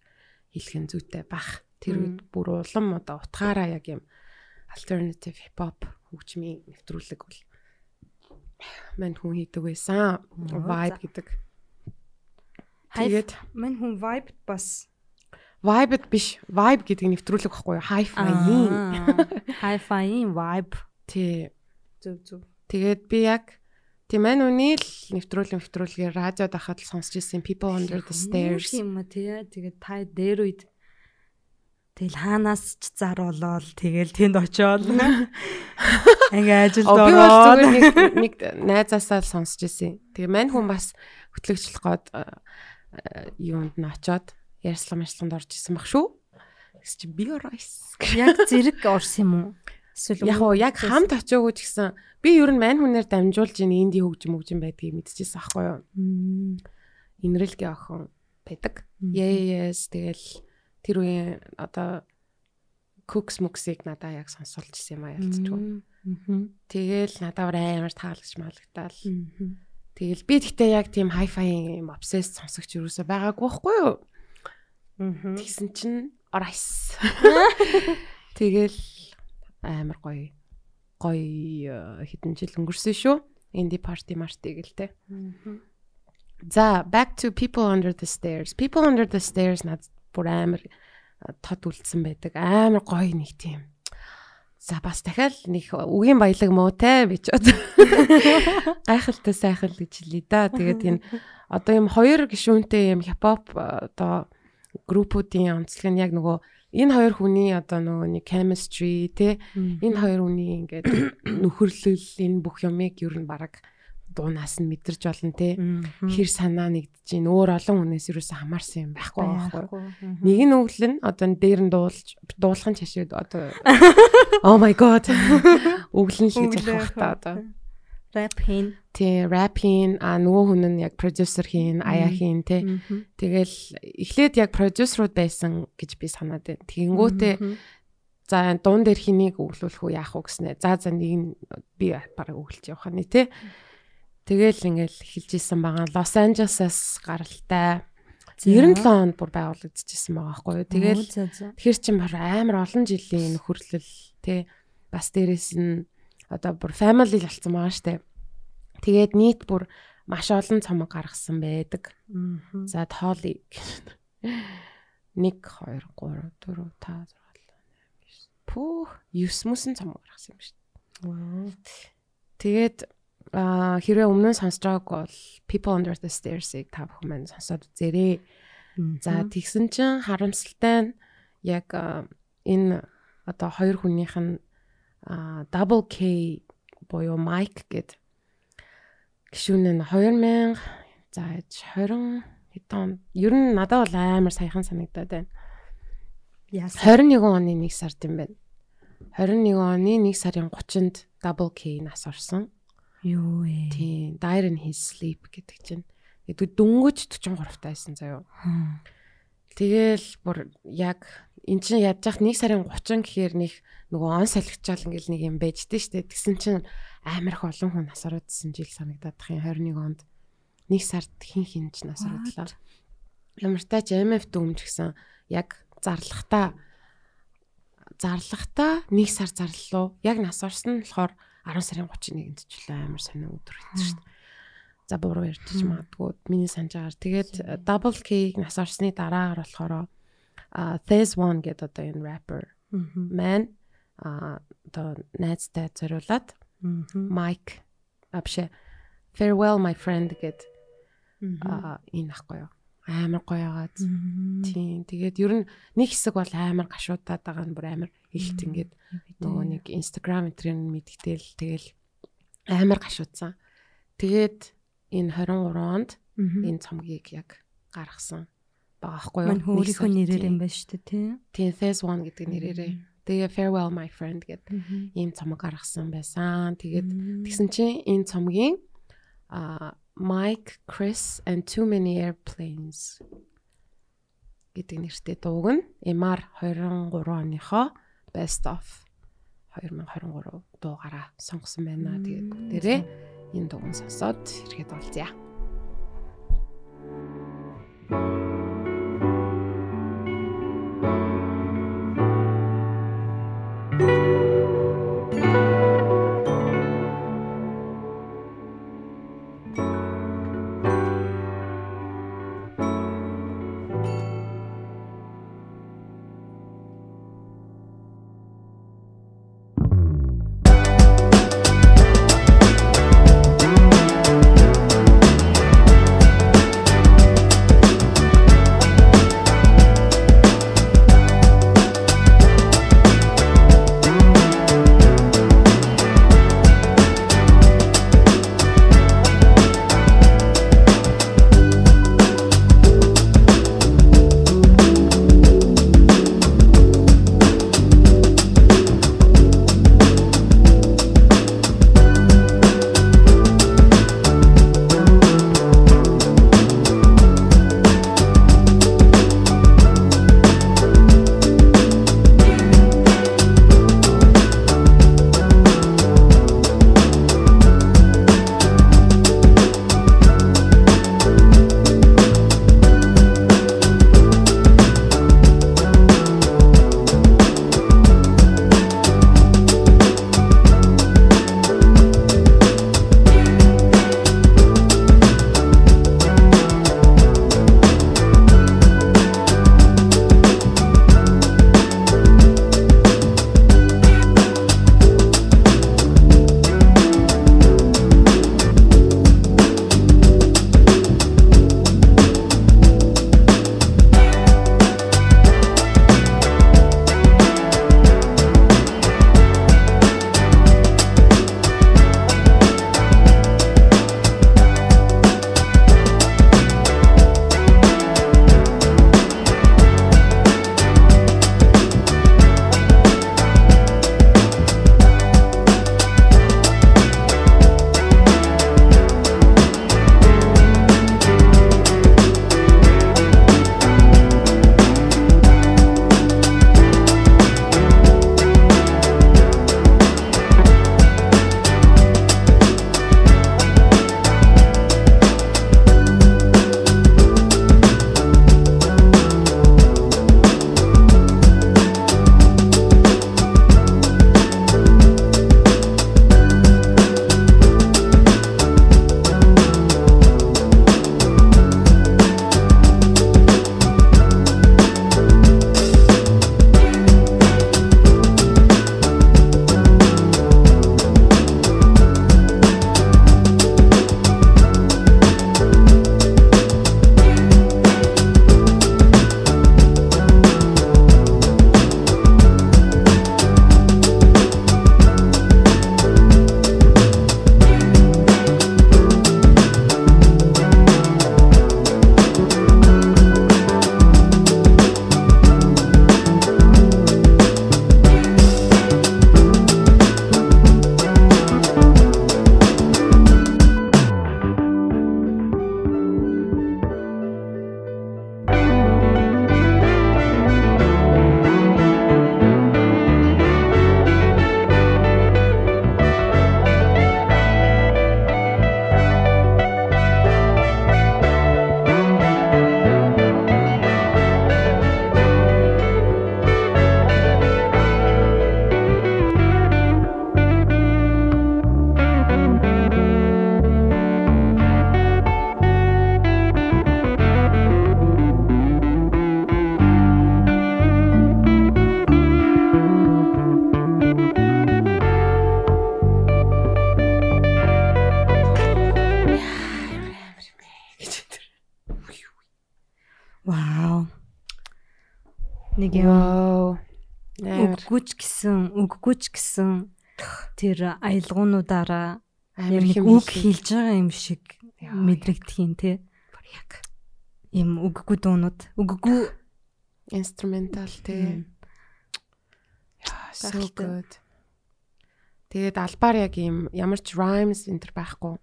хэлэх нь зүйтэй бах. Тэр үед бүр улам одоо утгаараа яг юм alternative хипхоп хөгжмийн нэвтрүүлэг бол мань хүн хийдэг байсан. Vibe гэдэг. Тэгээд Мань хүн vibe бас vibe биш, vibe гэдэг нэвтрүүлэг баггүй юу? Hi-fi-ийн. Hi-fi-ийн vibe. Тий. Зүг зүг. Тэгээд би яг тийм мань үний л нэвтрүүлэг нэвтрүүлгээр радиод ахад л сонсч ирсэн People Under the Stairs. юм уу тий. Тэгээд та дээр үед Тэгэл хаанаас ч зар болоод тэгэл тэнд очоод ингээ ажилд ороод нэг нэг найзаасаа сонсч ирсэн. Тэгээ мань хүн бас хөтлөгчлөх гээд юунд нь очоод ярьслам ярьсламд орж исэн баг шүү. Гэс чи би оройс. яг зэрэг орсон юм уу? Эсвэл Яг уу яг хамт очиагүй ч гэсэн би ер нь мань хүнээр дамжуулж ин инди хөгжим хөгжим байдгийг мэдчихсэн аахгүй юу? Инрэлгийн охин байдаг. Yes тэгэл тэр үеийн одоо Cooks Mux-ыг надаа яг сонсуулж ирсэн юм а ялцчихгүй. Тэгэл надаа бүр амар таалагч малагтаал. Тэгэл би тэгтээ яг тийм hi-fi юм obsessed сонсогч юусоо байгаагүй байхгүй юу? Мгм. Тэгсэн чинь орайс. Тэгэл амар гоё гоё хэдэн жил өнгөрсөн шүү. Indie party marty гэлтэй. За back to people under the stairs. People under the stairs над бүр амар а, тод үлдсэн байдаг. Амар гоё нэг тийм. За бас дахиад нэг үгийн баялаг муу те би ч бод. Гайхалтай сайхан л гэж хэлээ да. Тэгээд энэ одоо юм хоёр гишүүнтэй юм хипхоп одоо группүүдийн онцлог нь яг нөгөө энэ хоёр хүний одоо нөгөө нэг chemistry те энэ хоёр хүний ингээд нөхөрлөл энэ бүх юмыг ер нь баг дуунаас нь мэдэрч болно те. Хэр санаа нэгдэж чинь өөр олон хүнээс юусэн хамаарсан юм байхгүй байхгүй. нэг нь өглөн одоо дээр нь дуулж дуулах нь чашид одоо oh my god. Өглөн л гэж явах та одоо. Rap хийн. тий rap хийн а нөгөө хүн нь яг продюсер хийн аяа хийн тий тэгэл эхлээд яг продюсерууд байсан гэж би санаад байна. Тэгэнгүүтээ за дуун дээр хэнийг өглүүлэх үү яах уу гэснээр за за нэг нь би бараг өглөж явах нь тий тэгэл ингээл эхэлж исэн байгаа. Лос Анжелесаас гаралтай. 97 онд бүр байгуулагдчихсан байгаа байхгүй юу? Тэгэл Тэгэхээр чин бар амар олон жилийн нөхөрлөл тий бас дээрэс нь одоо бүр family болсон байгаа штэ. Тэгээд нийт бүр маш олон цомог гаргасан байдаг. За тоолыг 1 2 3 4 5 6 7 8 9 пүүх 9 мөсөн цомог гаргасан юм шүү. Тэгээд а хэрвээ өмнө нь сонсож байгааг бол People Under the Stairs-ийг та бүхэн маань сонсоод үзээрэй. За тэгсэн чинь харамсалтай нь яг энэ одоо хоёр хүнийх нь Double K буюу Mike гэд гişүүн нь 2000 за 20 хэдэн ер нь надад бол амар саяхан санагдаад байна. Яасан. 21 оны 1 сард юм байна. 21 оны 1 сарын 30-нд Double K нас орсон. Юу ээ. Тийм, Dire in his sleep гэдэг чинь. Тэгээд дөнгөж 43 тайсан заяо. Тэгэл бүр яг эн чинь ядчих 1 сарын 30 гэхээр нэг нөгөө он салхичаал ингээл нэг юм байждээ штэ. Тэгсэн чинь амар их олон хүн нас ороод ирсэн жил санагдаад тах юм 21 онд 1 сард хин хин ч нас ородлоо. Ямар тач MF дүмж гисэн яг зарлахтаа зарлахтаа 1 сар зарлалуу. Яг нас орсон нь болохоор 10 сарын 31-нд ч үлээ амар сонио өдөр хэлсэн шүү дээ. За буруу ярьчих магадгүй. Миний санаж байгаагаар. Тэгээд Double K нас орсны дараагаар болохоор а Thess One гэдэг одоо энэ rapper man а одоо найзтай зориулаад Mike ээ, Farewell my friend гэд а энэ ахгүй юу амар гоё агаад. Тийм тэгээд ер нь нэг хэсэг бол амар гашуудаад байгаа нь бүр амар ихт ингээд нөгөө нэг Instagram этрийн мэдгтэл тэгэл амар гашуудсан. Тэгээд энэ 23 онд энэ цомгийг яг гаргасан. Байгаа хгүй юу? Мань өөрийнхөө нэрээр юм байна шүү дээ тий. тийм Thess One гэдэг нэрээрээ. Тэгээ Farewell my friend гэд ийм цомог гаргасан байсан. Тэгээд тэгсэн чинь энэ цомгийн а Mike, Chris and Too Many Airplanes гэдэг нэртэй дууг нь MR 23 оныхоо Best of 2023 дуугаараа сонгосон байна. Тэгээд бүгдээрээ энэ дууг сонсоод ирэхэд болзъя. Thank гэсэн, үггүйч гэсэн тэр аялгуунуудаараа амар хэм үг хэлж байгаа юм шиг мэдрэгдэх юм те. яг Им үггүй дуунууд. Үггүй инструментал тий. Яа, so good. Тэгээд албаар яг юм ямар ч rhymes энэ төр байхгүй.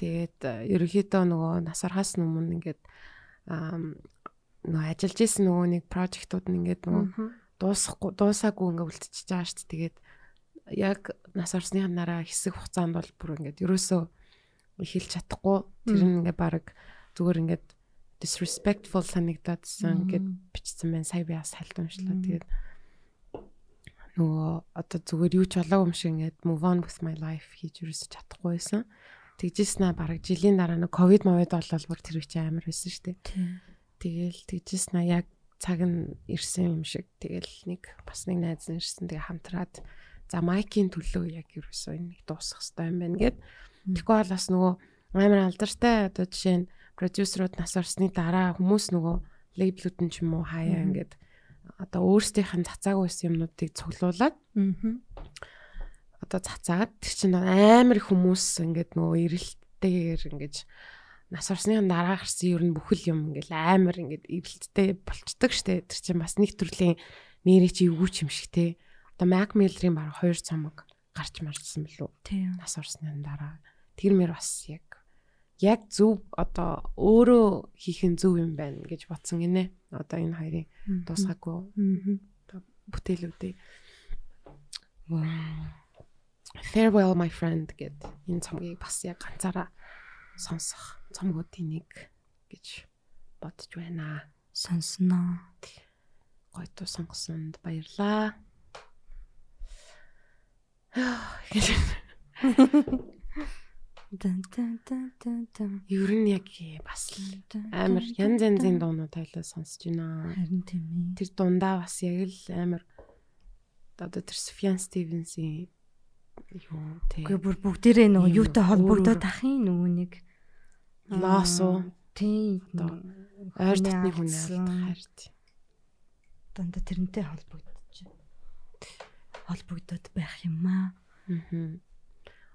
Тэгээд э, ерөнхийдөө нөгөө насархаас өмнө ингээд нөгөө ажиллаж исэн нөгөө нэг прожектууд нь ингээд нөгөө дуусахгүй дуусаагүй ингээд үлдчихэж байгаа шүү дээ. Тэгээд яг нас орсныханараа хэсэг хугацаанд бол бүр ингээд ерөөсөө эхэлж чадахгүй. Тэр нь ингээд баг зүгээр ингээд disrespectful санагдаадсан ингээд бичсэн байна. Сая би бас хальт уншлаа. Тэгээд нөгөө одоо зүгээр юу ч болоогүй юм шиг ингээд move on with my life хийж ерөөсө чадахгүй байсан. Тэгжсэн аа баг жилийн дараа нэг ковид мовид болол бүр тэр үчи амар байсан шүү дээ. Тэгэл тэгжсэн аа яг цаг нь ирсэн юм шиг. Тэгэл нэг бас нэг найз нь ирсэн. Тэгээ хамтраад за майкийн төлөө яг ерөөсөө энийг дуусгах хэрэгтэй юм байна гэд. Тэгэхгүй бол бас нөгөө амар алдартай одоо жишээ нь продюсерууд нас орсны дараа хүмүүс нөгөө лейблүүд нь ч юм уу хаяа ингээд одоо өөрсдийнх нь цацаагүй байсан юмнуудыг цуглуулад одоо цацаад тэр чинь амар их хүмүүс ингээд нөгөө эрэлттэйгээр ингээд нас орсны дараа гарсан ер нь бүхэл юм ингээд амар ингээд эрэлттэй болцдог штэ. Тэр чинь бас нэг төрлийн нэрээ чи эвгүй юм шиг те. Одоо Mac Miller-ийн баг хоёр цамаг гарч марсан билүү. Тийм. нас орсны дараа тэр мэр бас яг яг зөв одоо өөрөө хийх нь зөв юм байна гэж бодсон гинэ одоо энэ хоёрын дуусгаагүй. Бүтээлүүдээ. Farewell my friend гэд энэ цомгийг бас яг ганцаараа сонсох цомгуудын нэг гэж бодож байна. Сонсноо. Гоё туу сонгосонд баярлаа. Дэн дэн дэн дэн дэн. ер нь яг бас амар янз янзын дуунууд тайлаа сонсож байна. Харин тийм ээ. Тэр дундаа бас яг л амар одоо тэр Sufjan Stevens-ийн юу тий Үгүй бүр бүгдээрээ нөгөө юутай холбогдоод өөр. ахын нөгөө нэг Лосо тийм Одоо ойр татны хүн алдсан. харт. дандаа тэрнтэй холбогдож холбогдоод байх юм аа. Аа.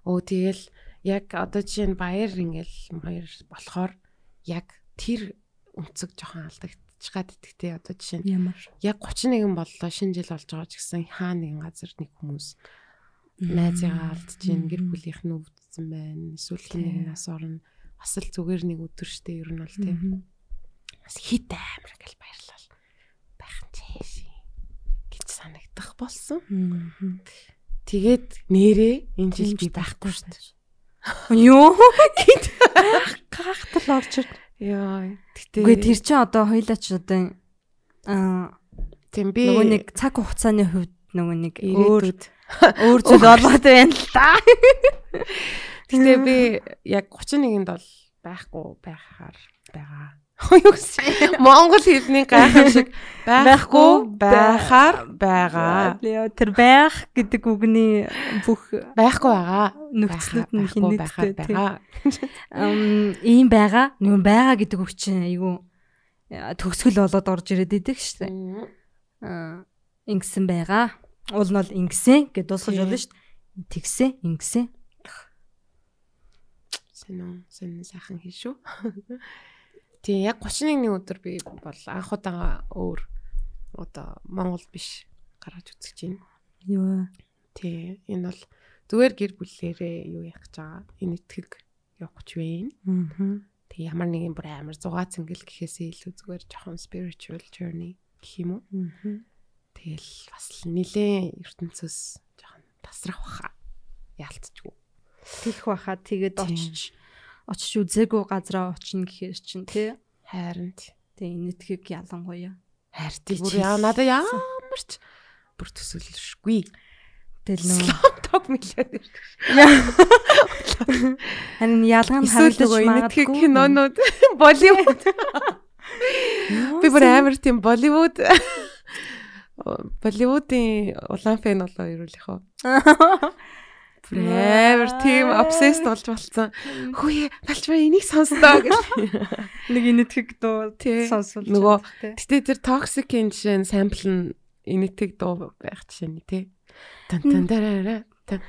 Оо тэгэл яг одоо жишээ нь баяр ингээл баяр болохоор яг тэр өнцөг жоохон алдагдчих гад итгэвтэй одоо жишээ нь Ямар яг 31 боллоо шинэ жил болж байгаа ч гэсэн хаа нэгэн газар нэг хүмүүс найзыгаа алдж гин гэр бүлийнх нь өвдсөн байна. Эсвэл нэг нас орно. Бас л зүгээр нэг өдөр штэ ер нь бол тийм. Бас хит амар гэл баярлал. Байх нь чэш гэж санагдах болсон. Тэгээд нэрээ энэ жил би байхгүй штэ. Юу гэд гахтал орж ир. Яа. Гэтэ Үгүй тэр чинь одоо хоёлаа ч одоо аа тийм би нөгөө нэг цаг хугацааны хувьд нөгөө нэг өөр өөр зүйл болоод байна л да. Гэтэ би яг 31-нд бол байхгүй байхаар байгаа. Юу гэсэн Монгол хэлний гайхам шиг байхгүй байхаар байгаа. Тэр байх гэдэг үгний бүх Байхгүй байгаа. нөхцлүүд нь тийм. байгаа. Ийм байгаа. Нөгөө байгаа гэдэг үг чинь айгүй төгсгөл болоод орж ирээд идэг шүү дээ. Аа ингэсэн байгаа. Уул нь бол ингэсэн гэд дуусгаж болно шүү дээ. Тэгсэн, ингэсэн. Сэнэ сэнэ сайхан хий шүү. Тийм яг 31-ний өдөр би бол анх удаага өөр одоо Монгол биш гаргаж үзэж байна. Юу Тий энэ бол зүгээр гэр бүлээрээ юу яах гэж байгаа. Энэ итгэг явах гэж байна. Аа. Тэг ямар нэгэн бүр амар зугаа цэнгэл гэхээсээ илүү зүгээр жоохон spiritual journey гэх юм уу. Тэгэл бас л нилээн ертөнцөөс жоохон тасрах баха. Яалтчгүй. Тих баха тэгээд очиж очиж үзээгүй газараа очино гэхээр чинь тий. Хайрын тий. Тэгээ энэ тхийг ялангуяа. Хайртай бүр яа надад ямар ч бүр төсөөлшгүй. Тэгэл нөө Топ миллиард. харин ялгаа нь Эсвэл харагдаж магадгүй. кинонууд Болливуд. Би бүр амар тийм Болливуд Болливуудын улаан фэн болоо үү. Бүр амар тийм obsessed болж болцсон. Хөөе, балчмаа энийг сонстоо гэх. Нэг инэтхэг дуу Тий. сонсвол Нөгөө тий. Гэтэ тэр toxic-ийн жишээ нь sample нь инэтэг дуу байх жишээ нь тий. Тан тан дараа тан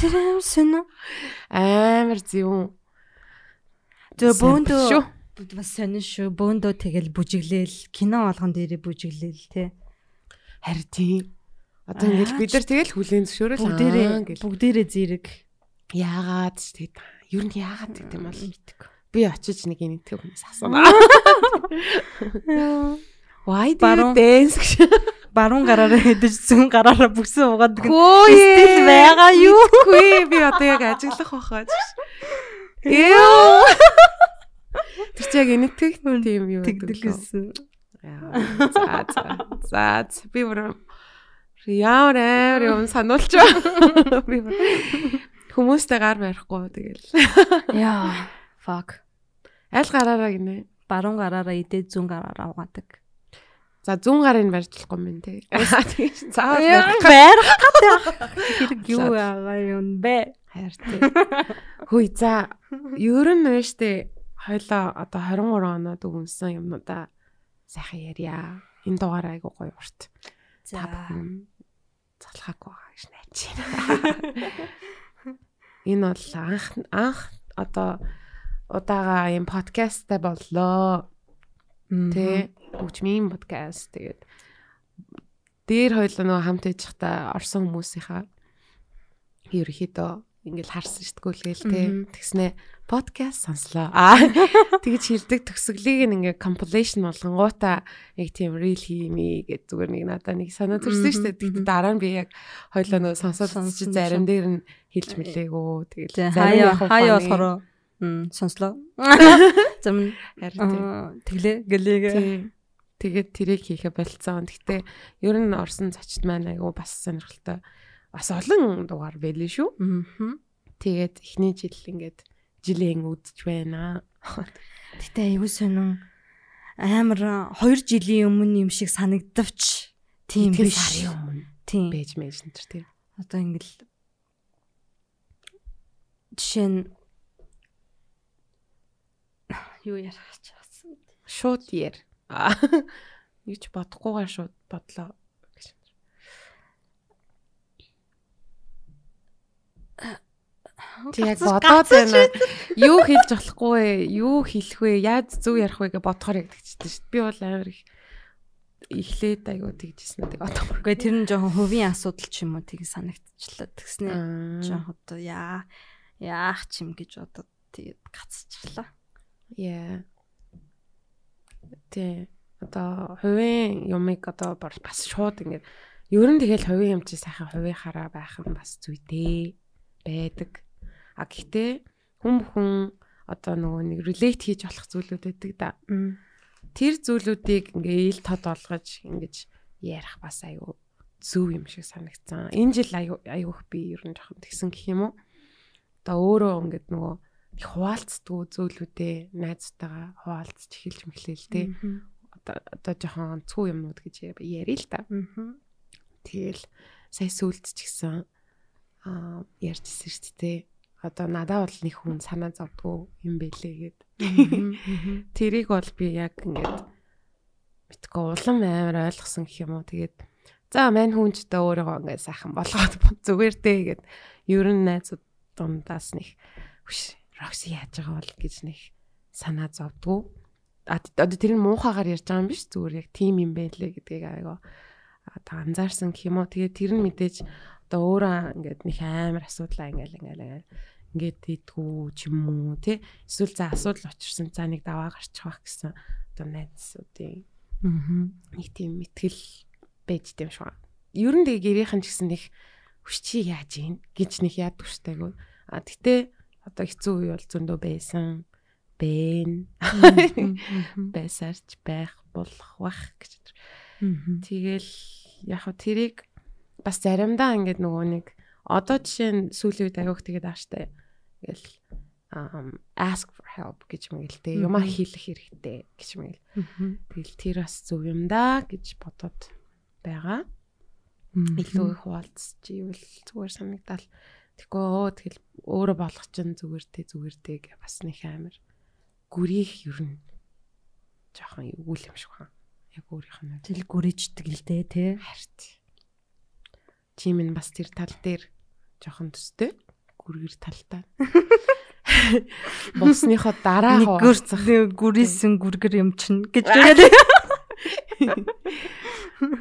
тэр аим сүнэ. амар зүүн. Зөө Sample бөөндөө шүү. Бас сонин шүү. Бөөндөө тэгэл бүжиглээл кино болгон дээрээ бүжиглээл тий. Харин тийм. Одоо ингээл бид нар тэгэл хүлэн зөвшөөрөл Бүгдээрээ бүгдээрээ зэрэг Яагаад тэгээд ер нь яагаад гэдэг юм бол мэддэг. би очиж нэг инэтэг хүнээс асууна. Why do you dance. Баруун гараараа хэдэж зүүн гараараа бүксэн угаадаг. нь Хөөе. Стил байгаа юу? Үгүй би одоо яг ажиглах байхаа. Ёо. Тэр чи яг инэтэг тийм юу гэдэг гэсэн. За за. За би бүр ямар амар юм сануулч байна. Би бүр хүмүүстэй гар барихгүй тэгэл. Яа. Fuck. Аль гараараа гинэ. Баруун гараараа идээд зүүн гараараа угаадаг. За зүүн гарыг барьж болохгүй юм те. Тэгэж заавал барих гэдэг хэрэг юу байгаа юм бэ? хайртай. Хөөе за ер нь нөөштэй хойлоо одоо 23 оноод өгөнсөн юмнуудаа сайхан ярья. Энэ дугаар айгуу гоё урт. За. Бүхэн залхаагүй байгаа гэж найж байна. Энэ бол анх анх одоо удаага юм подкасттай боллоо. Тэ хөгжмийн подкаст тэгээд дээр хоёлоо нөгөө хамт ээж та орсон хүмүүсийнхаа ерөөхдөө ингээл харсан шүү дээ гүйлгээл тэ тэгснэ подкаст сонслоо аа тэгж хилдэг төгсгөлийг ингээ compilation болгонгуудаа яг тийм real хиймээ гэж зүгээр нэг надаа нэг санаа төрсөн шүү дээ тэгтээ дараа нь би яг хоёлоо нөгөө сонсоод чи Сонсон зарим дээр нь хэлж мэлээгөө тэгэл зарим хаяа яг хаяа болохоор м сонслоо. Зам Харин тэглээ гэлээгээ. Тэгээд тэрийг хийхэ болцсон. Гэхдээ ер нь орсон зочд маань айгу бас сонирхолтой. Бас олон дугаар байлээ шүү. Мгм. Тэгээд эхний жил ингээд жилийн үдж байна. Гэтэ аюу сонин амар 2 жилийн өмнө юм шиг санагдавч тийм биш. Тийм. бэж мэж энэ төр тий. Одоо ингээл жишээ нь юу ярих байсан. Шууд яар. Юу ч бодохгүйгээр шууд бодлоо гэж. Тэг яг бодоод байна. Юу хэлж болохгүй вэ? Юу хэлэх вэ? Яаж зөв ярих вэ гэж бодохоор ягдчихсэн шүү дээ. Би бол амар их эхлээд аягүй тэгжсэн үү одоо. Үгүй тэр нь жоохон хувийн асуудал ч юм уу тийг санагдчихлаа. Тэгснэ Аа. жоох одоо яа яах ч юм гэж одоо тэгээд гацчихлаа. Яа. Тэ одоо хувийн юмыг одоо бас шууд ингээд ер нь тэгэл хувийн юм чи сайхан хувийн хараа байх нь бас зүйтэй байдаг. А гэхдээ хүн бүхэн одоо нөгөө нэг relate хийж болох зүйлүүд байдаг да. Тэр зүйлүүдийг ингээ ил тод олгож ингэж ярих бас аюу зөв юм шиг санагдсан. Энэ жил аюу аюух би ер нь жоохон тэгсэн гэх юм уу. Одоо өөрөө ингээд нөгөө их хуваалцдгүй зүйлүүдээ найзтайгаа хуваалцж эхэлж мэхлээл тээ. Одоо одоо жоохон онцгүй юмнууд гэж ярил л та. Тэгэл сая сүулт ч гэсэн аа ярьжсэн шүү дээ. Одоо надад бол нэг хүн санаа зовдгоо юм бэлээ гэд. Тэрийг бол би яг ингээд битгөө улам амар ойлгосон гэх юм уу. Тэгээд за мань хүн ч одоо өөрийгөө ингээд сайхан болгоод зүгээр дээ гэд ер нь найзууд дундаас нэг хүш Рокси яаж байгаа бол гэж нэг санаа зовдгоо. А одоо тэр нь муухагаар ярьж байгаа юм биш зүгээр яг тим юм байлээ гэдгийг айгаа одоо анзаарсан гэх юм уу. Тэгээд тэр нь мэдээж одоо өөрөө ингээд нэг амар асуудлаа ингээл ингээл ингээд идэггүй ч юм уу тий эсвэл за асуудал очирсан за нэг даваа гарчих байх гэсэн одоо найзуудын аа нэг тийм мэтгэл байж дэм шиг. Ер нь тэгээ гэрийнхэн ч гэсэн нэг хүчи яаж ийн гэж нэг яд түштайгүй. А гэтээ одоо хэцүү үе бол зөндөө байсан бэн байсарч байх болох бах гэж. Тэгэл яг хөө тэрийг бас заримдаа ингээд нөгөө нэг одоо жишээ нь сүүлийн үед аяух тэгээд ааштай ингээл um ask for help гэж мэгэл тэ юмаа хийх хэрэгтэй гэж мэгэл. Тэгэл тэр бас зөв юм да гэж бодоод байгаа. илүү их хуваалцж ивэл зүгээр санагдал. Тэгэхгүй оо тэгэл өөрө болгох чинь зүгээр дээ зүгээр дээ гэ бас нэг амар гүрийх ер нь жоохон эвгүй юм шиг байна. Яг өөрийнх нь Тэл гүрийждэг л дээ тий. харт. Чи минь бас тэр тал дээр жоохон төстэй гүргэр талтай. Босныхоо дараа Нэг хуваалцах. гүр гүрийсэн гүргэр юм чинь гэж яриад.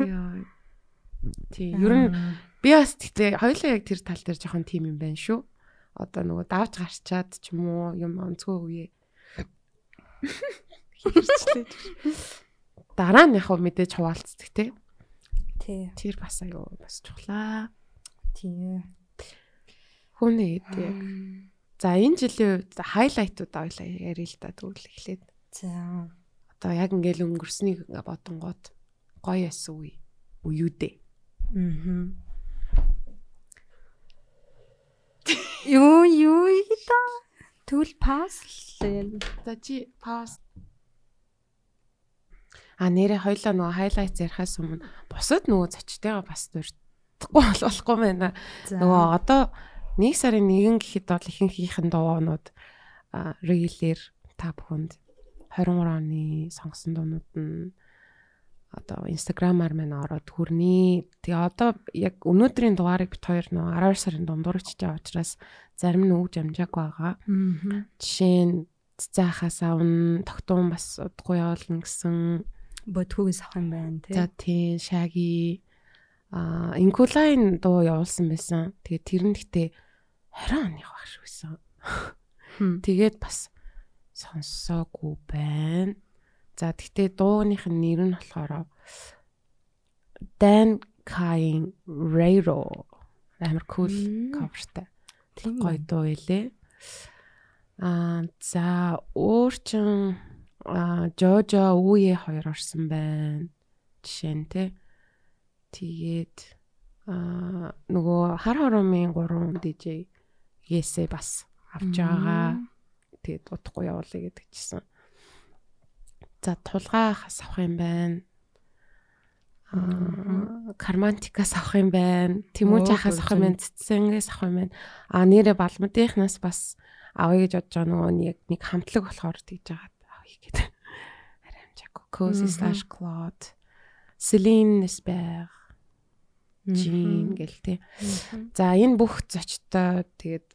Яа. Тий, ер нь би бас тэгтээ хоёулаа яг тэр тал дээр жоохон тим юм байна шүү. Одоо нөгөө давж гарчаад ч юм уу юм онцгой үе. Хэрчлээ. Дараа нь яг мэдээж хуваалцдаг. Тий. Тэр бас аюу бас чухлаа. Тий. Хүн нэгэд яг. За энэ жилийн үед хайлайтууд ойлаа ярил л да тэгвэл эхлээд. За. Одоо яг ингээл өнгөрснийг бодонгууд гоё ясан үе. Үеүдээ. Мгм. Юу юу та Тэгвэл пас л За чи пауз. А нэрээ хоёлаа нөгөө хайлайтс ярихаас өмнө бусад нөгөө зочтойгоо бас дуртахгүй болохгүй байна. Нөгөө одоо нэг сарын нэгэн гэхэд бол ихэнхийнхэн дуунууд рейлэр та бүхэнд 23 оны сонгосон дуунууд нь одоо инстаграмаар мань ороод хүрнэ. Тэгээ одоо яг өнөөдрийн дугаарыг бит хоёр нөгөө 12 сарын дундуур чиж байгаа учраас зарим нь өгж амжаагүй байгаа. Жишээ нь цаахаас авна, тогтун бас удахгүй явуулна гэсэн. Бодхогоос авах юм байна тий. За тийм шаги а инкулайн дуу явуулсан байсан. Тэгээ тэр нь гэтээ 20 оных баг шүү байсан. Тэгээд бас сонссоогүй байна. За тэгтээ дууных нь нэр нь болохоор Dan Kain Rairo амар кул coverтай. Тийм гоё дуу илээ. Аа за өөр чин Жожо үе хоёр орсон байна. Жишээ нь те. Тэгээд аа нөгөө хар хоромын 3 DJ Есээ бас авч байгаа. Тэгээд удахгүй явуулъя гэдэг чисэн. За тулгаа хас авах юм байна. Аа кармантикаас авах юм байна. Тэмүүжахаас авах юм байна. Цэцэнгээс авах юм байна. А нэрэ балмадынхнаас бас авъя гэж бодож байгаа нөгөө нэг хамтлаг болохоор тэгж байгаа гэдэг. Арай амжаагүй. Cozy/Cloud. Celine Nesper. Jean гэл тээ. За энэ бүх зочтой тэгээд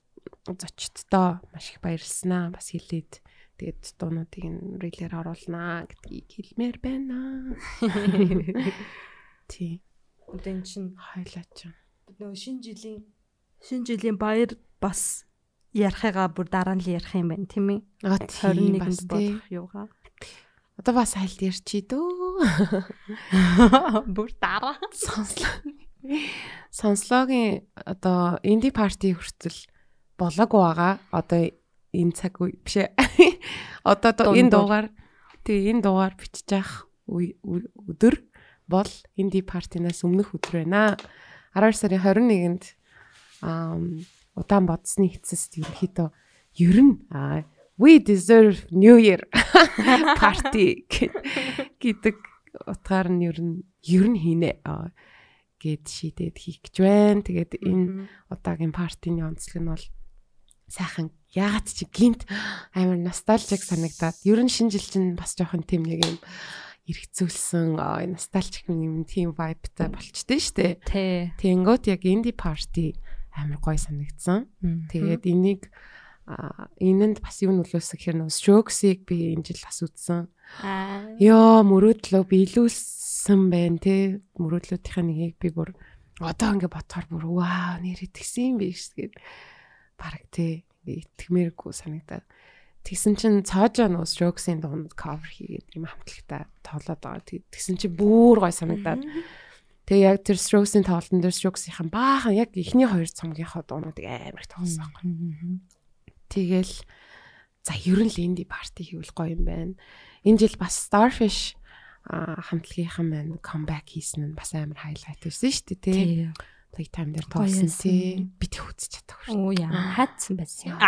зочдтой маш их баярлснаа бас хэлээд тэгээд дуунуудыг нь рилээр оруулнаа гэдгийг хэлмээр байна. Тий. Одоо эн чин Хайлаач. нөгөө шинэ жилийн шинэ жилийн баяр бас ярихыгаа бүр дараа нь л ярих юм байна тийм ээ. Аа тийм бас 21-нд тий. болох юугаа. Одоо бас хайлт ярьчи дөө. Бүр дараа. Сонслоо. Сонслогийн одоо инди парти хүртэл болоогүй байгаа. Одоо энэ цаг үе биш ээ. Одоо энэ дуугаар тий энэ дуугаар бичиж үе- өдөр бол инди партинаас өмнөх өдөр байна. 12 сарын 21-нд аа удаан бодсны эцэст ерөнхийдөө ер нь аа, we deserve new year party гэдэг утгаар нь ер нь ер нь хийнэ гэд шийдээд хийх гэж байна. Тэгээд энэ удаагийн партийн онцлог нь бол сайхан яагаад чи гинт амар ностальжик санагдаад ер нь шинэ жил чинь бас жоохон тийм нэг юм эргцүүлсэн ностальжик юм тийм vibeтай болчтой штэ. Тэ. Тэнгөт яг инди парти амар гоё санагдсан. Тэгээд энийг энэнд бас юу нөлөөсөн гэхээр нөө strokes-ийг би энэ жил бас үзсэн. Аа. Йоо мөрөөдлөө биелүүлсэн байна те. Мөрөөдлүүдийн нэгийг би бүр одоо ингэ бодохоор бүр вау нэр итгэсэн юм биш гэд бараг те итгэмээргүй санагдаад. Тэгсэн чинь цаажаа нөө strokes-ийн дунд cover хийгээд юм хамтлагтай тоолоод байгаа. Тэг- Тэгсэн чинь бүр гоё санагдаад. Тэгээ яг тэр strokes-ийн тоглолтын дээр strokes-ийн баахан яг эхний хоёр цомгийнхоо дуунуудыг амар их тоглосон байхгүй. Тэгэл за ер нь л инди парти хийвэл гоё юм байна. Энэ жил бас Starfish хамтлагийнхан маань comeback хийсэн нь бас амар highlight байсан шүү дээ тий. Тэ. Playtime дээр тоглосон тий. Би тэг үзэж чадаагүй шүү. Оо яа хатсан байсан.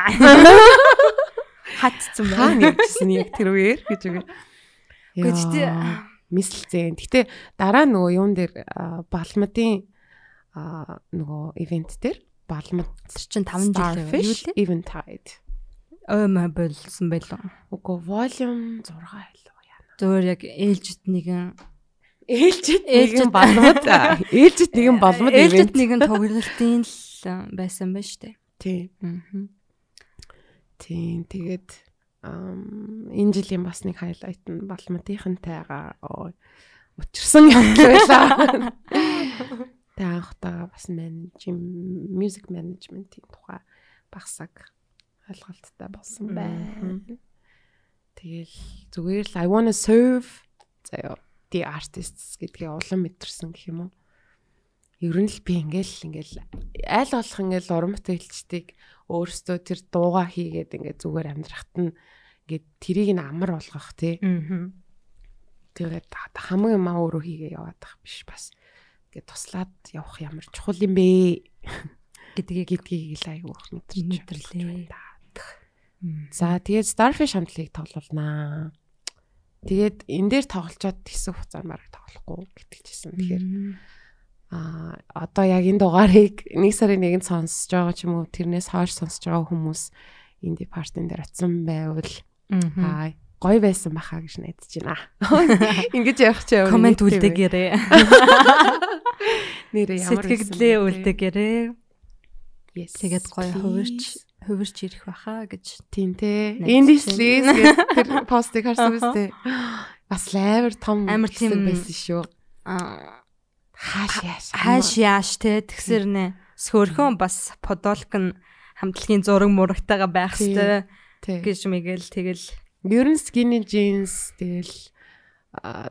Хатсан Хаа байна. нэгжсэн яг тэр үеэр гэж үгээр. Гэхдээ Мислцэн. Гэтэ дараа нөгөө юун дээр балмадын нөгөө ивент дээр балмад чинь 5 жил Starfish лээ? Eventide. Ой маа болсон байлаа. Үгүй volume 6 байлаа яа. Зөвөр яг ээлжид нэгэн Ээлжид- нэгэн балмад ээлжид нэгэн балмад ээлжид ивент. нэгэн тоглолтын л байсан байж тээ. Тийм. Аа. Тийм тэгээд энэ жилийн бас нэг хайлайт нь балмадынхантайгаа оо, учирсан явдал байлаа. Тэгээд анхтайгаа бас менеж music management-ийн тухай багсаг ойлголттой болсон байна. Тэгэл зүгээр л I wanna serve заяа the artists гэдгийг улам мэдэрсэн гэх юм уу. Ер нь л би ингээл ингээл аль болох ингээл уран бүтээлчдийг өөрсдөө тэр дууга хийгээд ингээд зүгээр амьдрахт нь ингээд тэрийг нь амар болгох тий. Тэгээд хамаг юм аа өөрөө хийгээ яваад тах биш бас. Ингээд туслаад явах ямар чухал юм бэ гэдгийг гэдгийг л айгүйх мэдэрч Мэдэрлээ. За тэгээд Starfish хамтлагийг тоглолнаа. Тэгээд энэ дээр тоглолцоод хэсэг хугацаар мараг тоглохгүй гэтгэлжсэн. Тэгэхээр аа одоо яг энэ дугаарыг нэг сарын нэгэнд сонсож байгаа ч юм уу тэрнээс хойш сонсож байгаа хүмүүс инди партин дээр очсон байвал аа гоё байсан баха гэж найдаж байна. Ингэж явах чи яваа. комент үлдээгээрээ. нэрээ ямар Сэтгэгдлээ үлдээгээрээ. Yes. Тэгээд гоё хувирч хувирч ирэх баха гэж. Тийм те. Байна. лиз гэдэг тэр постыг харсан биз дээ. Бас амар том Амар тийм- байсан шүү. Аа Хааш яаш. хайш яаш те тэгсэр нэ сөхөрхөн бас подолк нь хамтлагийн зураг мурагтайгаа байх хэвээр Тэг. гэж мэгэл тэгэл Ер нь skinny jeans тэгэл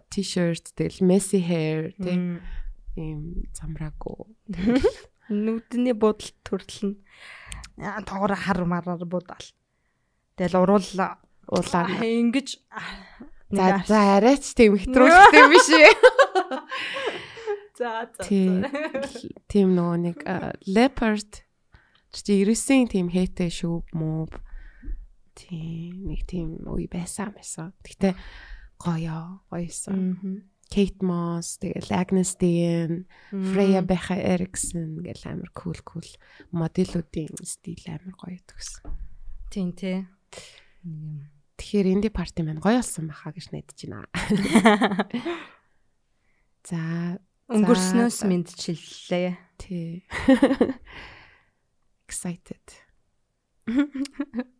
t-shirt тэгэл messy hair тэг ийм замраагүй. нүдний будал төрөл нь тоогоор хар мараар будал. Тэгэл уруулаа Улаа. ингэж За за арайч тийм хэтрүүлэхтэй биш ээ. за за Тийм. Нөгөө нэг leopard чи 99-ийн тийм хээтэй шүү муу. Тийм нэг тийм үе байсан байсан. Гэтэ гоё гоёсэн. Kate Moss тэгэл Agnes Dean, Freya Becha Erickson гэл амар cool cool моделүүдийн стил амар гоё төгсөн. тийм тий Тэгэхээр инди парти маань гоё болсон байхаа гэж найдаж байна. За өнгөрснөөс мэдчиллээ тий. Excited.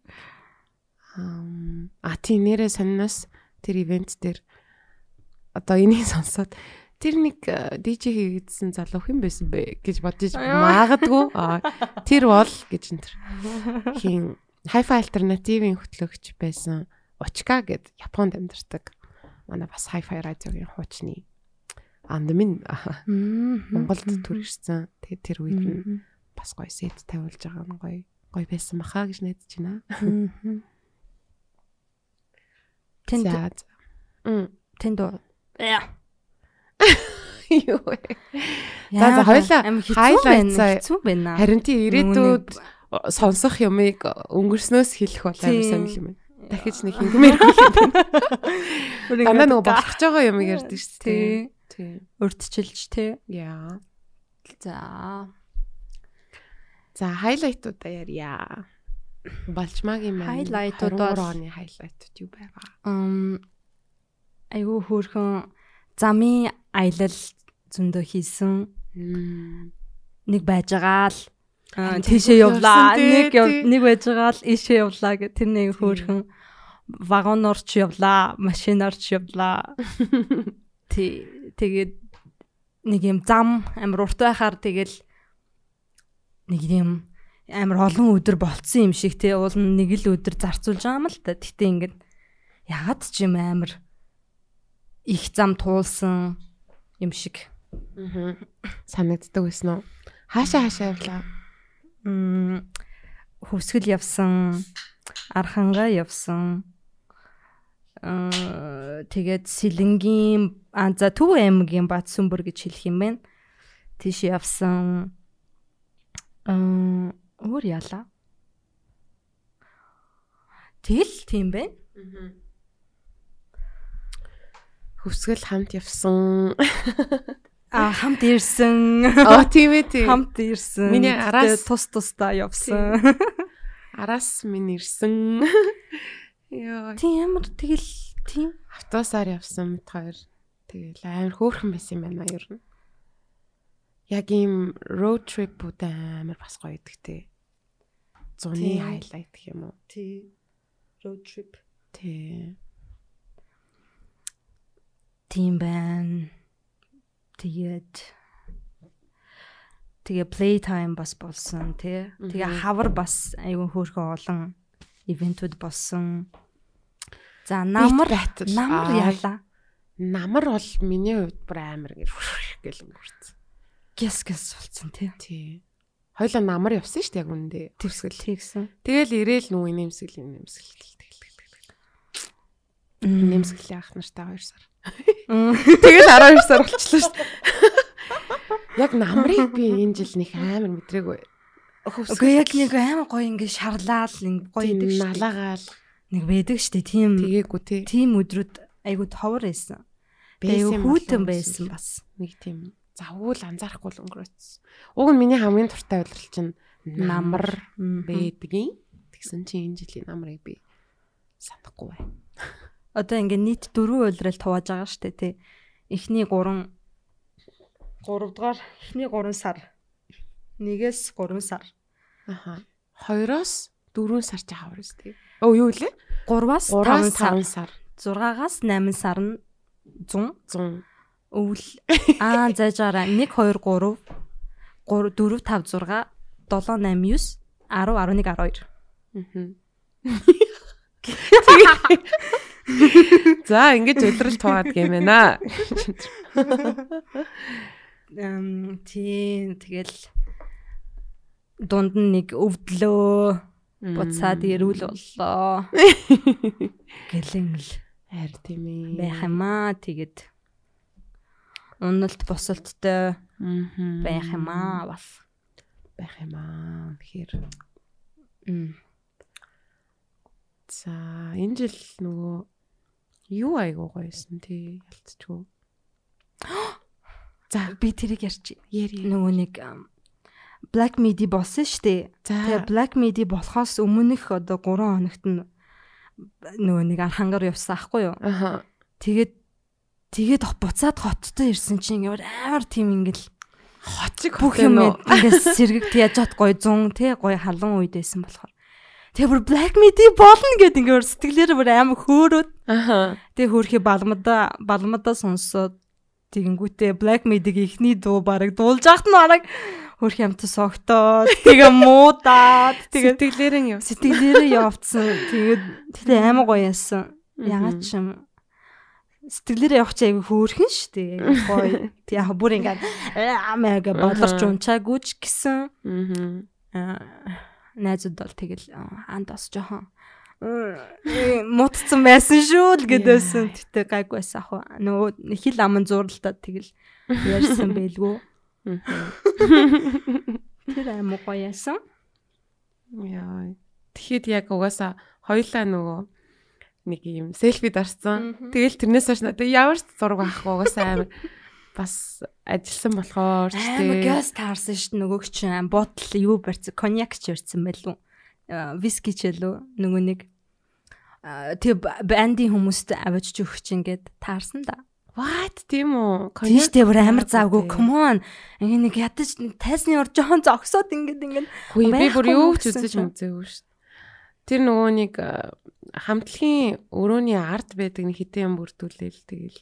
Um, а тий нэрээ сонноос тэр ивент дээр одоо энийг сонсоод тэр нэг э, DJ хийгээдсэн залуу хэн байсан бэ гэж бодож магадгүй. Тэр бол гэж энэ тэр хин Hi-Fi альтернативын хөтлөгч байсан Очка гэд Японд амьдардаг. Манай бас Hi-Fi радиогийн хуучны андмын Монголд төрчихсэн. Тэгээд тэр үед нь бас гоё сет тавиулж байгаа нь гоё гоё байсан баха гэж найдаж байна. тэнд тэнд уу Юу? За, за, хоёлаа заа. хэцүү байна Харин тий ирээдүйд сонсох юмыг өнгөрснөөс хэлэх бол амар Тийм. сонир юм байна. Дахиж нэг хингмээргүй юм байна. Дандаа нөгөө болох байгаа юм ярьдаг шүү дээ. Тий. Тий. урдчилж тий. Яа. за. За хайлайтуудаа ярья. Балчмагийн маань Хайлайтууд 23 бол- оны хайлайтууд юу байгаа? ам айгүй хөөрхөн замын аялал зөндөө хийсэн. Нэг байж байгаа л. Аа, тийшээ явлаа. нэг нэг байж байгаа л ийшээ явлаа гэх тэр нэг хөөрхөн вагоноор ч явлаа машинаар ч явлаа тий тэгээд нэг юм зам амар урт байхаар тэгэл нэг юм амар олон өдөр болцсон юм шиг тий уул нь нэг л өдөр зарцуулж байгаа юм л та гэтээ ингээд ягаад ч юм амар их зам туулсан юм шиг Мгм. Санагддаг байсан уу? Хаашаа хаашаа явлаа? м хөвсгөл явсан архангаа явсан аа тэгээд сэлэнгийн за төв аймгийн бат сүмбэр гэж хэлэх юм байна тийш явсан аа өөр яла Тэгэл тийм байна. Хөвсгөл хамт явсан. А хамт ирсэн. Аа тийм ээ тийм. Хамт ирсэн. Миний араас- тус тусдаа явсан. Араас минь ирсэн. Йоо. Тийм ямар тэгэл тийм. Автобусаар явсан мэт хоёр. Тэгэл амар хөөрхөн байсан юм байна ер нь. Яг ийм road trip-үүд амар бас гоё идэг те. Зуны хайлайт гэх юм уу? Тий. Road trip. Тий. Тийм байна. Тэгээд тэгээ playtime бас болсон тий. Тэгээ Мгм. хавар бас айгүй хөөрхөн олон ивентүүд болсон. За намар намар Аа, яалаа. Намар бол миний хувьд бүр амар гэр гэл өнгөрцөн. Гэс гэс болсон тий. Тий. Хоёлаа намар явсан шүү дээ яг үндэ. Төвсгөл тэгсэн. Тэгэл ирээл нүү нэмсгэл нэмсгэл тэгэл тэгэл тэгэл. Нэмс. Нэмсгэл яах нартай 2 сар. Тэгэл 12 сар болчихлоо шүү дээ. Яг намрыг би энэ жил нэг амар мэдрээгүй. Үгүй яг нэг амар гоё ингэ шарлаал ингэ гоё идэг шүү. налаагаал Нэг байдаг дээ. Тийм тэгээгүй те. тийм өдрүүд айгүй товор байсан. Байсан хүүтэн байсан бас. Нэг тийм завгүй л анзаарахгүй л өнгөрөөцсөн. Уг нь миний хамгийн туртай уйлрал чинь намар байдгийн. Тэгсэн чинь энэ жилийн намрыг би санахгүй бай. Одоо ингээ нийт дөрвөн уйлрал тувааж байгаа дээ тий. Эхний 3 3 дугаар эхний 3 сар. Нэгээс 3 сар. Аха. Хоёроос 4 сар ч хавар үстэй. Өө юу лээ? 3-аас 3-аас 5 5 сар. сар. 6-аас 8 сар нь 100 100. өвөл аа зааж байгаараа 1 2 3 3 4 5 6 7 8 9 10 11 12. Мгм. За ингэж уйлрал туваад гэмэна. Эм тийм тэгэл дунд нь нэг өвдлөө буцаад ирүүл боллоо. Гэлэн л Хайр тийм ээ. байх юм аа тэгэд уналт босолттой байх юм аа бас. байх юм аа. Тэгэхээр за энэ жил нөгөө юу айгуу гоёсэн тий ялцчихгүй. За би тэрийг ярьчих. Нөгөө нэг Black Midi болсон штэ. Тэгээ За. Black Midi болохоос өмнөх одоо 3 хоногт нь нөгөө нэг архангар явсан ахгүй юу? аха. Тэгээд тэгээд буцаад хоттой ирсэн чинь ямар амар тийм ингээл хочиг бүх юм ингээс сэргэг яаж чад гой 100 тий гой халуун үед байсан болохоор. Тэгээ бүр Black Midi болно гэд ингээд сэтгэлээр бүр амар хөөрөөд. Аха. Тэгээ хөөрхий балмада балмада сонсоод тэгэнгүүтээ Black Midi-г ихний дуу бараг дуулж ахт нь бараг хөөрхий амт согтоод тэгээ муудаад тэгээ сэтгэлээр нь явсан. сэтгэлээрээ явцсан. Тэгээд тэгээ амар гоё яасан. Ягаад ч юм сэтгэлээрээ явах чи айгүй хөөрхөн шүү дээ. Гоё. Тэг яг бүр ингээд амаага бодлорч Аха. унчаагүй ч гэсэн аа, найзууд бол тэгэл анд бас жоохон э, мутцсан байсан шүү л гэдээсэн. Тэгтээ гайгүй байсан ах. Нөгөө хил аман зурлалтад тэгэл ярьсан байлгүй. Тэр амар гоё яасан. Яа. Тэгэхэд яг угаасаа хоёлаа нөгөө нэг юм селфи дарсан. Тэгэл тэрнээс хойш надад ямар ч зураг авахгүй угаасаа амар бас ажилласан болохоор ч Амар тий. газ таарсан шүү дээ нөгөөг чинь ботл юу барьсан коньяк ч барьсан байлгүй виски ч ялуу нөгөө нэг аа, тэг бандийн хүмүүст авчиж өгч ингээд таарсан да. What тийм үү? Тийш дээ бүр амар завгүй. Come on. Ингээ нэг ядаж тайсны ор жохон зогсоод ингээд ингээд Хүй би бүр юу ч гэсэн үзэж мэдээгүй шүү дээ. Тэр нөгөө нэг хамтлагийн өрөөний арт байдаг нэг хитэн юм бүрдүүлээл тэгэл.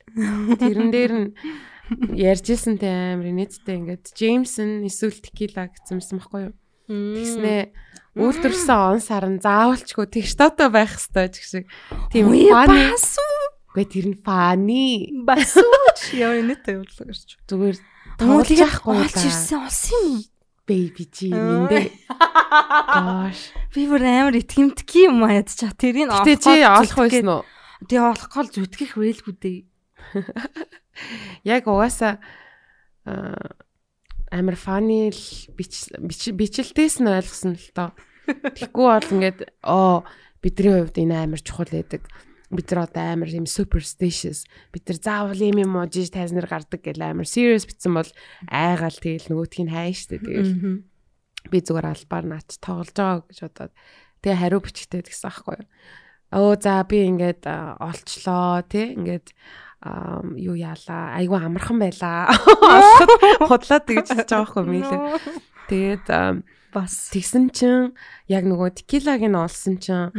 Тэрэн дээр нь ярьжсэн тэ амар нийтдээ ингээд Джеймсон эсвэл Текила гэсэн байхгүй юу? Тэгснээ үйлдвэрсэн он сарн заавалчгүй тэг штото байх хэвээр ч шиг. Тийм фаны. бас Гүй тэр нь фаны. бас ууч яа энэ тавьлаа гэж. Зүгээр яахгүй олж л ирсэн олсон юм. бэйби жи миндээ. Гош. Би бүр амар итгэмтгий юм ядчих. Тэрийг Тэ чи олох байсан уу? Тэгээ олох гол зүтгэх байлгүй дээ. яг угаасаа аа, амар фаны л бич- бич- бичлэлтээс нь ойлгосон л тоо. Тэгэхгүй бол ингээд оо бидний хувьд энэ амар чухал байдаг. Бид нар одоо амар юм superstitious бид нар заавал юм юм уу жиж тайзнаар гардаг гэл амар serious битсэн бол айгаал тэгэл нөгөөтгийг хайн штэ тэгэл би зүгээр албаар наач тоглож байгаа гэж бодоод тэгээ хариу бичгтээ гэсэн аахгүй юу. Оо за би ингээд олчлоо тий ингээд юу яалаа айгүй амархан байлаа. Худлаад тэгж хэлж байгаа байхгүй мэлээ. Тэгээд бас. Тэгсэн чинь яг нөгөө текилагийг нь олсон чинь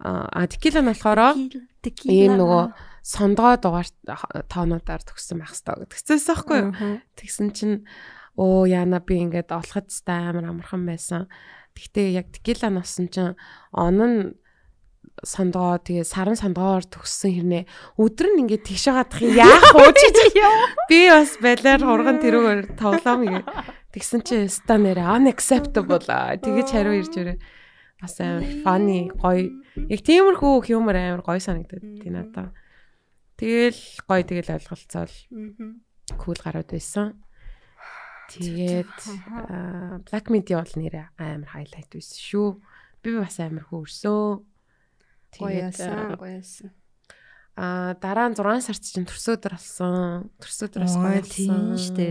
а текила нь болохоор ийм нөгөө сондгоо дугаар тоонуудаар төгссөн байх хэрэгтэй гэдэгцээс аахгүй юу. Тэгсэн чинь оо яана би ингээд олоход та амар амархан байсан. Гэхдээ яг текила носон чинь он нь сондгоо тэгээ саран сондгоор төгссөн хэрнээ өдөр нь ингээд тэгш юм. Яах уу чи би бас балиар хурган тэрүүгээр тоглоом ингэ тэгсэн чи ста нэрэ unacceptable аа тэгэж хариу ирж өрөө. Бас амар funny гоё. Яг тиймэрхүү юмор амар гоё санагдаад тий надаа тэгэл гоё тэгэл ойлголцоол. Кул гарууд байсан. Тэгээд аа, Black Media бол нэрэ амар highlight байсан шүү. Би бас амар хөөрсөн гоёсан гоёсан. А дараа нь 6 сард чинь төрсөдөр болсон. Төрсөдөр бас гоё тийм болсон. штэ.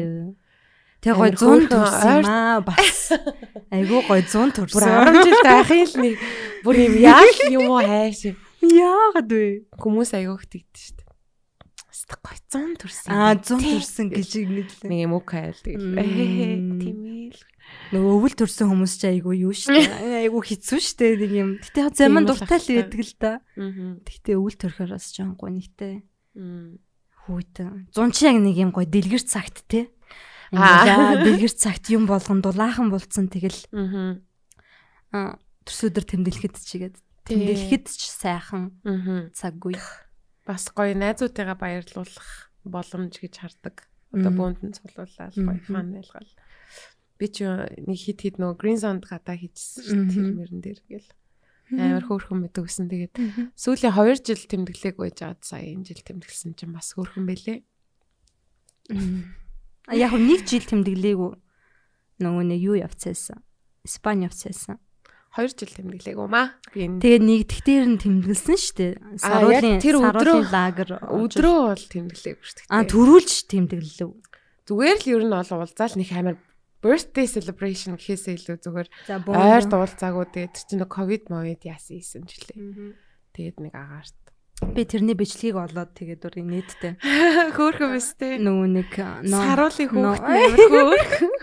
Амар гой 100 хөөрхөн төрсөн аа бас. Айгуу гой 100 Бүр төрсөн. 10 жил байхын л нэг бүр юм яах юм уу хайш. Яагаад вэ? Хүмүүс аягүй хтигдэж штэ. Хаста гоё 100 төрсөн. Аа юм 100 тий. төрсөн гэж нэглээ. нэг юм уу хайл тэгэл. Мм. Тийм ээ. Нөгөө өвөл төрсөн хүмүүс ч айгуу юу штэ. Айгуу хэцүү штэ нэг юм. Гэтэ Тийм л дуртай л байдаг л да. Гэтэ өвөл төрөхөр бас жоон гонигтай. Мм. Хүүтэн. Зун чи яг нэг юм гой дэлгэр цагт те. Аа. Дэлгэр цагт юм болгон дулаахан болцсон тэгэл Аа. төрсөдөр тэмдэглэхэд чигээд тэмдэглэхэд ч сайхан цаггүй. Бас гоё найзуудыгаа баярлуулах боломж гэж хардаг. Одоо бүүнд нь цуглуулаад гоё Мгм. фан байлгал. Би ч нэг хит хит нөгөө Green Zone гадаа хийжсэн. Тэр мөрөн дээр гэл амар хөөрхөн мэд өгсөн. Тэгээд сүүлийн 2 жил тэмдэглээг байж аваад сая энэ жил тэмдэглэсэн чинь бас хөөрхөн байлээ. Яг нэг жил тэмдэглээгүү нөгөө нэг юу явцаасан. Испани явцаасан. 2 жил тэмдэглээг юм аа. Би энэ Тэгээд нэгдэгтээр нь тэмдэглэсэн шүү дээ. Саруулын тэр өдрөө- лагер өдрөө бол тэмдэглээг шүү дээ. а төрүүлж тэмдэглэв. зүгээр л ер нь ол уулзаал нэг амар birthday celebration гэхээсээ илүү зүгээр ойр дуулцаагүй тэгээд тэр чинь ковид мовид яасан ийсэн ч лээ. Тэгээд нэг агаарт. Би тэрний бичлэгийг олоод тэгээд дөр нэттэй. Хөөхөн өстэй. Нөгөө нэг Саруулын хүүхэд амар хөөхөн.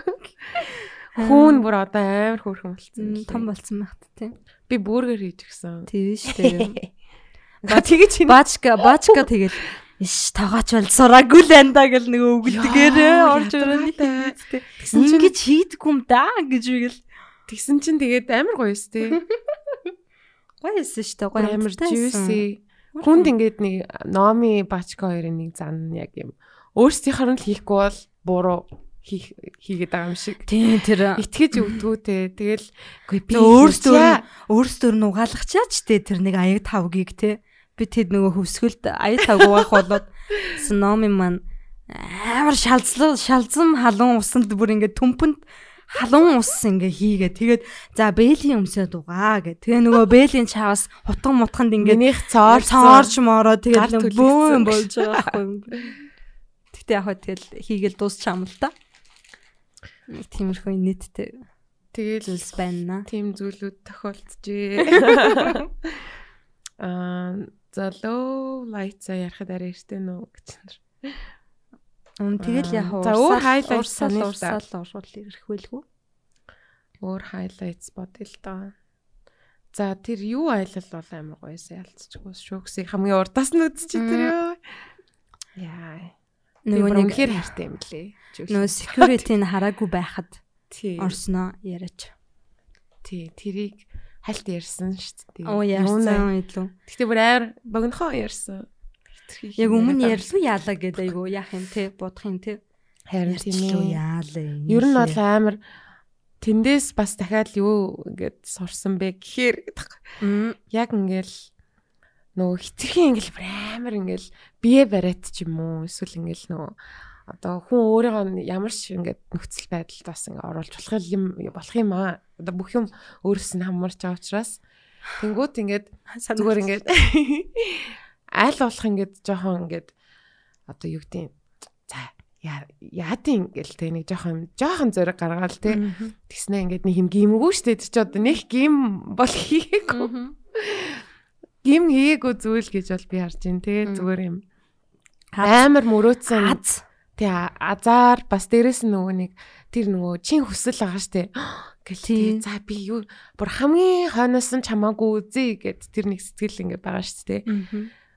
Хүүн бүр одоо амар хөөхөн болсон. Том болсон байхт тийм. Би бүргэр хийж гисэн. Тийм шүү дээ. Ба тэгэж чинь Бачка бачка тэгэл иш тагаач бол сураагүй л анда гэл нөгөө өгдөгээрээ орж Тэгсэн чинь ингэж хийдэггүй юм да гэж үгэл. тэгсэн чинь тэгээд амар гоё өстэй. Гоё эсэ шүү дээ. Гоё Амар juicy. Хүнд ингээд нэг Номи Бачка хоёрын нэг зан яг юм. Өөрсдийнхөө нь л хийхгүй бол буруу хийх хийгээд байгаа юм шиг. Тийм тэр Итгэж өвдгүү те. Тэгэл үгүй би өөрсдөө өөрсдөө нь угаалгачаач те тэр нэг аяг тавгийг те би тэд нөгөө хөвсгөлд аяг тавг угаах болоод номи маань амар шалзлаа шалзам халуун усанд бүр ингээд төмпөнд халуун ус ингээ хийгээ тэгээд за бэлийн өмсөд угаа гэ тэгээ нөгөө бэлийн чаваас хутган мутханд ингээд Минийх цоор цоорч моороо гар тэгээд бөөн болж байгаа байхгүй Гэтэ яг хөө тэгэл хийгээл дуусчаам л та. Тиймэрхүү нийттэй Тэгэл зүйлс байна. тийм зүйлүүд тохиолдчихээ. Аа за low light за ярахад арай эртээ нөө гэж. Өн тэгэл яг за, өөр highlights урсаал санаа л да. урсаал оршуул ирэх байлгүй. Өөр highlights бодъё л доо. За тэр юу аялал бол амар гоёсэн ялцчихгүй шүү гэсэн хамгийн урдаас нь үзчих тэр ёо. Яа. Нөгөө нэг үнэхээр хайртай юм лээ. нөгөө security-н хараагүй байхад орсноо яриач. Тий, тэрийг хальт ярьсан шүү дээ. Оо яарсан илүү. Гэтэ бүр амар богинохоо ярьсан. Хитрхи Яг өмнө ярьлуу яалаа гэдэг айгу яах юм те бодох юм те. харин тийм ээ. яалаа. Ер нь бол амар тэндээс бас дахиад юу ингээд сурсан бэ гэхээр яг ингээл нөгөө хитрхийн ингээл амар ингээл бие бариад ч юм уу эсвэл ингээл нөгөө одоо хүн өөрийгөө ямар ч ингээд нөхцөл байдалд бас ингээ оруулж болох юм болох юм аа. Одоо бүх юм өөрөөс нь хамаарч байгаа учраас тэнгуут ингээд зүгээр ингээд аль болох ингээд жоохон ингээд одоо юу гэдэг за яа яадын ингээл те нэг жоохон жоохон зориг гаргаал те. Тэгснэ ингээд нэг юм гимгүү штэ чи одоо нэг гим бол хийгээгүй. Гим хийгээгүй зүйл гэж бол би харж байна те зүгээр юм. Амар мөрөөдсөн аз тий азар бас дээрэс нь нөгөө нэг тэр нөгөө чин хүсэл байгаа штэ. Гэл тий за би юу бүр хамгийн хойноос нь чамаагүй үзье гэд тэр нэг сэтгэл ингээ байгаа штэ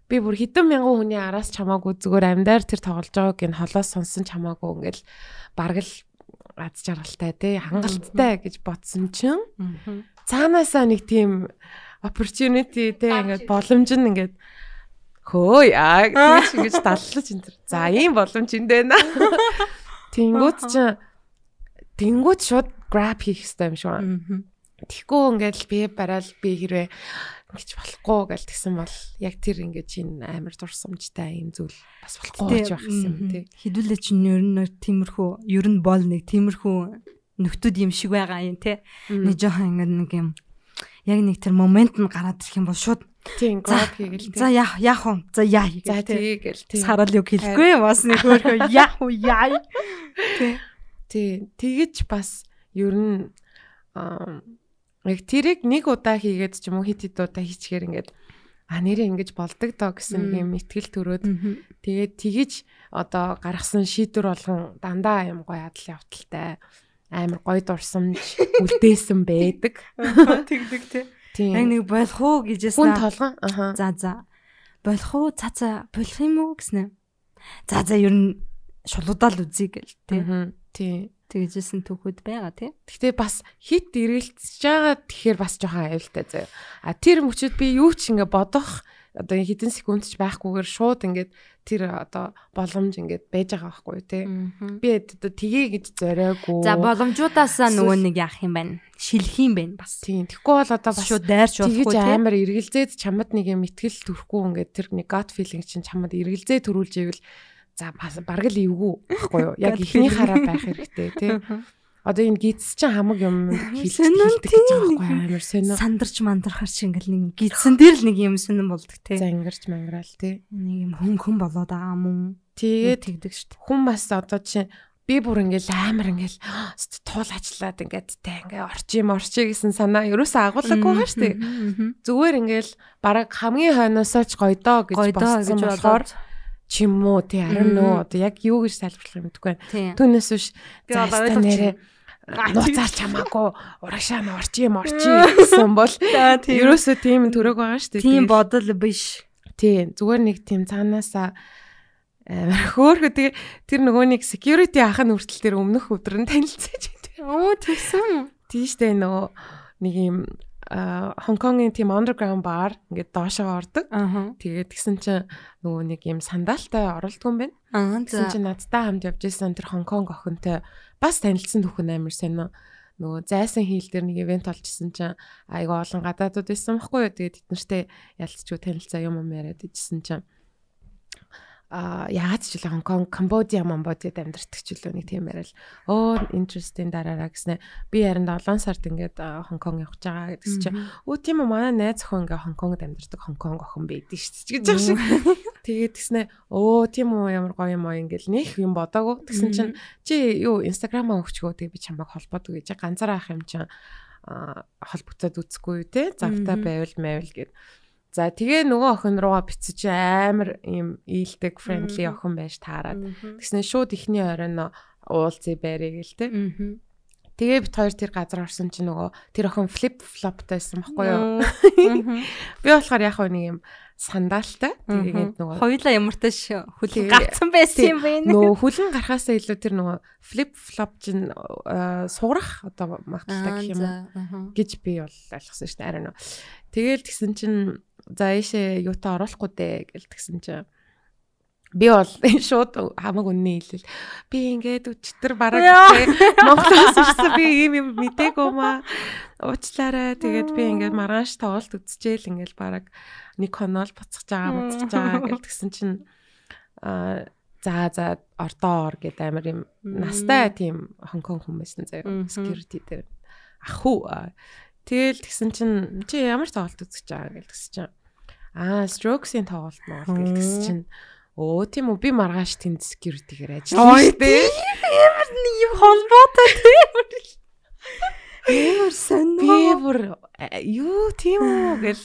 би бүр хэдэн мянган хүний араас чамаагүй зүгээр амьдаар тэр тоглож байгааг ин холоос сонсон чамаагүй ингээл бараг л аз жаргалтай тий хангалттай гэж бодсон чинь цаанаасаа нэг тийм opportunity тий ингээд боломж нь ингээд хөө яа гэж ингэж даллаж энэ. За ийм боломж энд байна. Тэнгүүд чи тэнгүүд шууд grab хийх хэрэгтэй юм шүү. Тэгэхгүй ингээд би барайл би хэрвээ ингэж болохгүй гэл тэгсэн бол яг тэр ингэж энэ амар дурсамжтай юм зүйл бас болохгүй гэж байх юм тий. Хідүүлээ чинь ер нь тиймэрхүү ер нь бол нэг тиймэрхүү нөхдүүд юм шиг байгаа юм те. Нэг жоохон ингэ нэг юм яг нэг тэр момент нь гараад ирэх юм бол шууд Тийм grab хийгээл тий. за яах яах вэ? За яа За тийгээл тий. Сарал юу хэлэхгүй бас нэг хөөхөө яах вэ яа. Тэ. Тий. Тэгэж бас ер нь аа яг тэрийг нэг удаа хийгээд ч юм уу хит хит удаа хийчихээр ингээд а нэрээ ингэж болдог доо гэсэн юм итгэл төрөөд тэгээд тэгэж одоо гаргасан шийдвэр болгон дандаа юм гоё адал явталтай амар гоё дурсамж үлдээсэн байдаг. Тэгдэг те. Тийм. Яг нэг болох уу гэжээс хүн толгон аха. За за. Болох уу? За за. Болох юм уу гэснэ. За за ер нь шулуудаал үзье гэл тий. Мгм. Тэгжсэн түүхүүд байгаа тий. Гэхдээ бас хит эргэлцэж байгаа тэгэхээр бас жоохон аюултай заяа. А тэр мөчөд би юу ч ингэ бодох одоо хэдэн секунд ч байхгүйгээр шууд ингээд тэр одоо боломж ингээд байж байгаа байхгүй тий. Би одоо тгий гэж зориагүй. За боломжуудаасаа нөгөө нэг яах юм байна. Шилэх юм байна бас. тийм. Тэгэхгүй бол одоо бас Шууд дайрч болохгүй тий. амар эргэлзээд чамд нэг юм итгэл төрөхгүй ингээд тэр нэг gut feeling чинь чамд эргэлзээ төрүүлж ивэл за бас бараг л эвгүй байхгүй юу? Яг ихний хараа байх хэрэгтэй тий. Одоо энэ гидс чинь хамаг юм хэлдэг гэж байгаа байхгүй амар сонио. Сандарч мандархаар чи ингээл нэг юм гидсэн дээр л нэг юм сонин болдог тий. зангирч манграал тий. Нэг юм хүн хүн болоод байгаа мөн. Тэгээд тэгдэг шүү дээ. хүн бас одоо чинь би бүр ингээл амар ингээл «Өст туул ажиллаад ингээд тэ ингээ орчим орчи гэсэн санаа ерөөсөө агуулгагүй шүү дээ. Зүгээр ингээл бараг хамгийн хойноосоо ч гоё доо гэж бодсон болохоор. Ч юм уу тий харин нөө одоо яг юу гэж тайлбарлах юм байна. Тий. Түүнээс биш Би за одоо яста ойлгож нэрээ нууцаар чамаагүй урагшаа нь орчим орчи гэсэн бол ерөөсөө тийм төрөг байгаа шүү дээ. Тийм бодол биш. Тийм зүгээр нэг тийм цаанаасаа амар хөөхөө тэгээ тэр нөгөө нэг security ах нь хүртэл тэр өмнөх өдөр нь танилцаж байдаг. Оо тэгсэн. Тийштэй нөгөө нэг юм Хонконгийн тийм underground bar ингээд доошоо ордог. Тэгээд тэгсэн чинь нөгөө нэг юм сандалтай оролдгоо юм байна. Тэгсэн чинь надтай хамт явж исэн тэр Хонконг охинтой бас танилцсан түүхэн амар сонио. Нөгөө зайсан хийл дээр нэг ивент олжсэн чинь айгаа олон гадаадууд байсан байхгүй юу. Тэгээд эднэртэй ялцчгүй танилцаа юм юм яриад ижсэн чинь а яагаад ч үлээ Хонконг, Камбодиа, Монбодиад амьдардаг ч үлээ нэг тийм яриад оо interesting дараараа гэснэ би харин 7 сард ингээд Хонконг явах гэж байгаа гэдгс чинь өө тийм үү манай найз охин ингээд Хонконгод амьдардаг. Хонконг охин байдаг шүү дээ. Гэж байгаа шиг. Тэгээд тэгснэ өө тийм үү ямар гоё юм аа ингээл нэх юм бодоагүй тэгсэн чинь чи юу инстаграмаа өгчгөө тэг би чамайг холбоодог гэж. Ганцаараа ах юм чинь а, холбогдоод үзэхгүй те завтай байвал майвал гэд За тэгээ нөгөө охин руугаа бицэж амар юм ийдэг friendly охин байж таарад. Тэгснэ шууд ихний оройн уулзъя байрыг л. Мгм. Тэгээ бит хоёр тэр газар орсон чинь нөгөө тэр охин flip flopтайсэн байхгүй юу? Мгм. Би болохоор яг нэг юм сандаалтай. Тэгээд нөгөө Хоёулаа ямартай хүлэн гарцсан байсан юм байна. нөгөө хүлэн гарахаасаа илүү тэр нөгөө flip flop чинь э, сугарах одоо магталтай гэх юм уу? гэж би бол ойлгосон шүү дээ. Арай нөө. Тэгээл тэгсэн чинь за ийшээ юутай оруулахгүй дээ гэл тэгсэн чинь. Би бол шууд хамаг үнний хэлэл би ингээд өчтөр бараг Монголоос ирсэн би ийм юм мдээгүй маа уучлаарай тэгээд би ингээд маргааш тоглолт үзчихээл ингээд бараг нэг хонол буцаж байгаа буцаж байгаа гэл тэгсэн чинь а за за ордоо ор гэд амар юм настай тийм хонконг хүмүүс нь заяа security дээр. Ах уу а. Тэгэл тэгсэн чинь чи ямар тоглолт үзэж байгаа гэл тэгсэн чинь Аа, Strokes-ийн тоглолт моголт гэл гэсэн чинь өө тийм үү би маргааш тэнд security-гээр ажилласан шүү дээ. Ямар нэг юм холбоотой тийм. Ямар сонь. Би бүр э, юу тийм үү гэл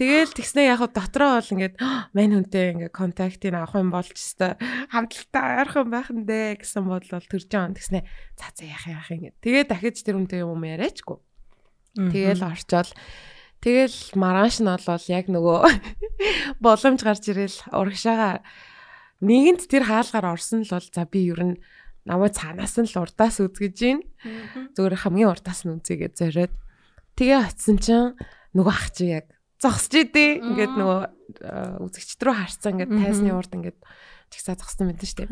Тэгэл тэгснэ яг дотроо бол ингээд мань хүнтэй ингээд контактыг авах юм болж өстой хамталтаа ойрхон байх нь дээ гэсэн бодол төрж байгаа. Тэгснэ за за яах яах ингээд. Тэгээ дахиж тэр хүнтэй юм яриачгүй. Тэгэл орчоол Тэгэл маргааш нь болол яг нөгөө боломж гарч ирэл урагшаага нэгэнт тэр хаалгаар орсон л бол за би ер нь намайг цаанаас нь л урдаас үзгэж гин. Зүгээр хамгийн урдаас нь үзээгээ зориод. Тэгээ очисон чинь нөгөө ах чи яг зогсож идэв. Ингээд нөгөө үзэгчд рүү харцсан ингээд тайсны урд ингээд чигсаа зогссон мэт нь штеп.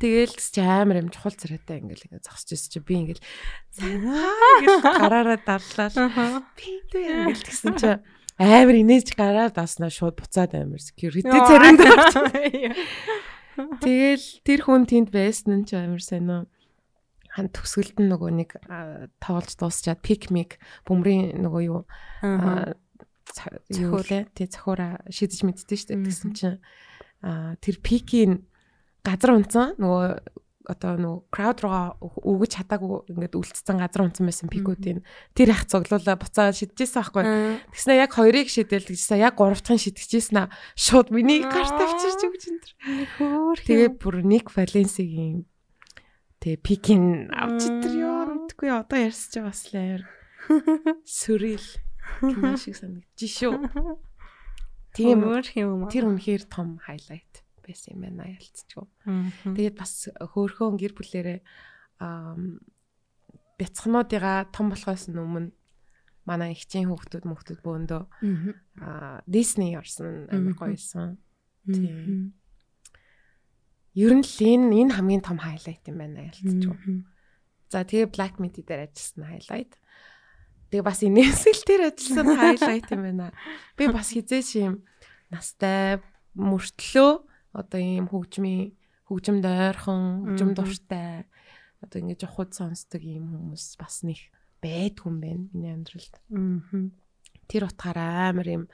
Тэгээл чи амар юм чухал царайтай ингээл ингээд зогсож ирсэн чи би ингээл гараараа дарлаа. Би дүү ингээл тэгсэн чи амар инээж гараад даснаа шууд буцаад амар security царайнд орч. Тэгэл тэр хүн тэнд байсан нь ч амар сонио хан төгсгөлд нь нөгөө нэг тоолж дуусчаад пикмик бөмбөрийн нөгөө юу юу лээ тий цохиураа шидэж мэддээ шүү дээ гэсэн чинь тэр пикийн газар унтсан. Нөгөө одоо нөгөө крауд руугаа өгөж чадаагүй ингээд үлдсэн газар унтсан байсан пикүүдийн. Тэр их цоглуулаа буцаад шидчихсэн байхгүй тэгснэ яг хоёрыг шидэл тэгсэн яг гурав дахь нь шидчихсэн аа. Шууд миний гарт авчирч өгч энэ тэр тэгээ бүр нэг валенсигийн тэгээ пикийн авч тэр ёо мэдгүй одоо ярьсаж байгаа бас л амар сүрил кино шиг санагдчих шүү. Тийм. Тэр үнэхээр том хайлайт байсан юм байна ялцчихв. Тэгээд бас хөөхөн гэр бүлэрээ бяцхнуудыгаа том болохоос өмнө манай ихчийн хүүхдүүд мөхтүүд бөөндөө аа Disney орсон амар гоёсэн. Тийм. Ер нь л энэ энэ хамгийн том хайлайт юм байна ялцчихв. За тэгээ Black Meat дээр ажилласан хайлайт. Тэгээ бас инээсэл тэр ажилласан хайлайт юм байна. Би бас хизээч юм настай мөртлөө одоо ийм хөгжмийн хөгжимд ойрхон, хөгжим дуртай одоо ингэж явахд сонсдог ийм хүмүүс бас нэг байдгүй юм байна миний амьдралд. Тэр утгаараа амар юм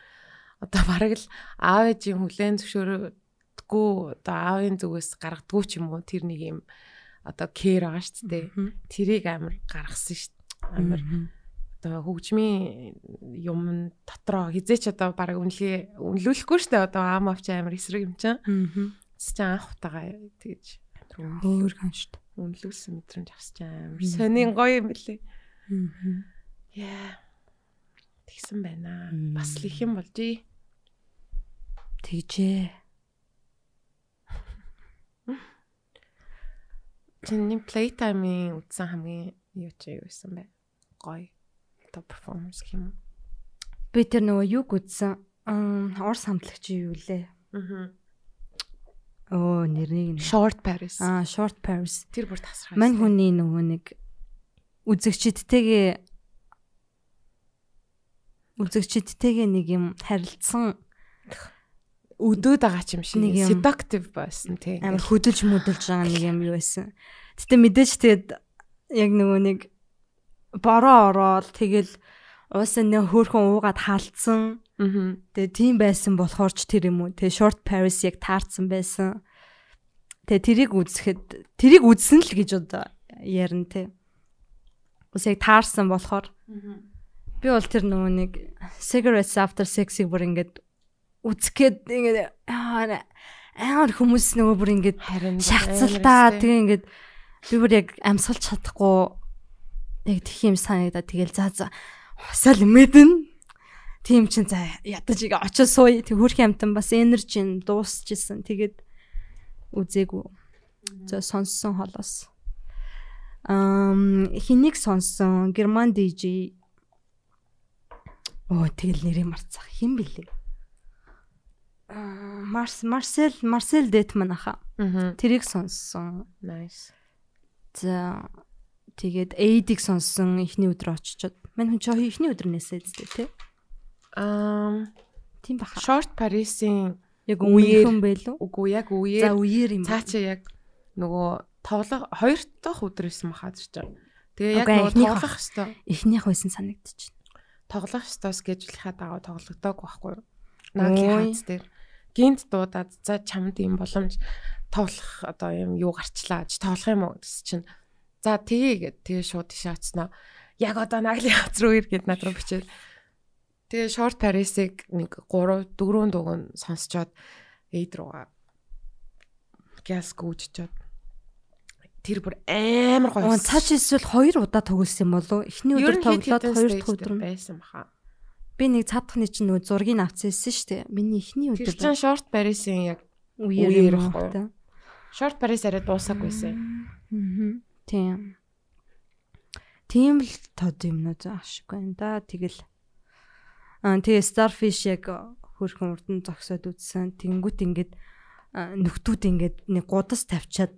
одоо бараг л аав ээжийн хүлэн зөвшөөрдөггүй одоо аавын зүгээс гаргадгүй ч юм уу тэр нэг юм одоо кэр байгаа шүү дээ. Тэрийг амар гаргасан шүү дээ. Амар одоо хөгжмийн юм дотроо хизээч одоо баг үнэлгээ үнэлүүлэхгүй штэ одоо аам авч амар эсрэг юм чинь. Аа. Чи анх утаага тэгэж өөр ган штэ. Үнэлүүлсэн мэдрэмж авсч амар сонин гоё юм бэлээ. Аа. Яа. Тэгсэн байна. Бас л их юм болжээ. Тэгжээ. Чиний playtime-ийн үтсэн хамгийн юу ч юу байсан бэ? Гоё одоо performance гэх юм. Би тэр нөгөө юг үзсэн. Орс хамтлагч юу лээ? Аа. Оо нэрийг нь Short Paris. Аа Short Paris. Тэр бүр тасраа. Мань хүний нөгөө нэг үзэгчдтэйгээ үзэгчдтэйгээ нэг юм харилцсан өдөөд байгаа ч юм шиг seductive байсан тий. амар хөдөлж мөдөлж байгаа нэг юм юу байсан. Гэтэ мэдээж тэгэд яг нөгөө нэг бороо ороод тэгэл уусаа нэг хөөхөн уугаад хаалцсан. Аа. Тэгээ тийм байсан болохоор ч тэр юм уу. Тэгээ short Paris яг таарсан байсан. Тэгээ тэрийг үзэхэд тэрийг үзсэн л гэж одоо ярина те. Ус яг таарсан болохоор би бол тэр нөгөө нэг cigarettes after sex-ийг бүр ингээд үзэхэд ингээд аа, амар хүмүүс нөгөө бүр ингээд Харин шахацалтаа тэгээ ингээд би бүр яг амьсгалж чадахгүй яг тэх юм санагдаа тэгэл за за усаал мэдэн. Тийм чин за ядаж игээ очиж сууя. Тэг хөрх амтан бас энержи дуусчихсан. Тэгээд үзээгүй. За сонссон холоос. Ам хэнийг сонссон? Герман дж оо тэгэл нэрийг марцах. Хин блэ Аа, Марс Марсел Марсел Детман аха. Тэрийг сонссон. Nice. За тэгээд Эйдийг сонссон эхний өдөр очичоод. Мань хүн ч эхний өдөр нээсээ зү тэ. Аа Тийм баха. Short Paris-ийн Яг үеэр- өмнөхөн байл уу? үгүй яг За үеэр үеэр юм. цаа чи яг нөгөө тоглох хоёр дахь өдөр байсан бахаа гэж. Тэгээ яг нөгөө тоглох хэвээр Эхнийх байсан санагдчих. тоглох хэвээр скежүүлийнхаа дагуу тоглогдоог байхгүй юу? Наадлийн Ой. хаац дээр гинт дуудаад за чамд юм боломж тоглох одоо юм юу гарчлаа гэж тоглох юм уу гэсэн чинь за тгий гэд тэгээ шууд тийш очсноо яг одоо наглын хаац руу ир гэд над руу бичээд тэгээ short Paris-ыг нэг 3 4 дугуун сонсчоод эйд руугаа гяс гүйжчихэд тэр бүр амар гоё. Цааш эсвэл хоёр удаа тоглосон юм болов уу? Эхний өдөр тоглоод хоёр дахь өдөр нь байсан баха. би нэг цаадахны чинь нөгөө зургийг авчихсан шүү дээ. Миний эхний Тэр өдөр чинь short Paris-ийн яг үеэр юм байна. short Paris арай дуусаагүйсэн. Аа. Тийм. Тийм л тод юмнууд ашиг байна да. Тэгэл аа тэгээ Starfish яг хөрхөн урдан зогсоод үтсэн. Тэнгүүт ингээд аа, нөхдүүд ингээд нэг гудас тавьчаад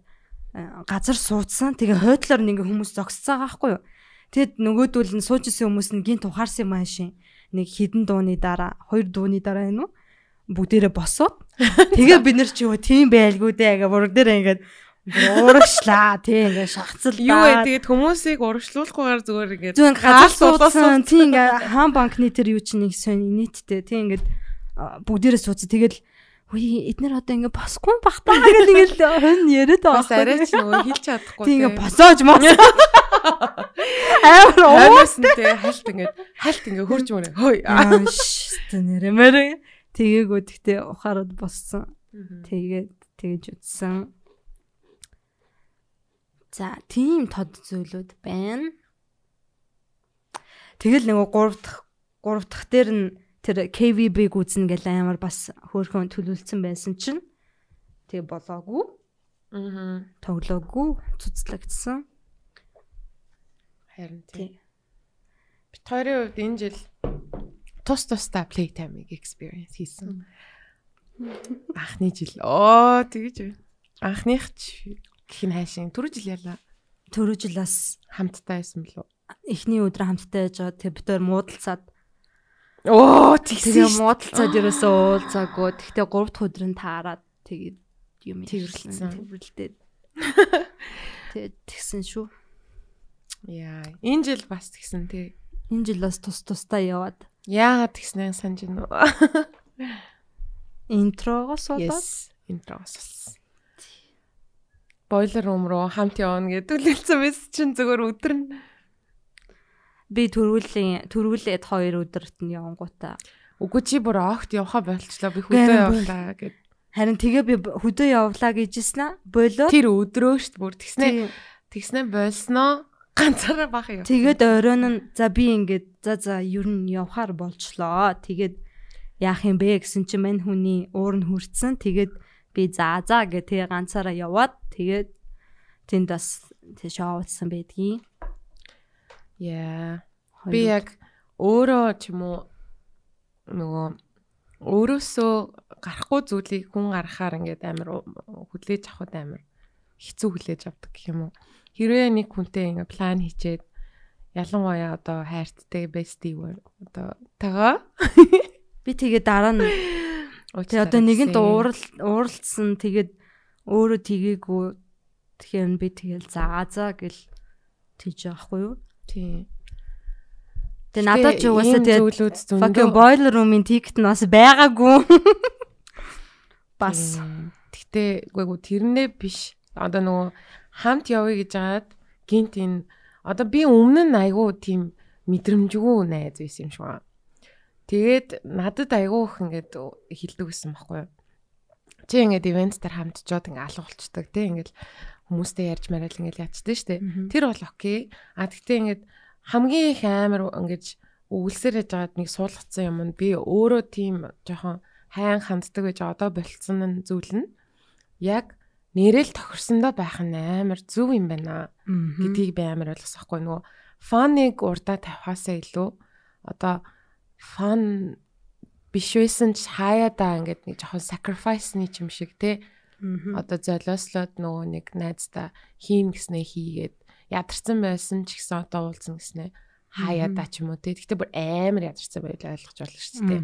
аа, газар суудсан. Тэгээ хойдлоор нэг хүмүүс зогсцсан байхгүй юу? Тэгэд нөгөөдөл нь суужсэн хүмүүс нь гинт ухаарсан юм аашин. Нэг хідэн дууны дараа, хоёр дууны дараа энэ үү? Бүгдээрээ босоод тэгээ бид нар чи юу тийм байлгүй дээ гэ бүр дээр ингээд уурагшлаа тий ингээд шахацл Юу вэ? Тэгээд хүмүүсийг урагшлуулахгүйгээр зүгээр ингээд Зүн хаалт газар суулгасан. тий ингээд хаан банкны тэр юу чинь нэг сонь нийттэй тий ингээд а, бүгдээрээ суудсан тэгэл Үгүй эднэр одоо ингээ босгүй бахтаа гэл ингээл хөн яриад байгаа. бас арай ч нөгөө хэлж чадахгүй. тий ингээ босоож мос. Амар уу. Хойноос нь тэгээ хальт ингээд хальт ингээд хурж мөрөө. Хой. Аа ш нэрэмэр тэгээгүй тэгтээ ухаарад боссон. Тэгээд тэгэж үтсэн. За, тийм тод зүйлүүд байна. Тэгэл нөгөө 3 дахь 3 дахь дээр нь тэр KVB гүзэн гэл амар бас хөөхөн төлөвлөсөн байсан чинь тэг болоогүй, Аа. тоглоогүй, цуцлагдсан. Харин тийм. Тий. Бид хоёрын хувьд энэ жил тус тусдаа playtime-ыг experience хийсэн. Анхны жил. Оо тэгэж байна. Анхных ч гэх нь хайшин түрүү жил ялаа. Төрөө жил бас Хамтдаа байсан уу? эхний өдөр хамтдаа яж байгаа тэр битээр муудалцаад Оо тэгээ тэгсэн. муудалцаад ерөөсөө уулзаагүй. Тэгтээ 3 дахь өдөр нь таарад тэгээд юм Тэрвэрлсэн. Тэрвэрлдээд. Тэгээд тэгсэн шүү. Яа, энэ жил бас тэгсэн тий. Энэ жил бас тус тустай яваад Яагаад тэгснээ санаж байна уу? интрогоос болоод интрос болсон. Бойлер рум руу хамт явна гэдэг үлэлсэн байсан чинь зөвөр өдөр нь би төрүүлээ төрүүлээд хоёр өдөрт нь явангуудаа. үгүй чи бүр огт явахаа болчлоо би хөдөө явлаа гэд. Харин тэгээ би хөдөө явлаа гэжсэн аа. Болоо. Тэр өдрөө штт бүр тэгснээ Тий. тэгснээ болсноо ганцаараа бах яв. Тэгээд оройн нь за би ингээд за за ер нь явхаар болчлоо. Тэгээд яах юм бэ гэсэн чинь мань хүний уур нь хүрцэн. Тэгээд би за за гэ тэгээ ганцаараа яваад тэгээд тэнд бас тэг шоуцсан байдгийн. Яа. Би яг өөрөө ч юм уу нөгөө өөрөөсөө гарахгүй зүйлийг хүн гаргахаар ингээд амар хүлээж авахд амар хэцүү хүлээж авдаг гэх юм уу. Хэрвээ нэг хүнтэй ингээд план хийчээд ялангуяа одоо хайрттай were одоо тагаа би тэгээ дараа нь тэгээ одоо нэгэнт уурал ууралцсан тэгээд өөрөө тгээгүй тэгэхээр би тэгэл за за гэл тийж яахгүй юу. тийм Тэгээ надад ч угаасаа тэгээ зүйлүүд fucking boiler room-ийн ticket нь бас байгаагүй. Бас Гэтэ үгүй ээ тэрнээ биш. Одоо нөгөө хамт явъя гэж жаад гинт энэ одоо би өмнө нь айгүй тийм мэдрэмжгүй найз байсан юм шиг байна. Тэгээд надад айгүй их ингээд хилдэг гэсэн байхгүй юу? Чи ингээд ивент дээр хамт жоод ингээд алга болчдөг тий ингээд хүмүүстэй ярьж мараал ингээд яачдаг штэ. Тэр бол окей. А тэгтээ ингээд хамгийн их амар ингээд өвлсээр яж байгаад нэг суулгацсан юм нь би өөрөө тийм жоохон хайн ханддаг гэж одоо болцсон нь зүйл нь яг нэрэл тохирсондоо байх нь амар зөв юм байна гэдгийг би амар ойлгосохгүй нөгөө фаныг урдаа тавихаасаа илүү одоо фан биш байсан ч хаяадаа ингээд нэг жоохон sacrifice-ны юм шиг те одоо золиослоод нөгөө нэг найздаа хийн гэснээ хийгээд ядарсан байсан ч гэсэн одоо уулзсан гэснээ хаяадаа ч юм уу те гэхдээ бүр амар ядарсан байлаа ойлгож болно шүү дээ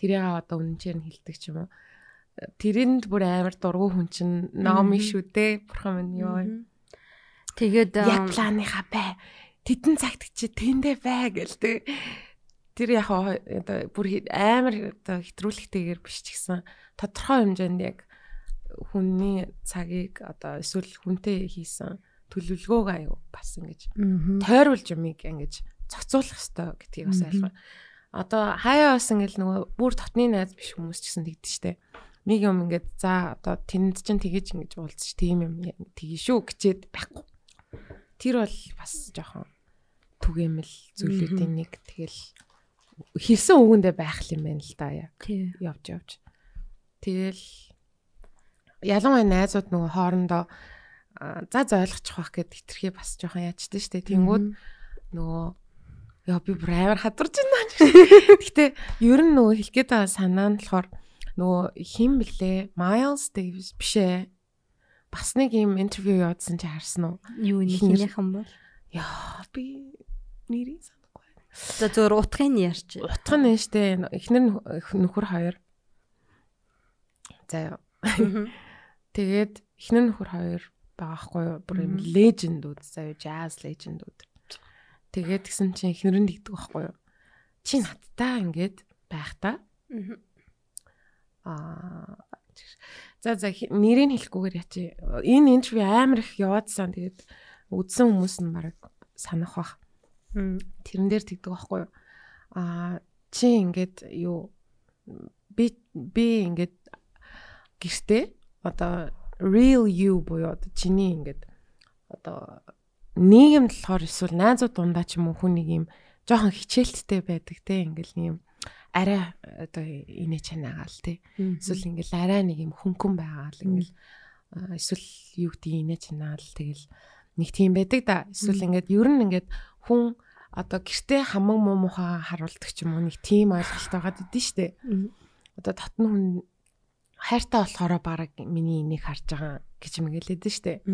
тэрийг одоо үнэнчээр нь хилдэг ч юм уу. Тэрэнд бүр амар дургу хүн чинь номи шүү дээ бурхан минь ёо тэгээд планыхаа бай. Тедэн цагт чи тэндэ бай гэлтэй тэр яг одоо бүр амар одоо хэтрүүлэгтэйгээр биш ч гэсэн тодорхой хэмжээнд яг хүний цагийг одоо эсвэл хүнтэй хийсэн төлөвлөгөөг аюу бас ингэж тойруулж юмыг ингэж зохицуулах хэрэгтэй гэдгийг бас ойлгоо. Одоо хаяа бас ингээл нөгөө бүр дотны найз биш хүмүүс ч гэсэн тэгдэж штэ. Нэг юм ингээд за одоо тэнд чинь тэгэж ингэж уулзч тийм юм тгий шүү гэчээд байхгүй. Тэр бол бас жоохон түгээмэл зүйлүүдийн нэг тэгэл хэлсэн үгэндээ байх юм байна л да яа. Тий. Явж явж. Тэгэл ялангуяа найзууд нөгөө хоорондоо а, за за ойлгочих واخ гэд хитрхи бас жоохон яачдээ штэ. Тэнгүүд нөгөө яа би бүр амар хадварч байна. Гэтэ ер нь нөгөө хэлэх гээд байгаа санаа нь болохоор нөгөө хин блэ Miles Davis биш ээ. Бас нэг юм интервью явуулсан чи харсан уу? Юу нэг Ихнэр- хинийхэн бол. Яа би нэрийг За зөвөр утгын ярьч. Утга нь штэ эхнэр нөхөр хоёр. За тэгээд эхнэр нөхөр хоёр байгаа хгүй юу? Бүр юм лежендүүд заяа jazz лежендүүд. Тэгээд гисэн чинь эхнэр нь тэгдэг байхгүй юу? Чи надтай ингээд байх та. Аа За за нэрийг хэлэхгүйгээр ячи. Энэ интервью амар их яваадсан. Тэгээд үдсэн хүмүүс нь баг санах бах. Тэрэн дээр тэгдэг байхгүй юу? Аа чи ингээд юу би би ингээд гэртээ одоо real you буюу одоо чиний ингээд одоо нийгэмд болохоор эсвэл найзууд дундаа ч юм уу хүн нэг юм жоохон хичээлттэй байдаг те ингээл нэг юм арай одоо инээ чанаагаал те. Эсвэл ингээл арай нэг юм хөнгөн байгаа л ингээл эсвэл юу гэдэг инээ чанаагаал тэгэл нэг тийм байдаг да. Эсвэл ингээд ер нь ингээд хүн одоо гэртээ хамаг муу мухаа харуулдаг ч юм уу нэг тийм ойлголт байгаа гэдэг нь штэ одоо татны хүн хайртай болохоор баг миний энийг харж байгаа гэж мэгээлээд штэ.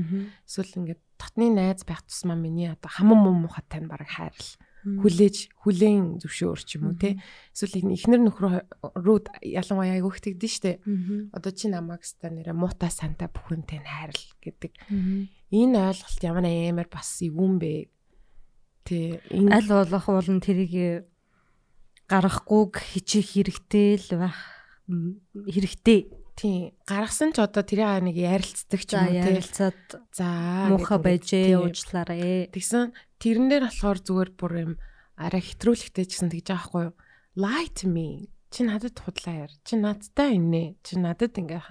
Эсвэл ингээд татны найз байх тусмаа миний одоо хаман муу мухатай нь баг хайрл. Хүлээж хүлээн зөвшөөр ч юм уу те эсвэл ихнэр нөхрөө рүү ялангуяа айгүйх тэгдэж штэ. Одоо чи намайг ста нэрэ муутай сантай бүхэнтэй хайрл гэдэг. Энэ ойлголт ямар амар бас эвүүн бэ энэ Аль болох уулын тэрийг гаргахгүйг хичээх хэрэгтэй л байх хэрэгтэй. тийм гаргасан ч одоо тэрийг нэг ярилцдаг ч юм уу те ярилцаад за муухай байжээ тийм. уучлаарай. Тэгсэн тэрэн дээр болохоор зүгээр бүр юм арай хэтрүүлэгтэй ч гэсэн тэгж байгаа байхгүй юу? To me. Чи надад худлаа яар. Чи надтай инэ. Чи надад ингээ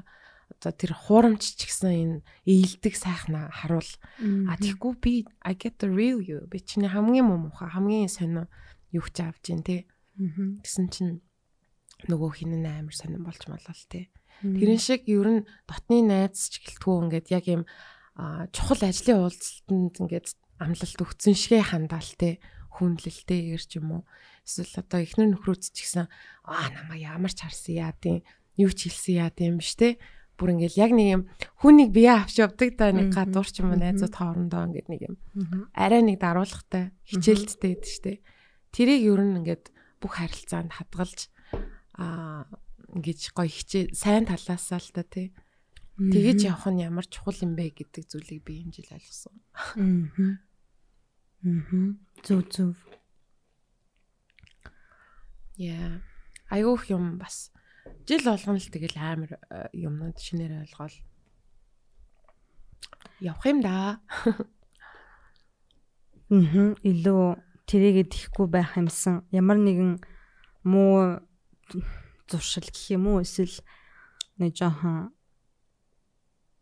одоо тэр хуурамч ч гэсэн энэ ээлдэг сайхнаа харуул. А тэггүй би I get the real you. Би чиний хамгийн муу муха хамгийн сонио юу ч авч जैन те. Тэгсэн чинь нөгөө хин нь амар сонирн болж малал те. Тэрэн шиг ер нь дотны найз ч гэлтгүү ингээд яг юм чухал ажлын уулзалтанд ингээд амлалт өгцөн шигэ хандаалтай хүндлэлтэй ирж юм уу эсвэл одоо эхнэр нөхрөөц ч гэсэн аа намаа ямар ч харсан яа тийм юу ч хэлсэн яа тийм биш те бүр ингээд яг нэг юм хүнийг бие авч явдаг да нэг гадуур ч юм уу найзууд хоорондоо ингээд нэг юм арай нэг даруулгатай хичээлттэй гэдэг штэ тэрийг ер нь ингээд бүх харилцаанд хадгалж аа ингэж гоё хичээ сайн талаасаа л та тий Тэгэж явах нь ямар чухал юм бэ гэдэг зүйлийг би энэ жил ойлгосон. Мгм. Мгм. Зүг зүг. Яа. Айгүйх юм бас жил болгоно л тэгэл амар э, юмнууд шинээр ойлгоол. Явах юм да. Мгм. Илүү тэрийгэ тэхгүй байх юмсан. Ямар нэгэн муу зуршил гэх юм уу эсвэл нэг жоохон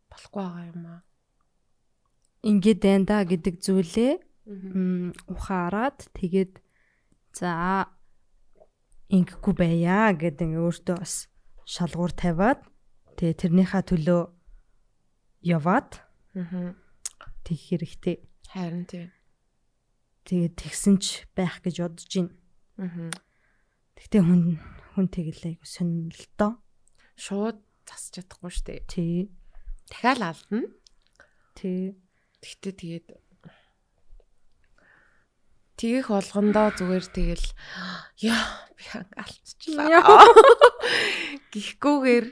Болохгүй байгаа юм аа. ингээд байна да гэдэг зүйлээ ухаарад тэгээд за ингэхгүй байя гэдэг ингээ өөртөө бас шалгуур тавиад тэгээ тэрнийхээ төлөө яваад Аа. тэгэх хэрэгтэй. Харин тий. Тэгээд тэгсэн ч байх гэж бодож байна. Аа. Гэхдээ хүн хүн тэгэлээ айгу доо. Шууд засч чадахгүй штэ. Тий. Дахиад алдна. Тий. Тэгтээ тэгээд Тэгэх болгондоо зүгээр тэгэл яа би алдчихлаа. Гихгүйгээр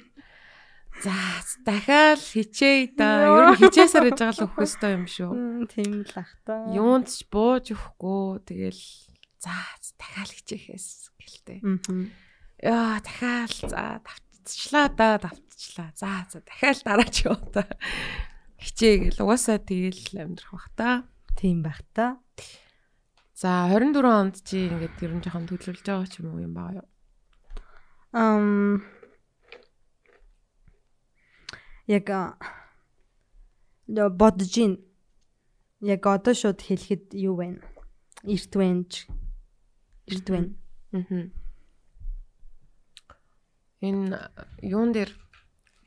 за дахиад хичээе да. Ер нь хичээсээр яж байгаа л өгөх ёстой юм шүү. Тийм л ах та. Юунд ч бууж өгөхгүй тэгэл За дахиад хичээхээс гэлтэй. Яа дахиад за давтчихлаа да давтчихлаа. За за дахиад дараа ч яваа та. Хичээгэл угаасаа тэгэл амьдрах бах та. Тийм байх та. За 24 онд чи ингээд ер нь жоохон төлөвлөж байгаа ч юм уу юм байгаа юу? Ам яг бодож ин яг одоо шууд хэлэхэд юу вэ? Эрт вэнж. Эрт вэн. Аа. Энэ юун дээр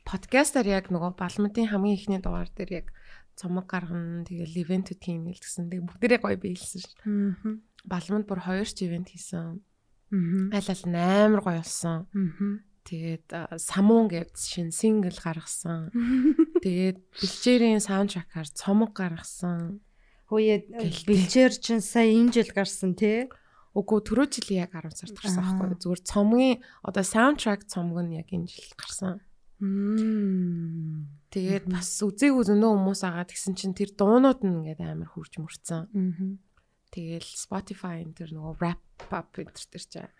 подкастаар яг нөгөө балмадын хамгийн ихний дугаар дээр яг цомог гаргана тэгэл ивент тийм гэлтсэн. Тэгээ бүгдээрээ гоё биелсэн ш. Аа. Балмад бүр хоёр ч ивент хийсэн. Аа. Аль аль амар гоё болсон. Аа. Тэгээд самуун гэж шинэ сингл гаргасан. Тэгээд бэлчээрийн саундтракаар цомог гаргасан. Хөөе бэлчээр чинь сая энэ жил гарсан тий. Үгүй түрүү жилийн яг 10 сард гарсан байхгүй? Зүгээр цомгийн одоо саундтрак цомог нь яг энэ жил гарсан. Мм. Тэгээд бас үзээгүй зөндөө хүмүүс агаад гисэн чинь тэр дуунууд нь ингээд амар хурж мөрцөн. Тэгэл Spotify энэ тэр нөгөө wrap up энэ тэр чинь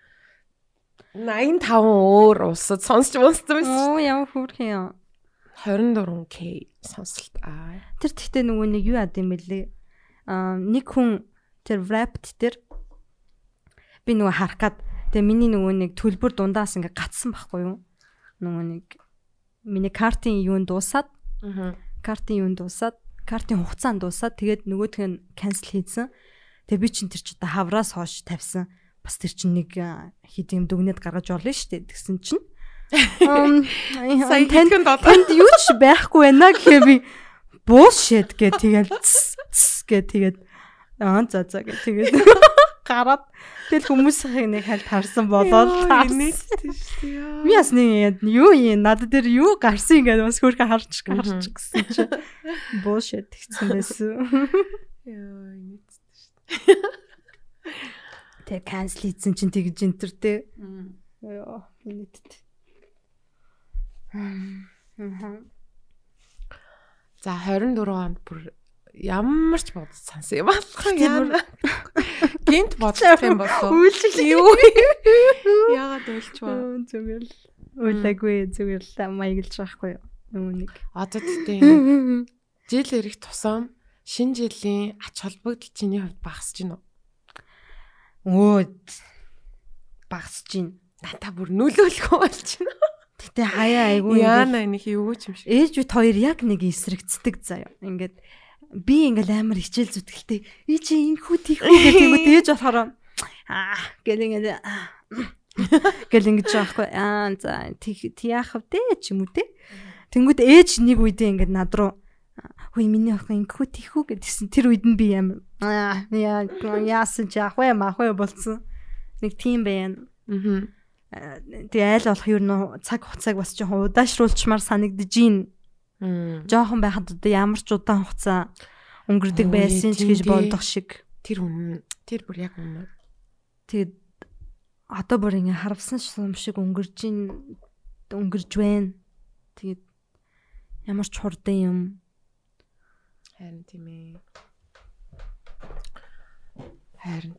85 өөр улсад сонсч монссон байсан. Оо ямар хөөрхөн юм. 24k сонсолт аа. Тэр тэгтээ нөгөө нэг юу яд юм бэлээ. Аа нэг хүн тэр wrapped тэр би нөгөө харах гад тэгээ миний нөгөө нэг төлбөр дундаас ингээ гатсан байхгүй юу? Нөгөө нэг миний картын юунд дуусаад Аа. картын юунд дуусаад картын хугацаанд дуусаад тэгээд нөгөөх нь cancel хийсэн. Тэгээ би чинь тэр чи одоо хавраас хоош тавьсан. Бас тэр чинь нэг хэд юм дүгнээд гаргаж орлоо шүү дээ. Тэгсэн чинь Сая танд танд юу ч байхгүй байна гэхээ би bullshit гэ тэгэл гэ тэгээд аа за за гэ тэгээд гараад тэгэл хүмүүсийн нэг хальт харсан болоод инээдтэй шүү дээ. Би бас нэг юу юм надад дээр юу гарсан ингээд бас хөрхө харч гарч гэсэн чи bullshit гэсэн байсан. Яа, инээдтэй шүү Тэгээ cancel хийсэн чинь тэгж энтер те. дээ. Яа, инээдтэй. Мм. За 24 онд бүр ямар ч бодож сансан юм Тийм яана. Гинт бодох юм болов. Үйлчлэг Юу? Яагаад уйлчваа? зүгээр л уулаггүй зүгээр л маяглаж байхгүй юу. Нэг. Одоо тэгтээ ингэ жил ирэх тусам шинэ жилийн ач холбогдол чиний хувьд багасж уу? Өө багсж гин. Та бүр нөлөөлөхгүй болж байна. Гэтэ хаяа айгүй Яана энэ юу ч юм шиг. ээж бит хоёр яг нэг эсрэгцдэг заяа. Ингээд би ингээл амар хичээл зүтгэлтэй. И чи инхүү тийхүү гэдэг юм ээж болохоор аа гэл ингээд аа, гэл ингэж байхгүй. Аа за тий яах вэ ч юм уу те. Тэнгүүд ээж нэг үедээ ингээд над руу хөөе миний охин инхүү тийхүү гэдгсэн тэр үед нь би амар аа яа яасан ч яах вэ маах вэ болцсон. Нэг тийм байна. Аа. Тэгээ айл болох юу нэ цаг хугацааг бас жоохон удаашруулчмаар санагдаж гин. Мм. Жоохон байхад одоо ямар ч удаан хугацаа өнгөрдөг байсан ч гэж бодох шиг. Тэр үнэн. Тэр бүр яг үнэн. Тэгээд одоо бүр ингээ харавсан юм шиг өнгөрж ин өнгөрж байна. Тэгээд ямар ч хурдан юм. Харин тийм ээ. Харин.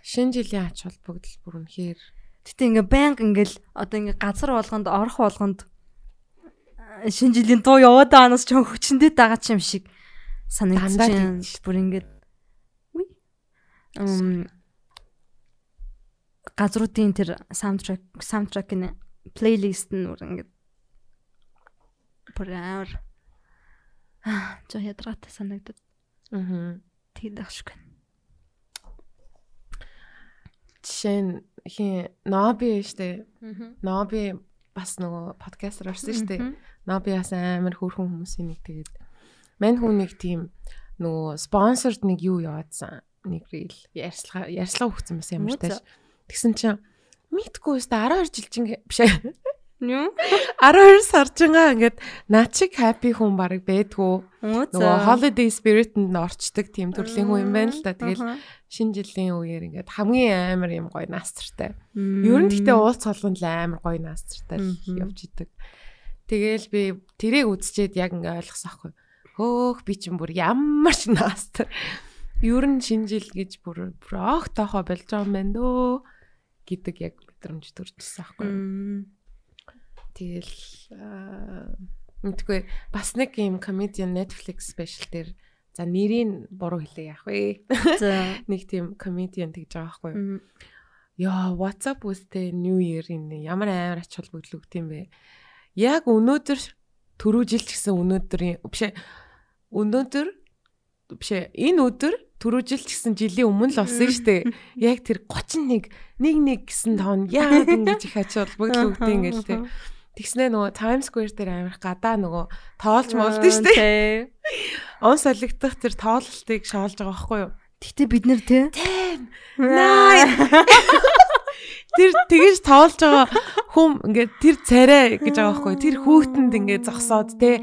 Шинэ жилийн ач холбогдол бүр үнэхээр Гэтэ ингээ байнга ингээл одоо ингээ газар болгонд орох болгонд шинэ жилийн дуу яваад байгаанаас ч байгаа ч юм шиг тэгж. Бүр ингээд Уй. Ам газруудын тэр саундтрек саундтрек нэ плейлист нь бүр ингээд бүр амар аа жоо ядратай санагдаад аа тэгээд ах шиг байна. жишээ нь хин Ноби штэ. Ноби бас нөгөө подкастер орсон штэ. Ноби бас амар хөөрхөн хүмүүсийн нэг тэгээд мань хүн нэг тийм нөгөө спонсорд нэг юу яваадсан. Нэг рил ярьслага ярьслага өгсөн байсан ямар Үгүй тааш. Тэгсэн чинь мэдгүй өстө 12 жил чинь биш. Юу? 12 саржингаа ингээд наад шиг happy хүн баг. Оо Нөгөө holiday spirit-нд орчдөг тийм төрлийн хүн юм байна л да. Тэгэл шинэ жилийн үеэр ингээд хамгийн амар юм гоё наастртай. Ер нь гэхдээ уулц холгонд л амар гоё наастртай л явж идэг. Тэгэл би тэрийг үзчихэд яг ингээ ойлгосон аахгүй. Хөөх би чинь бүр ямар ч наастар. Ер нь шинэ жил гэж бүр огт тохоо болж байгаа юм байна дөө гэдэг яг мэдрэмж төржсэн аахгүй. Тэгэл мэдгүй бас нэг юм comedian Netflix special дээр за нэрийг буруу хэлээ яах вэ? За. Нэг тийм comedian тэгж байгаа байхгүй юу. Яа, what's up with the new year энэ ямар амар ач холбогдлогт юм бэ? Яг өнөөдөр түрүү жил ч гэсэн өнөөдрийн биш ээ, өнөөдөр биш ээ, энэ өдөр түрүү жил ч гэсэн жилийн өмнө л болсон шүү дээ. Яг тэр 31 нэг нэг гэсэн тоон яагаад ингэж их ач холбогдлогт ингээл те. Тэгснэ нөгөө Times Square дээр амирх гадаа нөгөө тоолж молдсон шүү дээ. Он солигдох тэр тоололтыг шоолж байгаа байхгүй юу? Гэтэ бид нэр тий. Nine. Тэр тэгэж тоолж байгаа хүм ингээд тэр царай гэж байгаа байхгүй. Тэр хүүтэнд ингээд зогсоод те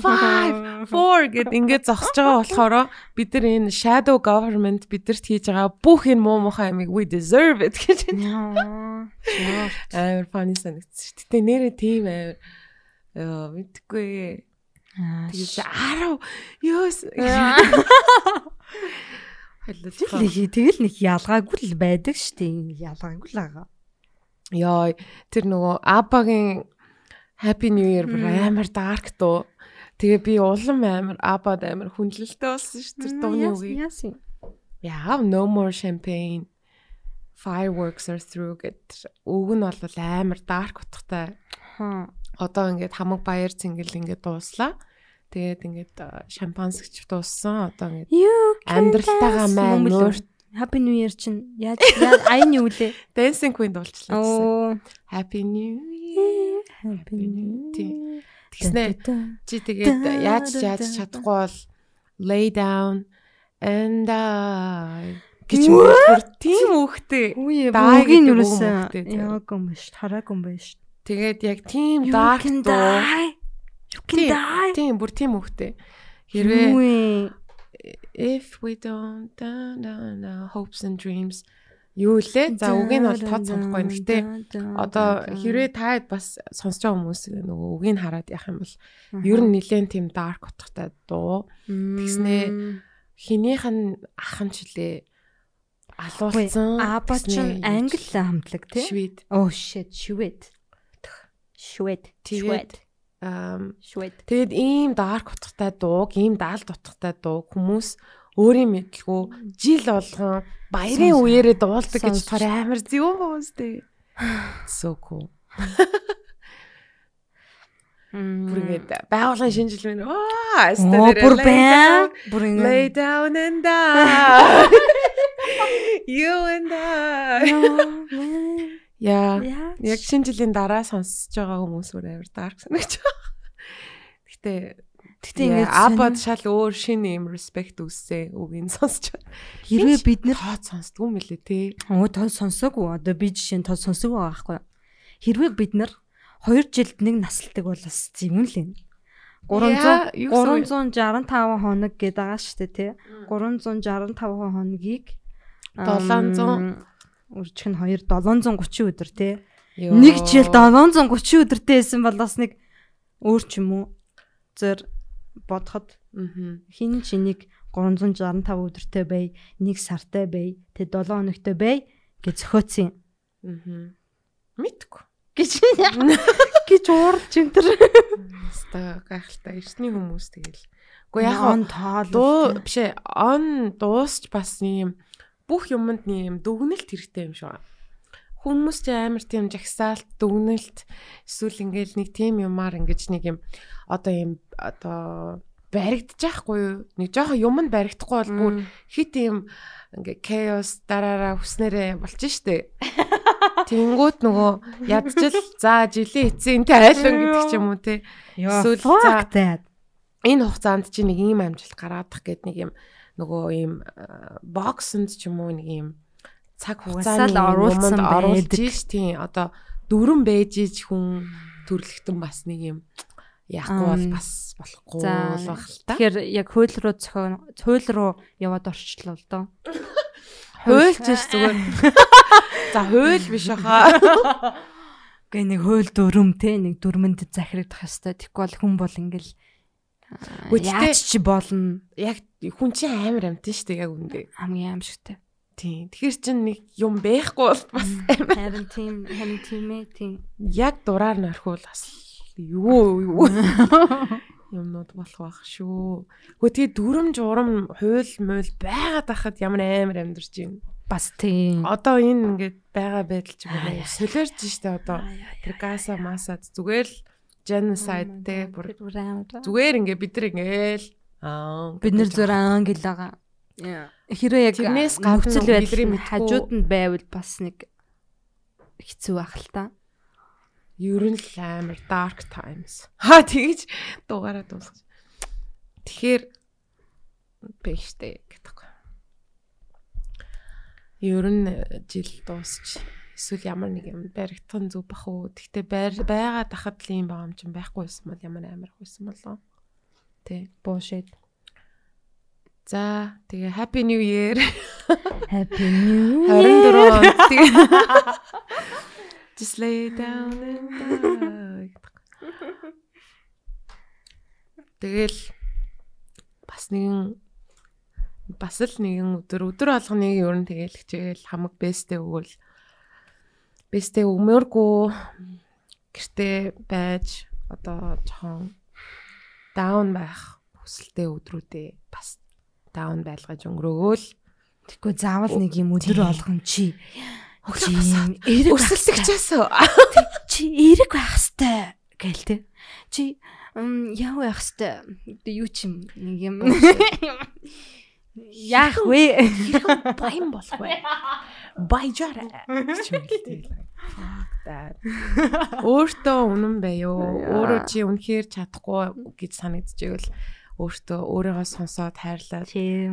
5 4 гэд ингээд зогсож байгаа болохоор бид нар энэ shadow government бидэрт хийж байгаа бүх энэ муу мухай амиг we deserve it гэж амар funny санагдсан шүү. Гэтэ нэрээ тийм амар ёо мэдгүй. Тэгэж 10 ёос Тэгэл нэг тэгэл нэг ялгаагүй л байдаг штеп. Ялгаагүй л байгаа. Яа, тэр нөгөө Абагийн Happy New Year бүр амар dark дуу. Тэгээ би улам амар Абад амар хүндлэлтэй болсон шүү тэр дууны үгийг. Яа, no more champagne. Fireworks are through гэд үг нь бол амар dark утгатай. Одоо ингээд хамаг баяр цэнгэл ингээд дууслаа. Тэгээд ингээд а, шампансгч дууссан. Одоо ингээд амьдралтайгаа маань нуур Happy New Year чинь яаж яаж аян юу лээ? Dancing Queen дуулчлаа гэсэн. Оо. Happy New Year. Happy New Тийм. Тэгснэ чи тэгээд яаж яаж чадахгүй бол lay down and I гэж бүр тийм үхтэй. Үг юусэн яг юм биш хараагүй юм биш. Тэгээд яг тийм dark дуу. You can die. Тийм бүр тийм үхтэй. Хэрвээ if we don't da, da, da, hopes and dreams юу лээ? За үгийг нь бол тод санахгүй. Гэхдээ одоо хэрвээ та бас сонсож байгаа хүмүүс нөгөө үгийг нь хараад явах юм бол ер нь нэлээд тийм dark утгатай дуу. Тэгснээ хинийх нь ахын жилээ алуулсан. Аба Тэгснээ англи хамтлаг тий? Швед. Oh shit, швед. Швед. Швед. Ам Швед. Тэгэд ийм dark утгатай дууг, ийм даалд утгатай дууг хүмүүс өөрийн мэдлгүй жил болгон баярын үеэрээ дуулдаг гэж төр амар зөв хүмүүстэй. So cool. Бүр ингээд байгуулгын шинэ жил мэн. Оо бүр бай. Бүр Lay ингэ. down and die. You and I. Яа. Яг шинэ жилийн дараа сонсож байгаа хүмүүс бүр амар dark санагч. Гэтэ Гэтэ ингэ ингэ абад шал өөр шинэ юм respect үссэн үгийг сонсож байна. хэрвээ бид нэр тоод сонсдгүй юм лээ те. Оо тод сонсоогүй. Одоо би жишээ нь тод сонсоогүй байгаа байхгүй? Хэрвээ бид нар 2 жилд нэг наслдаг бол бас юм л юм. 300 Яа, юу гэсэн үг? 365 хоног гэдэг байгаа шүү дээ тий. 365 хоногийг 700 үржих нь 2 730 өдөр тий. Нэг жил 730 өдөртэй байсан бол бас нэг өөр ч юм уу зэр бодоход хин чинийг 365 өдөртэй бай, нэг сартай бай, тэ 7 хоногтой бай гэж зөхөөцсөн Мгм. Мэдгүй. гэж гэж уурч энэ төр. Хаста гайхалтай эртний хүмүүс тэгэл. Уу яг он тоол дуу биш ээ он дуусч бас юм бүх юмд нэг юм дүгнэлт хэрэгтэй юм шиг байна. Хүмүүс ч амар тийм жагсаалт дүгнэлт эсвэл ингээл нэг тийм юмар ингэж нэг юм одоо юм одоо баригдаж байхгүй юу? Нэг жоохон юм нь баригдахгүй бол бүр хит юм ингээ chaos дараараа хүснээрээ болж штэ. Тэнгүүт нөгөө ядчил за жилийн эцсийн тэ айлан гэдэг ч юм уу те. Эсвэл за энэ хугацаанд чи нэг ийм амжилт гаргаадах гэд нэг юм нөгөө ийм боксонд ч юм уу нэг ийм цаг Угсаал хугацааны оруулсан байдаг. тийм одоо дөрөн байж иж хүн төрлөختөн бас нэг юм яахгүй бол бас болохгүй л баг л та. Тэгэхээр яг хууль руу зохион хууль руу яваад орчлоо л доо. Хуйлч ш зүгээр. За хууль биш хаа. Гэ нэг хууль дүрм те нэг дүрмэнд захирагдах хэвээр тэгэхгүй бол хүн бол ингээл Яаж ч болно Яг хүн чинь амар амтэн шүү дээ яг үндэ. хамгийн аимшигтай. Тийм. Тэгэхээр чинь нэг юм байхгүй бол бас амар тийм харин тийм ээ тийм. яг дураар орхивол бас юу юу юмнууд болох байх шүү. Гэхдээ тэгээ дүрм журам хуйл муйл байгаад ахад ямар амар амьдарч байна. Бас тийм. Одоо энэ ингээд байгаа байдал ч юм уу солиорч штэ одоо тэр гаса масад зүгээр л genocide те бүр зүгээр ингээд бид нар ингээл аа бид нар зур англ байгаа. Хэрвээ яг Тэрнээс байдал мэдгүй- хажууд нь байвал бас нэг хэцүү байх л та. ер нь л амар dark times. Ха тэгэж дугаараа дуусгаж. Тэгэхээр бэштэй гэдэг. Ер нь жил дуусч эсвэл ямар нэг юм баригдах нь зүг бах уу. Байр байгаа дахад л юм байгаа юм чинь байхгүй байсан бол ямар амар хүйсэн болоо. Тэ. Bullshit. За тэгээ happy new year. Happy New 24 онд тэгээ Just lay down and die. Тэгэл бас нэгэн бас л нэгэн өдөр өдөр болгоныг ер нь тэгэл хичээл хамаг бэстэй өгвөл бэстэй өмөргөө гэртээ байж одоо жоохон даун байх хүсэлтэй өдрүүдээ бас даун байлгаж өнгөрөөгөөл Тэгэхгүй заавал нэг юм өдөр Тийм. болгон чи эрэг өсөлтөгчөөсөө чи эрэг байх хэвээр гээл те. Чи яв байх хэвээр юу ч юм нэг юм яах вэ? баян болох бай. Баяжаарай. гэж юм хэлтэй. Fuck that. Өөртөө үнэн байё. Өөрөө чи үнэхээр чадахгүй гэж санагдчихвэл өөртөө өөрийгөө сонсоод хайрлаад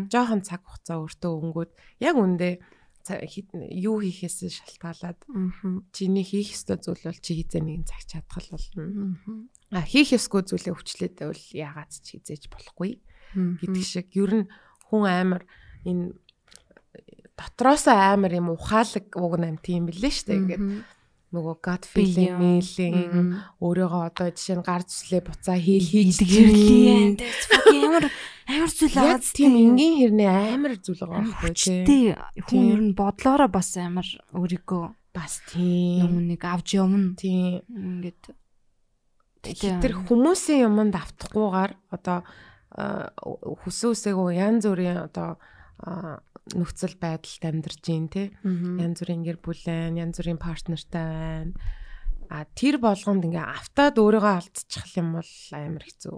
жоохон цаг хугацаа өөртөө өнгөд яг үндэ юу хийхээс шалтгаалаад чиний хийх ёстой зүйл бол чи хизээ нэгэн цаг чадхал болно. А хийх ёсгүй зүйлээ хүчлээд байвал яагаад ч хизээж болохгүй. гэдэг шиг ер нь хүн амар энэ дотроосоо амар юм ухаалаг уг нам тийм билээ шүү дээ. Ингээд нөгөө gut feeling, feeling өөрийгөө одоо жишээ нь гар зүслээ буцаа хийл хийж Илгэрлээ. Ямар амар зүйл аа. тийм энгийн хэрнээ амар зүйл байгаа байхгүй тий. Хүн ер нь бодлоороо бас амар өөрийгөө Бас тийм. нэг авч явна. Тийм. Ингээд Тэр хүмүүсийн юмд автахгүйгээр одоо үсээгөө янз бүрийн одоо нөхцөл байдалд амьдарч гин тий. янз бүрийн гэр бүлэн, янз бүрийн партнертай байна. А тэр болгонд ингээ автаад өөрийгөө алдчих юм бол амар хэцүү.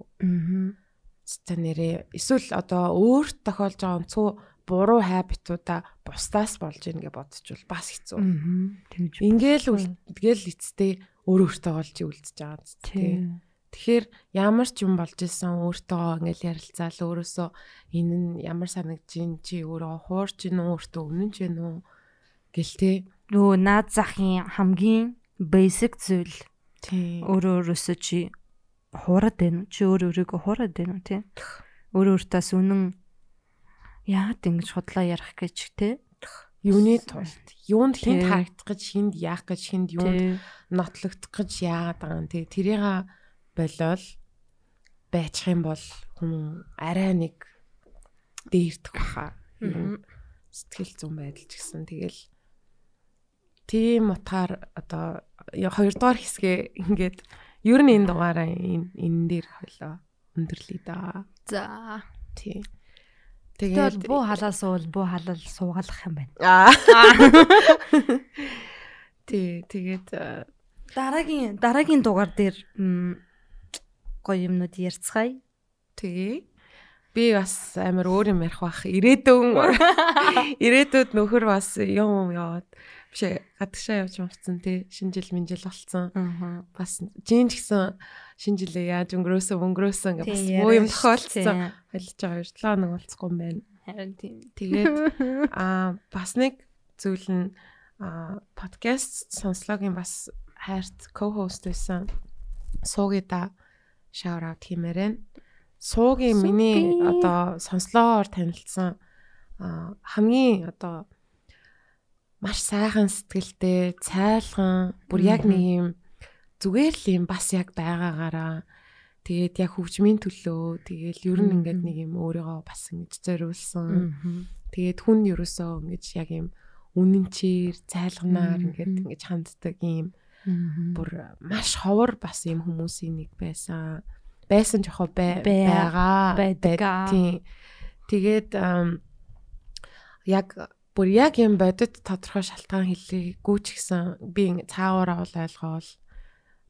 Цэцэ нэрээ эсвэл одоо өөрт тохиолж байгаа онцгой буруу хайбитуудаа бусдаас болж ийн гэж бодчихвол бас хэцүү. Тэгж Ингээл үл тэгэл эцтэй өөр өөртөө олж үлдчихэж байгаа зү тий. Тэгэхээр ямар ч юм болж исэн өөртөө ингээл ярилцаал өөрөөсөө энэ нь ямар санагдж ин чи өөрөө хуурч ин өөртөө өмнө ч юм уу гэл тий. Нөгөө наад захын хамгийн basic зүйл Тий. өөрөө өөрөөсөө чи хуураад байна уу? Чи өөр өөрийгөө хуураад байна уу тий? Өөр өөртөөс үнэн яагаад ингэж худлаа ярих гэж тий? юуны тулд юунд хинт харагдах гэж хинд яах гэж хинд юунд нотлогдох гэж яагаад байгаа юм тий тэрийг болол байчих юм бол хүн арай нэг дээрдэх баха. Сэтгэл зүйн байдал ч гэсэн. Тэгэл тийм утгаар одоо хоёрдугаар хэсгээ ингээд ер нь энэ дугаараа энэ энэ дээр хойлоо өндөрлөе да. За. тий. Тэгэл тэгээд буу халаал суул буу халаал суугалах юм байна. аа. Тий тэгээд э, Дараагийн дараагийн дугаар дээр гоё юмнууд ярьцгаая. Тэгээ. Би бас амар өөр юм ярих бах. Ирээдүйн ирээдүйд нөхөр бас юм яваад биш гадагшаа явж мавцсан тий. Шинэ жил минжил болцсон. Бас жин ч гэсэн шинэ жилээ яаж өнгөрөөсөн өнгөрөөсөн гэх бас буу юм тохиолдсон. Хэлж байгаа 2 7 хоног болцсон юм байна. Харин тийм. Тэгээд аа бас нэг зүйл нь аа подкаст сонслогийн бас хайрт co-host байсан. Суугида shout out хиймээрэн. Суугийн миний одоо сонслоор танилцсан хамгийн одоо маш сайхан сэтгэлтэй, цайлган, бүр яг нэг юм зүгээр л юм бас яг байгаагаараа. Тэгээд яг хөгжмийн төлөө тэгээд ер нь ингээд нэг юм өөрийгөө бас ингэж зориулсан. Тэгээд хүн ерөөсөө ингэж яг юм үнэнчээр, цайлганаар ингээд ингэж ханддаг юм бүр маш ховор бас юм хүмүүсийн нэг байсан. Байсан жохоо Бай- байгаа. байдаг. Тийм. Тэгээд яг бүр яг юм бодит тодорхой шалтгаан хэлээгүй ч гэсэн би ингэ цаагаараа бол ойлгоол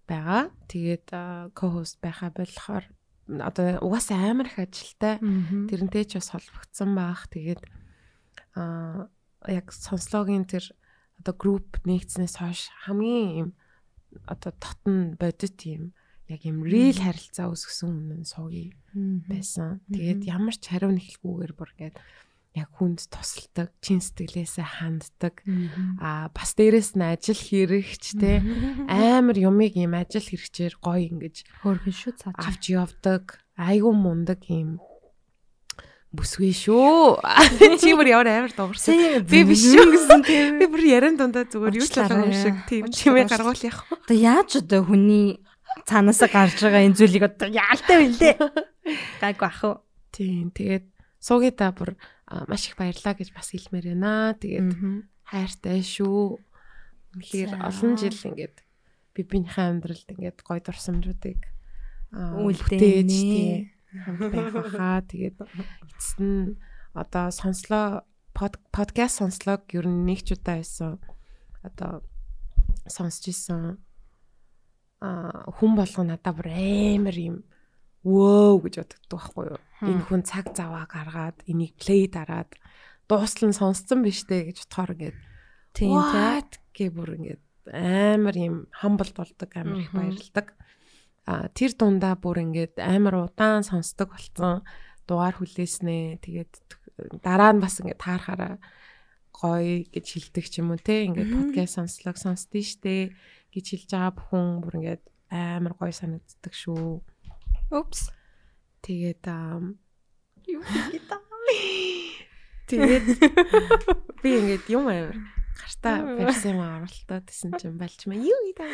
байгаа. Тэгээд ко-хост байхаа болохоор одоо угаасаа амар их ажилтай. Тэрнтэй ч бас холбогдсон баах. Тэгээд аа яг сонслогийн тэр одоо групп нэгдснээс хойш хамгийн юм одоо дотн бодит юм яг юм real харилцаа үүсгэсэн нь суугий байсан. Тэгээд ямар ч хариу нэхэлгүйгээр бүр ингээд яг хүнд тусалдаг, чин сэтгэлээсээ ханддаг. Аа бас дээрэс нь ажил хэрэгч те амар юмыг юм ажил хэрэгчээр гоё ингэж Хөөрхөн шүү цааш. авч явдаг. Айгу мундаг юм бүсгүй шүү. Чи бүр ямар амар дуурсан. Би биш шүү гэсэн тийм. Би бүр яран дундаа зүгээр юу ч Уучлаарай. болоогүй шиг тийм чимээ гаргуул яах вэ? Одоо яаж одоо хүний цаанаасаа гарч байгаа энэ зүйлийг одоо яалтай билээ. Гайгүй ах уу. Тийм. Тэгээд суугида бүр маш их баярлаа гэж бас хэлмээр байна. Тэгээд хайртай шүү. Үнэхээр олон жил ингээд би бинийхээ амьдралд ингээд гоё дурсамжуудыг бүтээж тийм хамт байх баха. Тэгээд эцэст нь одоо сонслоо под- подкаст сонслог ер нь нэг ч удаа байсан. Одоо сонсч исэн а хүн болгоо надад бүр амар юм вөө гэж боддог байхгүй юу. Энэ хүн цаг заваа гаргаад энийг плей дараад дуустал нь сонсцсон биш үү гэж бодохоор ингээд Тийм тий. What гэ бүр ингээд амар юм хамбалд болдог амар их баярлдаг. А тэр дундаа бүр ингээд амар удаан сонсдог болсон. Дугаар хүлээснэ. Тэгээд дараа нь бас ингээд таарахаараа гоё гэж хэлдэг ч юм уу те ингээд подкаст сонслог сонсдөө штэ гэж хэлж байгаа бүхэн бүр ингээд амар гоё санагддаг шүү. Упс. Тэгээд аа юу гэдэг Тэгээд би ингээд юм амар гартаа барьсан юм оролтоо гэсэн чинь балчмаа юу гэдэг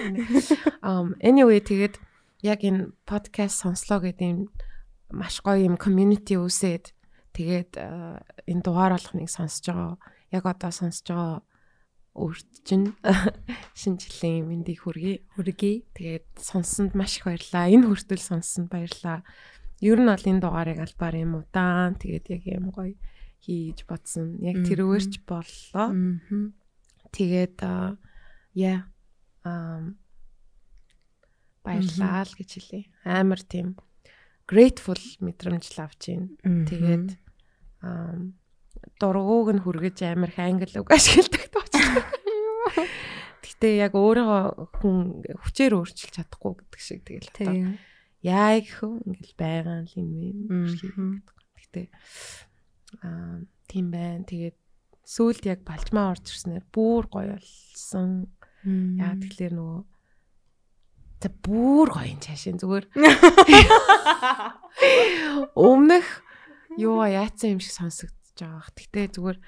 um anyway тэгээд яг энэ подкаст сонслоо гэдэг юм маш гоё юм community үүсээд тэгээд аа, энэ дугаар болгоныг сонсож байгаа яг одоо сонсож байгаа өөрт чинь шинэ жилийн мэндийг хүргэе Хүргэе. Тэгээд сонссонд маш их баярлаа. Энэ хүртэл сонссонд баярлаа. Ер нь бол энэ дугаарыг албаар юм удаан тэгээд яг юм гоё хийж бодсон. Яг тэрвэрч боллоо. Тэгээд яа ам баярлаа л гэж хэлье. Амар тийм grateful мэдрэмж л авч байна. Тэгээд дургууг нь хүргэж амар их англи үг ашигладаг тоочлоо. Гэтэ яг өөрийгөө хүн хүчээр өөрчилж чадахгүй гэдэг шиг тэгэл одоо яа вэ ингээл байгаа л юм. Мгм. Гэтэ аа тийм байна. Тэгээд сүүлд яг балжмаа орж ирснээр бүр гоё болсон. Яа тэгэхээр нөгөө за бүр гоё юм чаашин зүгээр. Өмнөх юу яатсан юм шиг сонсогдож байгаа. Гэтэ зүгээр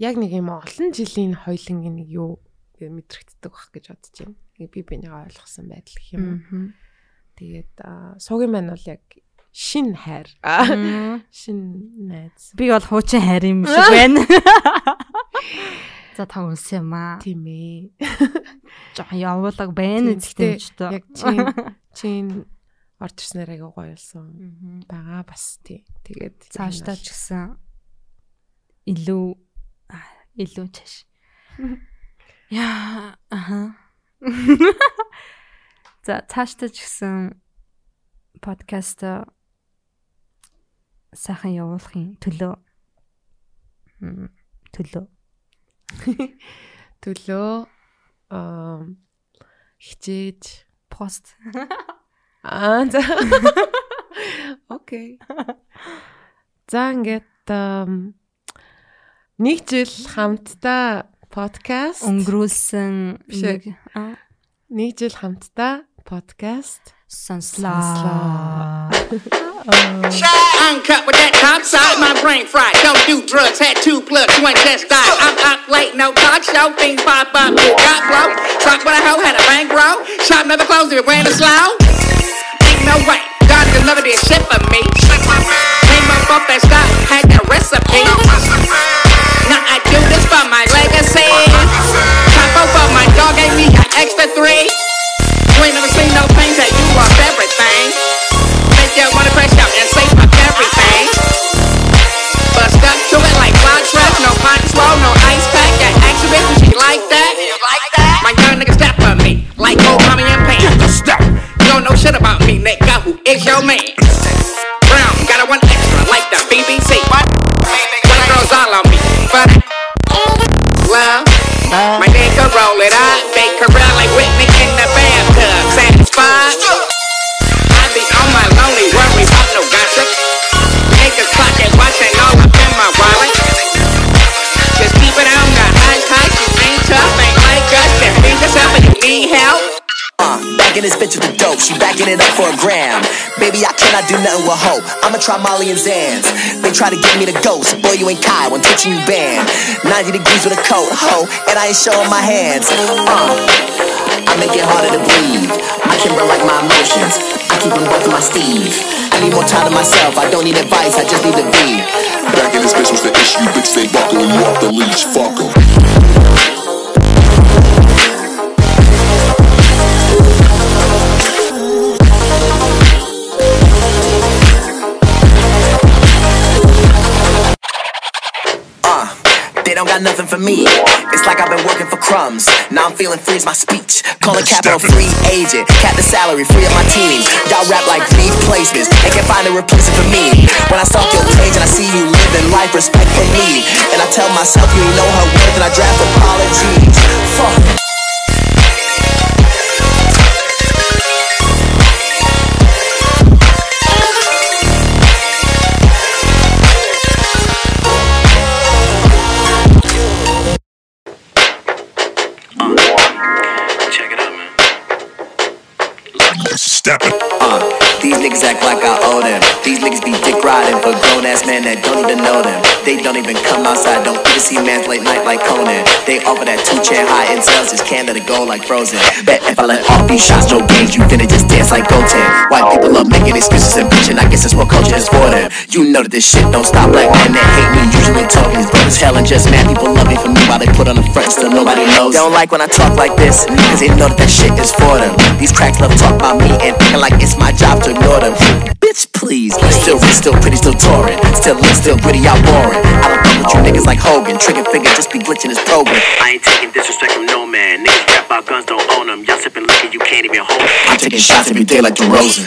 яг нэг юм олон жилийн хоёлынгийн нэг юу мэдрэгддэг бах гэж бодож байна. Би бинийгаа ойлгосон байдал гэх юм уу. Тэгээд суугийн маань бол яг шин хайр. Шин найз. Би бол хуучин хайр юм шиг байна. За та унсан юм аа. Тийм ээ. Жохон явуулаг байна гэхдээ Яг чин чин орж ирснээр аяга гоё болсон. Бага бас тий. Тэгээд цаашдаа ч гэсэн илүү илүү чаш. Яа, аха. За цаашдаа ч гэсэн подкаст сайхан явуулахын төлөө төлөө төлөө хичээж пост. Аа за. Окей. За ингээд нэг жил хамтдаа подкаст. Өнгөрүүлсэн нэг жил хамтдаа подкаст. Сонслоо. Uncut with that top side, my brain fried. Don't do drugs, had two plugs, ain't just died. I'm up late, no talk show, things pop up, got blow. Talk with a hoe, had a bankroll. Shop never closed, it ran slow. Ain't no way, God never did shit for me. Came up off that stock, had that recipe. Now I do this for my legacy. Top over my dog gave me an extra three. You ain't never seen no pain that you off everything. You wanna crash out and say fuck everything. But stuck to it like track, no no ice pack. Got action bitch, she like that. My young nigga step for me, like old mommy and. You don't know shit about me, nigga. Who is your man? Brown, got a one extra, like the BBC. Need help. Uh, back in this bitch with the dope, she backing it up for a gram. Baby, I cannot do nothing with hope. I'ma try Molly and Zans. They try to get me the ghost. Boy, you ain't Kai when touching you banned. 90 degrees with a coat, ho, and I ain't showing my hands. Uh, I make it harder to breathe. I can burn like my emotions. I keep them both in my sleeve. I need more time to myself. I don't need advice, I just need to be. Back in this bitch was the issue. Bitch, they buckle you off the leash. fuck Fuck 'em. Don't got nothing for me. It's like I've been working for crumbs. Now I'm feeling free as my speech. Calling capital free agent. Cap the salary, free of my team. Y'all rap like thief placements. They can't find a replacement for me. When I stalk your page and I see you living life, respect for me. And I tell myself you ain't know her worth and I draft apologies. Fuck. Dapper these niggas act like I owe them. These niggas be dick riding for grown ass men that don't even know them. They don't even come outside, don't even see mans late night like Conan. They offer that two chair high in sales, just it go like frozen. Bet if I let off these shots, no games, you finna just dance like Goten. White people love making excuses and bitching, I guess it's what culture is for them. You know that this shit don't stop black men that hate me, usually talking is brothers hell and just mad people love me for me while they put on the front, still nobody knows. They don't like when I talk like this, cause they know that that shit is for them. These cracks love talk about me and thinking like it's my job to ignore them. Bitch, please. Still rich, still pretty, still touring. Still lit, still gritty, I'm boring. I don't fuck with you niggas like Hogan. Trigger finger, just be glitching his program. I ain't taking disrespect from no man. Niggas rap about guns, don't own them. Y'all sipping liquor, you can't even hold them. I'm taking shots every day like DeRozan.